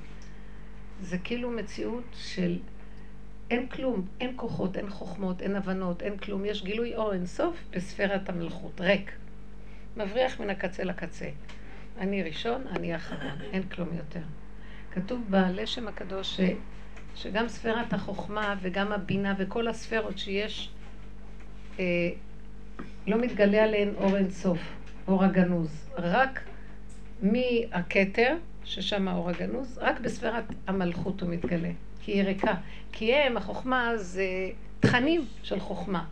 זה כאילו מציאות של אין כלום, אין כוחות, אין חוכמות, אין הבנות, אין כלום, יש גילוי אור אינסוף בספירת המלכות, ריק. מבריח מן הקצה לקצה. אני ראשון, אני אחרון, אין כלום יותר. כתוב בלשם הקדוש ש, שגם ספירת החוכמה וגם הבינה וכל הספירות שיש, אה, לא מתגלה עליהן אור אינסוף, אור הגנוז. רק מהכתר, ששם האור הגנוז, רק בספירת המלכות הוא מתגלה, כי היא ריקה. כי הם, החוכמה זה תכנים של חוכמה.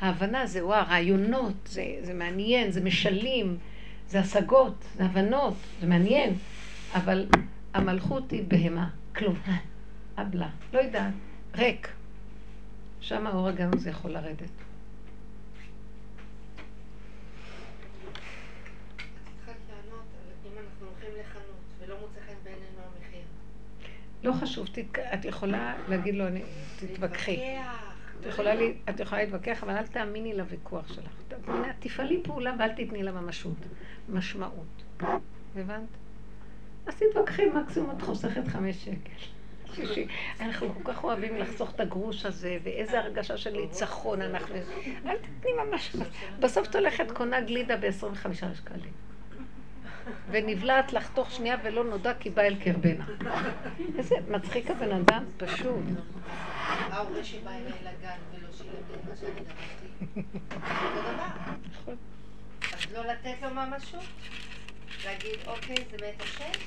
ההבנה זה וואו, רעיונות, זה, זה מעניין, זה משלים, זה השגות, זה הבנות, זה מעניין, אבל המלכות היא בהמה, כלום, אבלה, לא יודעת, ריק. שם האור הגנוז יכול לרדת. לא חשוב, תתק... את יכולה להגיד לו, אני... תתווכחי. את לי... את יכולה להתווכח, אבל אל תאמיני לוויכוח שלך. תפעלי פעולה ואל תתני לה ממשות. משמעות. הבנת? אז תתווכחי, מקסימום את חוסכת חמש שקל. שישי. אנחנו כל כך אוהבים לחסוך את הגרוש הזה, ואיזה הרגשה של ניצחון אנחנו... אל תתני ממש... בסוף את הולכת קונה גלידה ב-25 שקלים. ונבלעת לך תוך שנייה ולא נודע כי בא אל קרבנה. איזה מצחיק הבן אדם, פשוט. ההורה שבא אליי לגן ולא שילם את מה שאני דרשתי. אותו דבר. לא לתת לו ממשות? להגיד, אוקיי, זה מאת השם?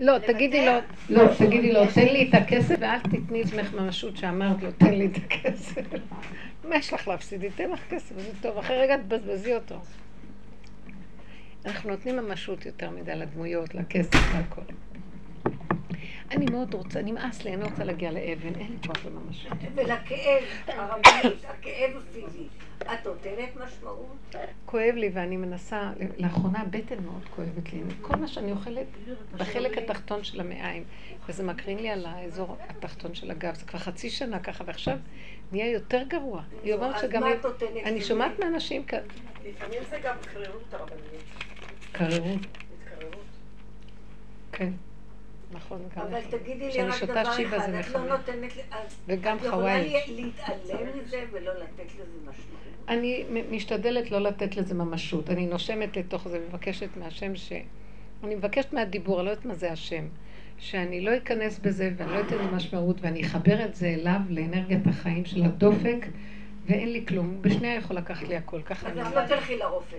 לא, תגידי לו, לא, תגידי לו, תן לי את הכסף ואל תתני עצמך ממשות שאמרת לו, תן לי את הכסף. מה יש לך להפסיד? ייתן לך כסף, זה טוב, אחרי רגע תבזבזי אותו. אנחנו נותנים ממשות יותר מדי לדמויות, לכסף, והכל. אני מאוד רוצה, נמאס לי, אני לא רוצה להגיע לאבן, אין לי כוח לממשות. ולכאב, הרבנית, הכאב הפיזי, את נותנת משמעות? כואב לי ואני מנסה, לאחרונה הבטן מאוד כואבת לי. כל מה שאני אוכלת בחלק התחתון של המעיים, וזה מקרין לי על האזור התחתון של הגב, זה כבר חצי שנה ככה, ועכשיו נהיה יותר גרוע. היא אומרת אז שגם... מה את נותנת אני? שומעת מאנשים כאן, לפעמים זה גם קרירות הרבנית. קררות, התקררות. כן. נכון, גם אבל נכון. תגידי לי רק דבר אחד, את לא. נותנת לי... אז את יכולה להתעלם מזה ולא לתת לזה משמעות. אני משתדלת לא לתת לזה ממשות. אני נושמת לתוך זה ומבקשת מהשם ש... אני מבקשת מהדיבור, אני לא יודעת מה זה השם. שאני לא אכנס בזה ואני לא אתן לו משמעות ואני אחבר את זה אליו, לאנרגיית החיים של הדופק, ואין לי כלום. בשנייה יכול לקחת לי הכל, ככה אז אני... את לא תלכי לרופא.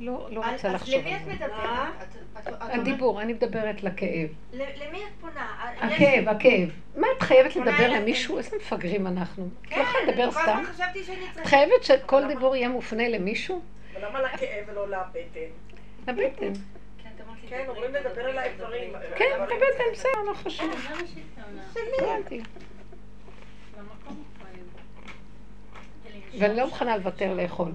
לא, לא אז- רוצה אז לחשוב למי על זה. מדברת? מה? את- אומרת- הדיבור, אני מדברת לכאב. למי את פונה? הכאב, הכאב. מה את חייבת לדבר. למישהו? איזה מפגרים אנחנו. את כן, לא יכולה אני לדבר כל סתם? הזמן חשבתי שאני את. חייבת שכל דיבור יהיה מופנה למישהו? אבל למה לכאב ולא לבטן? לבטן. כן, אומרים לדבר אל האיברים. כן, לבטן, בסדר, לא חשוב. כן, זה. במקום כואב. ואני לא מוכנה לוותר לאכול.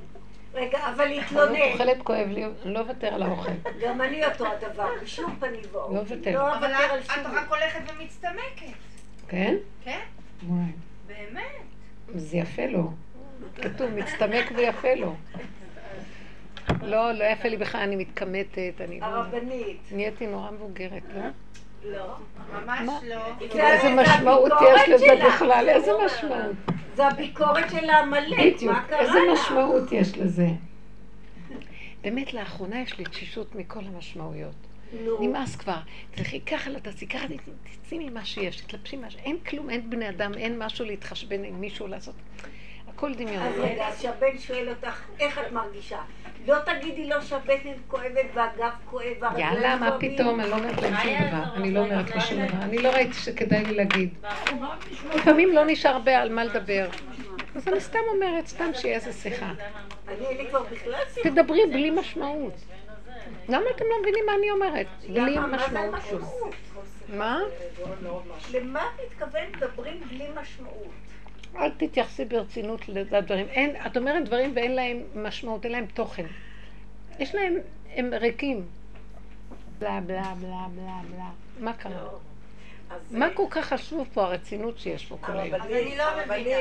רגע, אבל אני להתלונן. אוכלת כואב לי, אני לא אוותר על האוכל. גם אני אותו הדבר, בשום פנים ואופן. לא אוותר. לא אבל אוותר על את רק הולכת ומצטמקת. כן? כן? באמת. זה יפה לו. כתוב, מצטמק ויפה לו. לא, לא יפה לי בכלל, אני מתקמטת, אני לא... הרבנית. נהייתי נורא מבוגרת, לא? לא. ממש? לא. זה- איזה זה משמעות יש לזה. בכלל, איזה משמעות. זה הביקורת של העמלק, מה קרה איזה? משמעות יש לזה. באמת, לאחרונה יש לי תשישות מכל המשמעויות. נמאס כבר. תלכי ככה, לא תעשי ככה, תצאי ממה שיש, תתלבשי משהו. אין כלום, אין בני אדם, אין משהו להתחשבן עם מישהו לעשות. הכל דמיון. אז רגע, אז שהבן שואל אותך, איך את מרגישה? לא תגידי לו שהבטן כואבת והגב כואב והרגליים יאללה, מה כואבים. פתאום, אני לא אומרת להם שום דבר. אני לא אומרת לו שום דבר. אני לא ראיתי שכדאי לי להגיד. לפעמים לא נשאר הרבה על מה לדבר. אז אני סתם אומרת, סתם שיהיה איזה שיחה. אני אין לי כבר בכלל שיחה. תדברי בלי משמעות. למה אתם לא מבינים מה אני אומרת? בלי משמעות? מה? למה את מתכוונת מדברים בלי משמעות? אל תתייחסי ברצינות לדברים. אין, את אומרת דברים ואין להם משמעות, אין להם תוכן. יש להם, הם ריקים. בלה בלה בלה בלה בלה. מה קרה? אז מה כל כך חשוב פה הרצינות שיש פה כל היום? אני לא מבינה.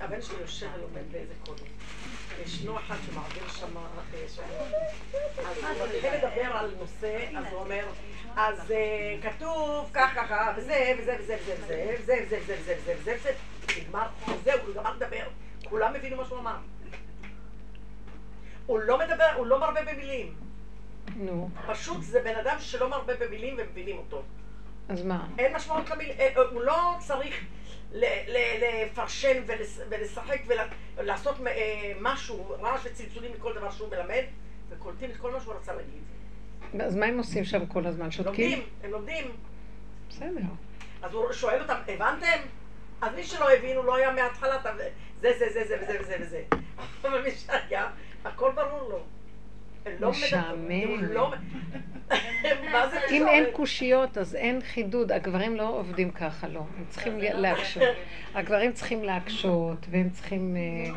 הבן שלי יושב ולומד באיזה קודם. ישנו אחד שמעביר שם, אה. אז הוא מתחיל לדבר על נושא, אז הוא אומר, אז אה, כתוב כך ככה, וזה, וזה, וזה, וזה, וזה, וזה, וזה, וזה, וזה, וזה, וזה, נגמר, זהו, הוא גמר לדבר. כולם הבינו מה שהוא אמר. הוא לא מדבר, הוא לא מרבה במילים. נו, פשוט זה בן אדם שלא מרבה במילים ומבינים אותו. אז מה? אין משמעות למיל... אה, אה, הוא לא צריך לפרשן ולשחק ולעשות אה, משהו, רעש וצלצולים מכל דבר שהוא מלמד, וקולטים את כל מה שהוא רצה להגיד. אז מה הם עושים שם כל הזמן? שותקים? לומדים, הם לומדים. בסדר. אז הוא שואל אותם, הבנתם? אז מי שלא הבין, הוא לא היה מההתחלה, אתה- זה, זה, זה, זה וזה וזה וזה. אבל מי שהיה, הכל ברור לו. לא משעמם. לא... מה זה אם? אין קושיות, אז אין חידוד. הגברים לא עובדים ככה, לא. הם צריכים להקשות. הגברים צריכים להקשות, והם צריכים אה,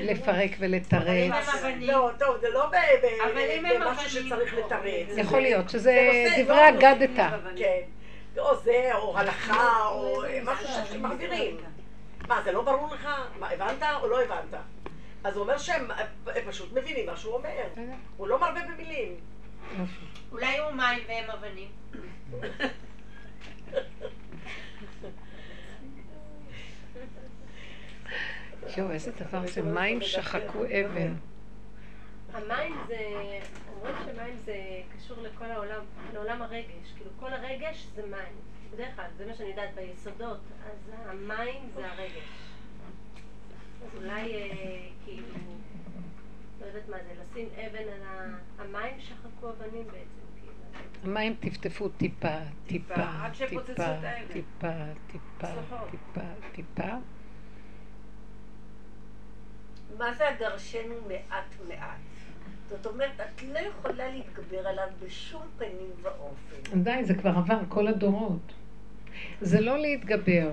לפרק ולתרץ. הם אבנים. לא, טוב, זה לא אבל אם במשהו שצריך לתרץ. יכול להיות שזה דברי לא. אגדתא. כן. או זה, או הלכה, או משהו שמעבירים. מה, זה לא ברור לך? מה, הבנת או לא הבנת? אז הוא אומר שהם הם פשוט מבינים מה שהוא אומר. הוא לא מרבה במילים. אולי הוא מים והם אבנים. יואו, איזה דבר זה, מים שחקו אבן. המים זה, אומרים שמים זה קשור לכל העולם, לעולם הרגש, כאילו כל הרגש זה מים, בדרך כלל, זה מה שאני יודעת ביסודות, אז המים זה הרגש. אז אולי אה, כאילו, לא יודעת מה זה, לשים אבן על ה... המים שחקו אבנים בעצם, כאילו, המים טפטפו טיפה, טיפה, טיפה. טיפה, טיפה. טיפה, טיפה. מה זה הגרשנו מעט מעט? זאת אומרת, את לא יכולה להתגבר עליו בשום פנים ואופן. די, זה כבר עבר כל הדורות. זה לא להתגבר.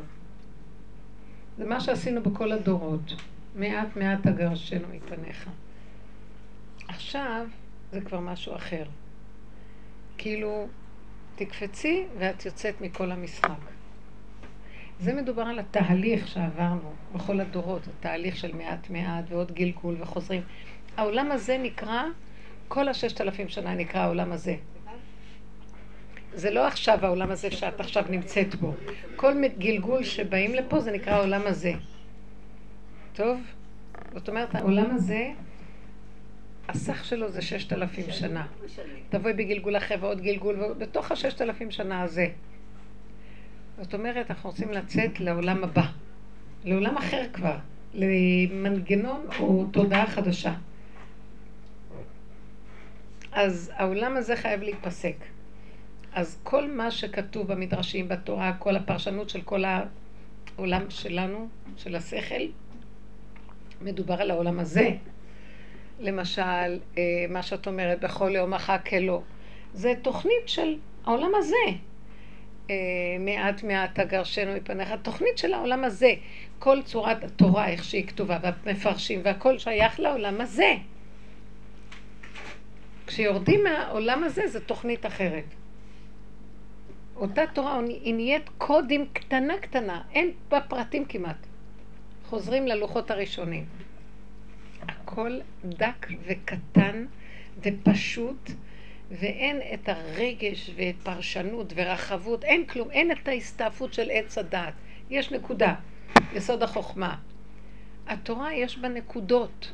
זה מה שעשינו בכל הדורות. מעט מעט אגרשנו מפניך. עכשיו זה כבר משהו אחר. כאילו, תקפצי ואת יוצאת מכל המשחק. זה מדובר על התהליך שעברנו בכל הדורות, התהליך של מעט מעט ועוד גלגול וחוזרים. העולם הזה נקרא, כל הששת אלפים שנה נקרא העולם הזה. זה לא עכשיו העולם הזה שאת עכשיו נמצאת בו. כל גלגול שבאים לפה זה נקרא העולם הזה. טוב? זאת אומרת, העולם הזה, הסך שלו זה ששת אלפים שנה. תבואי בגלגול אחר ועוד גלגול, ובתוך הששת אלפים שנה הזה. זאת אומרת, אנחנו רוצים לצאת לעולם הבא. לעולם אחר כבר. למנגנון או תודעה חדשה. אז העולם הזה חייב להיפסק. אז כל מה שכתוב במדרשים, בתורה, כל הפרשנות של כל העולם שלנו, של השכל, מדובר על העולם הזה. למשל, אה, מה שאת אומרת, בכל יומך כלא. זה תוכנית של העולם הזה. אה, מעט מעט תגרשנו מפניך, תוכנית של העולם הזה. כל צורת התורה, איך שהיא כתובה, והמפרשים, והכל שייך לעולם הזה. כשיורדים מהעולם הזה, זו תוכנית אחרת. אותה תורה היא נהיית קודים קטנה קטנה, אין בה פרטים כמעט. חוזרים ללוחות הראשונים. הכל דק וקטן ופשוט, ואין את הרגש ואת פרשנות ורחבות, אין כלום, אין את ההסתעפות של עץ הדעת. יש נקודה, יסוד החוכמה. התורה יש בה נקודות.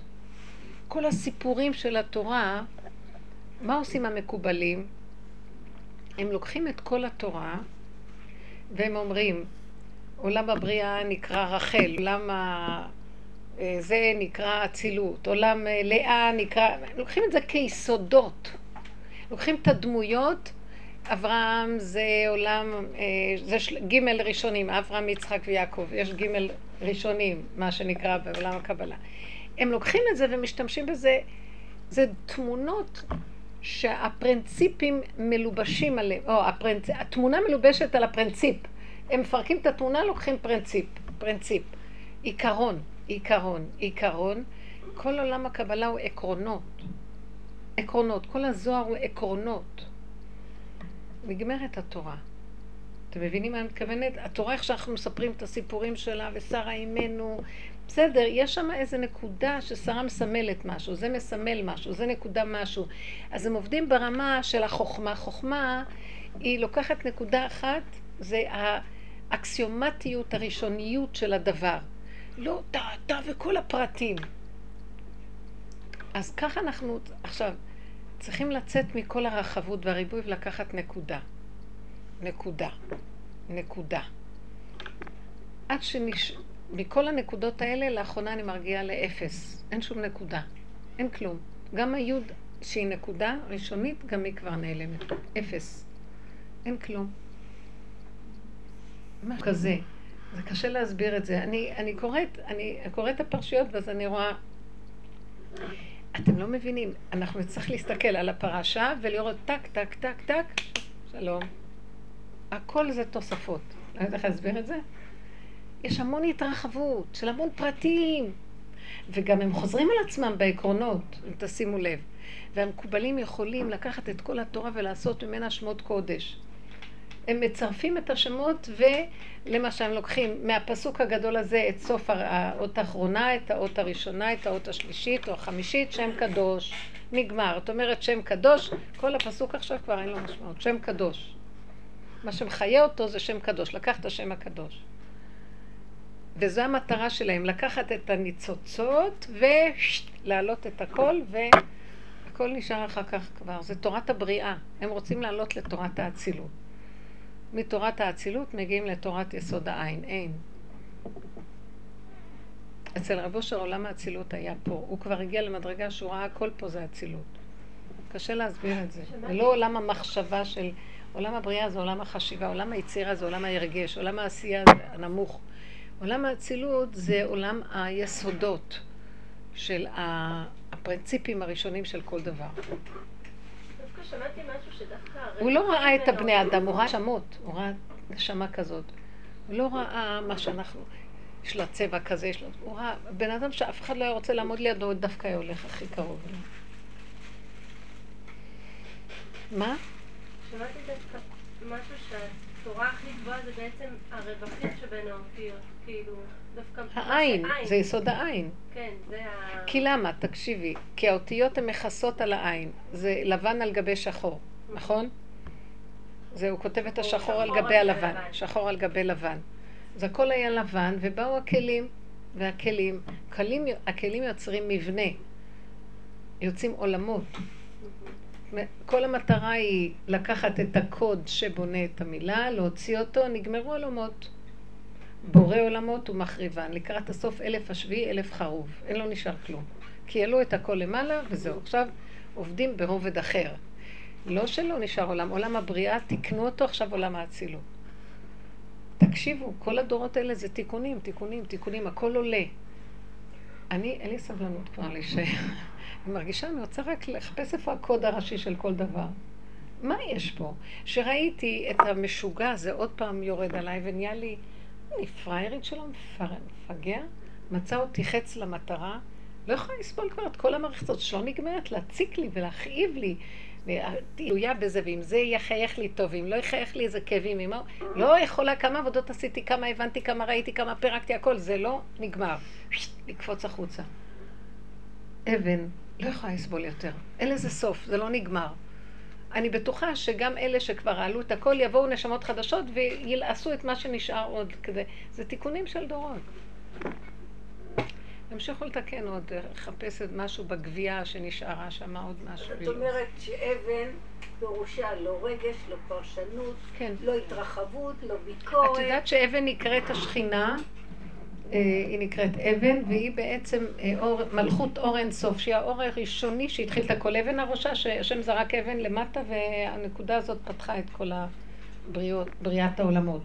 כל הסיפורים של התורה, מה עושים המקובלים? הם לוקחים את כל התורה והם אומרים, עולם הבריאה נקרא רחל, עולם ה... אה, זה נקרא אצילות, עולם אה, לאה נקרא, לוקחים את זה כיסודות. לוקחים את הדמויות, אברהם זה עולם, אה, זה ג' ראשונים, אברהם, יצחק ויעקב, יש ג' ראשונים, מה שנקרא בעולם הקבלה. הם לוקחים את זה ומשתמשים בזה, זה תמונות שהפרינציפים מלובשים עליהם, או הפרינצ... התמונה מלובשת על הפרינציפ. הם מפרקים את התמונה, לוקחים פרינציפ, פרינציפ. עיקרון, עיקרון, עיקרון. כל עולם הקבלה הוא עקרונות. עקרונות. כל הזוהר הוא עקרונות. נגמרת התורה. אתם מבינים מה אני מתכוונת? התורה, איך שאנחנו מספרים את הסיפורים שלה, ושרה אימנו, בסדר, יש שם איזה נקודה ששרה מסמלת משהו, זה מסמל משהו, זה נקודה משהו. אז הם עובדים ברמה של החוכמה. חוכמה היא לוקחת נקודה אחת, זה האקסיומטיות, הראשוניות של הדבר. לא טה וכל הפרטים. אז ככה אנחנו עכשיו צריכים לצאת מכל הרחבות והריבוי ולקחת נקודה. נקודה. נקודה. עד שנש... מכל הנקודות האלה, לאחרונה אני מרגיעה לאפס. אין שום נקודה. אין כלום. גם היוד שהיא נקודה ראשונית, גם היא כבר נעלמת. אפס. אין כלום. מה כזה. זה קשה להסביר את זה. אני, אני קוראת, אני קוראת את הפרשיות ואז אני רואה... אתם לא מבינים, אנחנו נצטרך להסתכל על הפרשה ולראות טק, טק, טק, טק, שלום. הכל זה תוספות. לא יודעת איך להסביר את זה? יש המון התרחבות של המון פרטים, וגם הם חוזרים על עצמם בעקרונות, אם תשימו לב. והמקובלים יכולים לקחת את כל התורה ולעשות ממנה שמות קודש. הם מצרפים את השמות ולמשל הם לוקחים מהפסוק הגדול הזה את סוף האות האחרונה, את האות הראשונה, את האות השלישית או החמישית, שם קדוש. נגמר. זאת אומרת שם קדוש, כל הפסוק עכשיו כבר אין לו משמעות. שם קדוש. מה שמחיה אותו זה שם קדוש, לקח את השם הקדוש. וזו המטרה שלהם, לקחת את הניצוצות ולהעלות את הכל, והכל נשאר אחר כך כבר. זה תורת הבריאה. הם רוצים לעלות לתורת האצילות. מתורת האצילות מגיעים לתורת יסוד העין. אין. אצל רבו של עולם האצילות היה פה. הוא כבר הגיע למדרגה שהוא ראה הכל פה זה אצילות. קשה להסביר את זה. זה לא עולם המחשבה של... עולם הבריאה זה עולם החשיבה, עולם היצירה זה עולם ההרגש, עולם העשייה זה הנמוך. עולם האצילות זה עולם היסודות של הפרינציפים הראשונים של כל דבר. הוא לא ראה את הרווחה הבני אדם, הוא ראה נשמות, הוא ראה נשמה כזאת. הוא לא ראה מה שאנחנו, יש לה צבע כזה, יש לה... הוא ראה בן אדם שאף אחד לא היה רוצה לעמוד לידו, הוא דווקא היה הולך הכי קרוב אליו. מה? שמעתי דווקא משהו שהתורה הכי גבוהה זה בעצם הרווחים שבין האותיות, כאילו, דווקא... העין. זה יסוד העין. כן, זה ה... כי למה? תקשיבי, כי האותיות הן מכסות על העין. זה לבן על גבי שחור, נכון? זה, הוא כותב את השחור שחור על גבי הלבן, לבן. שחור על גבי לבן. אז הכל היה לבן, ובאו הכלים, והכלים, כלים, הכלים יוצרים מבנה, יוצאים עולמות. כל המטרה היא לקחת את הקוד שבונה את המילה, להוציא אותו, נגמרו עולמות. בורא עולמות ומחריבן. לקראת הסוף אלף השביעי, אלף חרוב. אין לו נשאר כלום. כי העלו את הכל למעלה, וזהו. עכשיו עובדים ברובד אחר. לא שלא נשאר עולם, עולם הבריאה, תיקנו אותו, עכשיו עולם האצילות. תקשיבו, כל הדורות האלה זה תיקונים, תיקונים, תיקונים, הכל עולה. אני, אין לי סבלנות כבר להישאר. אני מרגישה, אני רוצה רק לחפש איפה הקוד הראשי של כל דבר. מה יש פה? שראיתי את המשוגע הזה עוד פעם יורד עליי ונהיה לי, אני פריירית שלו, מפגע, מצא אותי חץ למטרה, לא יכולה לסבול כבר את כל המערכת הזאת שלא נגמרת, להציק לי ולהכאיב לי. תלויה בזה, ואם זה יחייך לי טוב, ואם לא יחייך לי איזה כאבים, אם לא, לא יכולה, כמה עבודות עשיתי, כמה הבנתי, כמה ראיתי, כמה פירקתי, הכל, זה לא נגמר. לקפוץ החוצה. אבן, לא יכולה לסבול יותר. אין לזה סוף, זה לא נגמר. אני בטוחה שגם אלה שכבר העלו את הכל, יבואו נשמות חדשות וילעשו את מה שנשאר עוד כדי... זה תיקונים של דורות. ימשיכו לתקן עוד, לחפש את משהו בגבייה שנשארה שם, עוד משהו. זאת אומרת שאבן פירושה לא רגש, לא פרשנות, כן. לא התרחבות, לא ביקורת. את יודעת שאבן נקראת השכינה, היא נקראת אבן, והיא בעצם אה, אור, מלכות אור אין סוף, שהיא האור הראשוני שהתחיל את הכל. אבן הראשה, שהשם זרק אבן למטה, והנקודה הזאת פתחה את כל הבריאות, בריאת העולמות.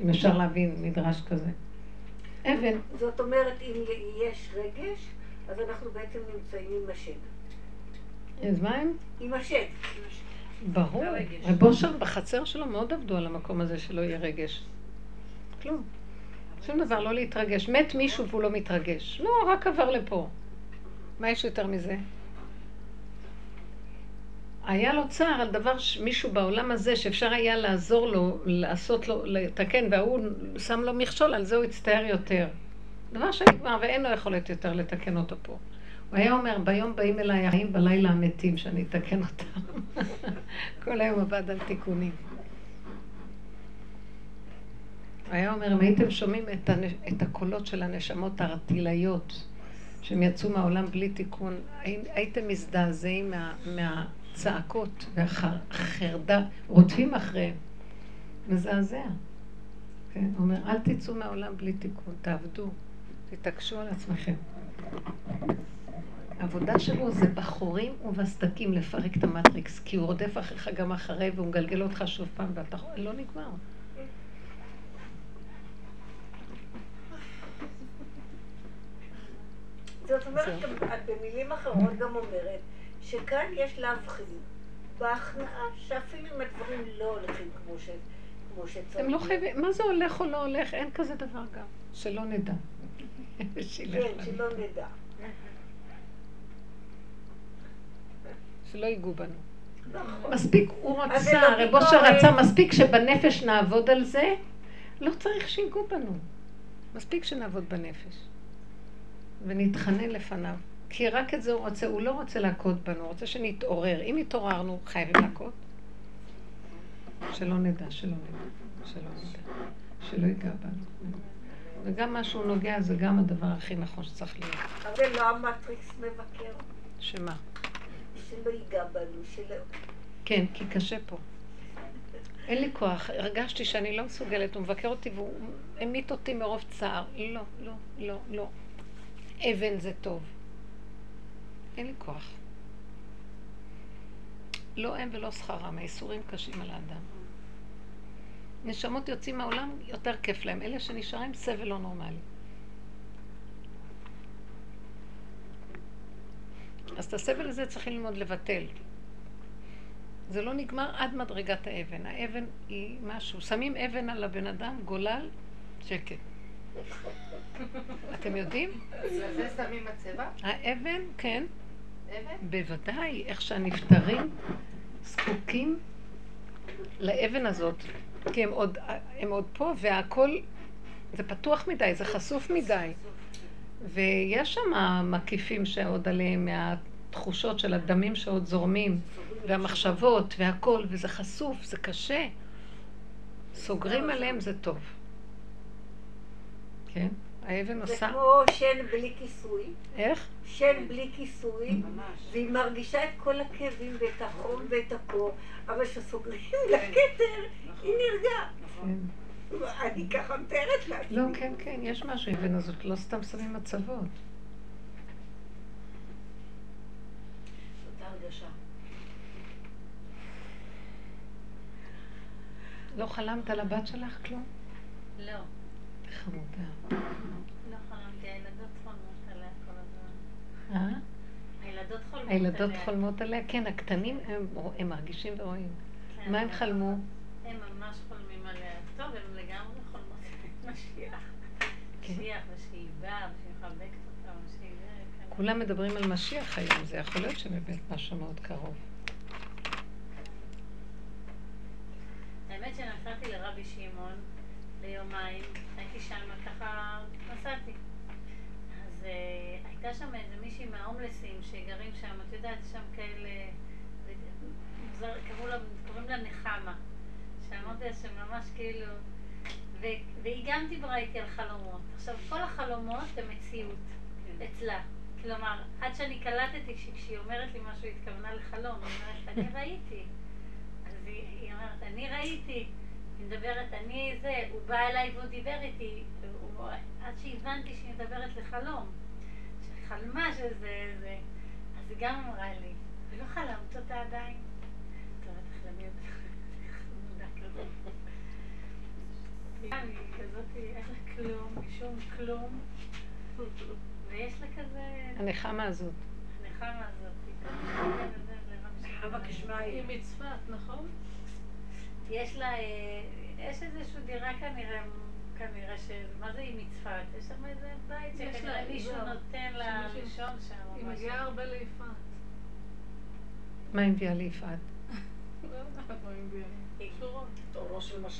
אם אפשר להבין מדרש כזה. אבן, זאת אומרת, אם יש רגש, אז אנחנו בעצם נמצאים עם השד. אז מה הם? עם השד. ברור. הרגש. רב אושר בחצר שלו מאוד עבדו על המקום הזה שלא יהיה רגש. כלום. שום דבר, לא להתרגש. מת מישהו והוא לא מתרגש. לא, רק עבר לפה. מה יש יותר מזה? היה לו צער על דבר שמישהו בעולם הזה שאפשר היה לעזור לו, לעשות לו, לתקן, וההוא שם לו מכשול, על זה הוא הצטער יותר. דבר שנגמר ואין לו יכולת יותר לתקן אותו פה. הוא היה אומר, ביום באים אליי החיים, בלילה המתים, שאני אתקן אותם. כל היום עבד על תיקונים. היה אומר, אם הייתם שומעים את, הנ... את הקולות של הנשמות הארטילאיות, שהם יצאו מהעולם בלי תיקון, הי... הייתם מזדעזעים מה... מהצעקות והחרדה, רודפים אחריהם. מזעזע. כן? הוא אומר, אל תצאו מהעולם בלי תיקון, תעבדו, תתעקשו על עצמכם. העבודה שלו זה בחורים ובסדקים לפרק את המטריקס, כי הוא רודף אחריך גם אחרי והוא מגלגל אותך שוב פעם, ואתה לא נגמר. זאת אומרת, את במילים אחרות גם אומרת שכאן יש להבחין בהכנעה שאפילו אם הדברים לא הולכים כמו ש- כמו שצריך. הם לא חייבים, מה זה הולך או לא הולך? אין כזה דבר גם. שלא נדע. כן. שלא נדע. שלא ייגעו בנו. נכון. מספיק, הוא רצה, לא רב אושר ביקורת. רצה, מספיק שבנפש נעבוד על זה, לא צריך שיגעו בנו. מספיק שנעבוד בנפש. ונתחנן לפניו. כי רק את זה הוא רוצה, הוא לא רוצה להכות בנו, הוא רוצה שנתעורר. אם התעוררנו, חייבים להכות. שלא נדע, שלא נדע, שלא נדע, שלא ייגע בנו. וגם מה שהוא נוגע זה גם הדבר הכי נכון שצריך להיות. אבל לא המטריקס מבקר, שמה? שלא ייגע בנו, שלא... כן, כי קשה פה. אין לי כוח, הרגשתי שאני לא מסוגלת, הוא מבקר אותי והוא המית אותי מרוב צער. לא, לא, לא, לא. אבן זה טוב. אין לי כוח. לא הם ולא שכרם, האיסורים קשים על האדם. נשמות יוצאים מהעולם, יותר כיף להם. אלה שנשארים, סבל לא נורמלי. אז את הסבל הזה צריכים ללמוד לבטל. זה לא נגמר עד מדרגת האבן. האבן היא משהו. שמים אבן על הבן אדם, גולל, שקט. אתם יודעים? זה שמים מצבה? האבן, כן, אבן? בוודאי, איך שהנפטרים זקוקים לאבן הזאת, כי הם עוד, הם עוד פה, והכל, זה פתוח מדי, זה חשוף מדי. ויש שם מקיפים שעוד עליהם מהתחושות של הדמים שעוד זורמים, והמחשבות והכל, וזה חשוף, זה קשה. סוגרים עליהם זה טוב. כן? האבן זה עושה... כמו שן בלי כיסוי, איך? שן בלי כיסוי, והיא מרגישה את כל הכאבים ואת החום ואת הקור, אבל כשסוגרים לכתר, היא נרגעה. כן. אני ככה מתארת לעצמי. לא, כן, כן, יש משהו, אבן הזאת, לא סתם שמים מצבות. לא חלמת על הבת שלך כלום? לא, חמודה. הילדות חולמות עליה? כן, הקטנים הם, הם מרגישים ורואים. כן, מה הם חלמו? הם ממש חולמים עליה. טוב, הם לגמרי חולמות על משיח. כן. משיח, ושהיא באה, ושהיא מחבקת אותה, ושהיא. כן. כולם מדברים על משיח היום, זה יכול להיות שבאמת משהו מאוד קרוב. האמת שנסעתי לרבי שמעון ליומיים, הייתי שם ככה, נסעתי. אז uh, הייתה שם איזה מישהי מההומלסים שגרים שם, את יודעת, שם כאלה, קראו לה, קוראים לה נחמה. שאמרתי לה שממש כאילו, והיא גם דיברה איתי על חלומות. עכשיו, כל החלומות הם מציאות אצלה. כלומר, עד שאני קלטתי שכשהיא אומרת לי משהו, היא התכוונה לחלום, היא אומרת, אני ראיתי. אז היא, היא אומרת, אני ראיתי, מדברת, אני זה, הוא בא אליי והוא דיבר איתי, הוא, עד שהבנתי שהיא מדברת לחלום, שחלמה שזה, זה. אז היא גם אמרה לי, ולא חלמת אותה עדיין? טוב, תחלמי אותה, חמודה כזאת. היא כזאת, אין לה כלום, שום כלום, ויש לה כזה, הנחמה הזאת. הנחמה הזאת, לא. חווה כשמה היא. היא מצפת, נכון? יש לה, אה, יש איזושהי דירה כנראה, כנראה ש... מה זה היא מצפת? יש שם איזה בית שכנראה לה, מישהו. נותן לה לישון שם. היא. מגיעה הרבה ליפעת. מה היא מביאה ליפעת? לא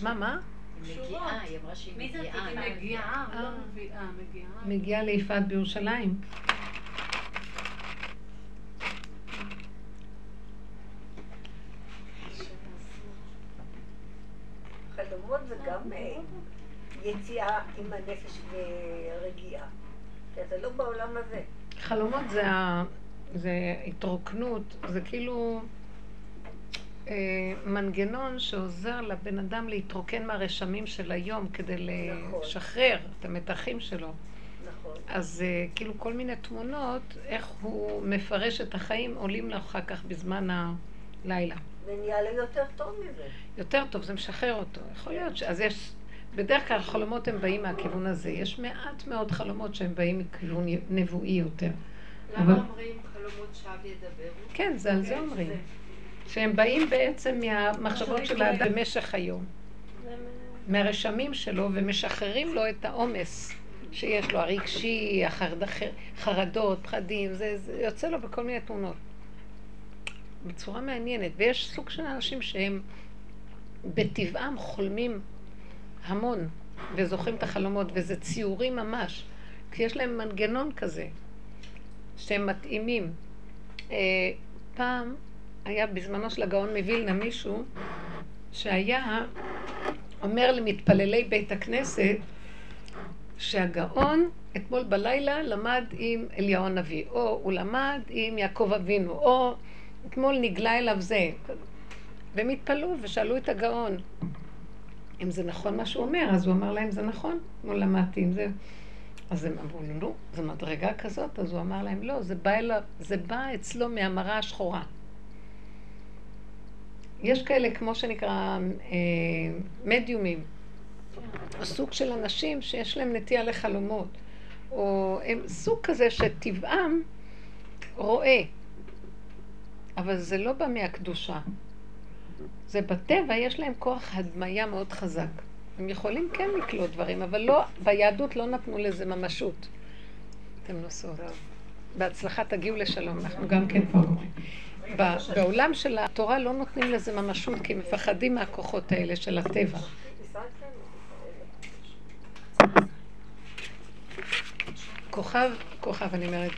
מה. מה. מגיעה, היא אמרה שהיא מי זאת מגיעה. היא? היא מגיעה, אה. לא מביאה, מגיעה. מגיעה ליפעת בירושלים. חלומות זה גם אה, יציאה עם הנפש ורגיעה. כי אתה לא בעולם הזה. חלומות זה, ה... זה התרוקנות, זה כאילו אה, מנגנון שעוזר לבן אדם להתרוקן מהרשמים של היום כדי נכון. לשחרר את המתחים שלו. נכון. אז אה, כאילו כל מיני תמונות, איך הוא מפרש את החיים, עולים לו אחר כך בזמן הלילה. ונהיה לו יותר טוב מזה. יותר טוב, זה משחרר אותו. יכול להיות ש... אז יש... בדרך כלל חלומות הם באים מהכיוון הזה. יש מעט מאוד חלומות שהם באים מכיוון נבואי יותר. למה אבל- אומרים חלומות שווא ידברו? כן, זה על זה אומרים. שהם באים בעצם מהמחשבות של האדם במשך היום. מהרשמים שלו, ומשחררים לו את העומס שיש לו, הרגשי, החרד- חרדות, פחדים, זה, זה יוצא לו בכל מיני תמונות. בצורה מעניינת. ויש סוג של אנשים שהם בטבעם חולמים המון, וזוכרים את החלומות, וזה ציורים ממש. כי יש להם מנגנון כזה, שהם מתאימים. אה, פעם היה בזמנו של הגאון מווילנה מישהו שהיה אומר למתפללי בית הכנסת שהגאון אתמול בלילה למד עם אליהו הנביא, או הוא למד עם יעקב אבינו, או אתמול נגלה אליו זה. והם התפלאו ושאלו את הגאון אם זה נכון מה שהוא אומר, אז הוא אמר להם זה נכון, אתמול למדתי עם זה. אז הם אמרו נו, זו מדרגה כזאת? אז הוא אמר להם, לא, זה בא, אליו, זה בא אצלו מהמראה השחורה. יש כאלה, כמו שנקרא, אה, מדיומים, או סוג של אנשים שיש להם נטייה לחלומות, או הם סוג כזה שטבעם רואה, אבל זה לא בא מהקדושה. זה בטבע, יש להם כוח הדמיה מאוד חזק. הם יכולים כן לקלוט דברים, אבל לא, ביהדות לא נתנו לזה ממשות. אתם נוסעות. בהצלחה תגיעו לשלום, אנחנו גם כן. ב- בעולם של התורה לא נותנים לזה ממשות, כי מפחדים מהכוחות האלה של הטבע. כוכב, כוכב, אני אומרת,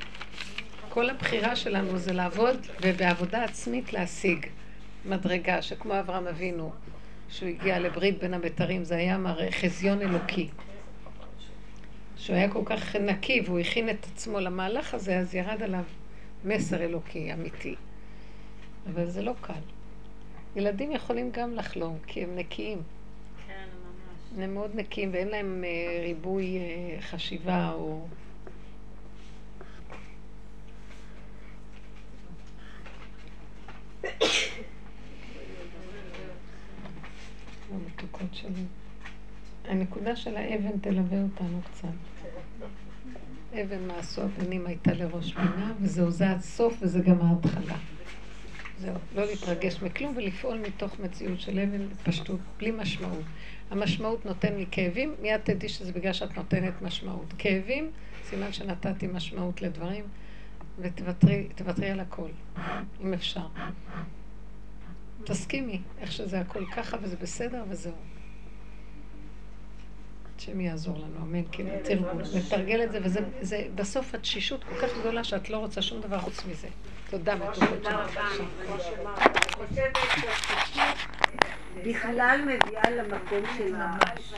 כל הבחירה שלנו זה לעבוד ובעבודה עצמית להשיג מדרגה, שכמו אברהם אבינו, שהוא הגיע לברית בין הבתרים, זה היה מראה חזיון אלוקי. שהוא היה כל כך נקי והוא הכין את עצמו למהלך הזה, אז ירד עליו מסר אלוקי אמיתי. אבל זה לא קל. ילדים יכולים גם לחלום, כי הם נקיים. כן, ממש. הם מאוד נקיים ואין להם אה, ריבוי אה, חשיבה או... המתוקות שלי. הנקודה של האבן תלווה אותנו קצת. אבן מעשו הבנים הייתה לראש פינה, וזהו, זה הסוף וזה גם ההתחלה. זהו, לא להתרגש מכלום ולפעול מתוך מציאות של אבן פשטות, בלי משמעות. המשמעות נותן לי כאבים, מיד תדעי שזה בגלל שאת נותנת משמעות. כאבים, סימן שנתתי משמעות לדברים, ותוותרי תוותרי על הכל, אם אפשר. תסכימי, איך שזה הכל ככה וזה בסדר וזהו. השם יעזור לנו, אמן, כאילו, תרגול, לתרגל את זה, וזה זה, בסוף התשישות כל כך גדולה שאת לא רוצה שום דבר חוץ מזה. תודה, מתוקות שלי. אני חושבת שהפשטות בכלל מביאה למקום של ממש.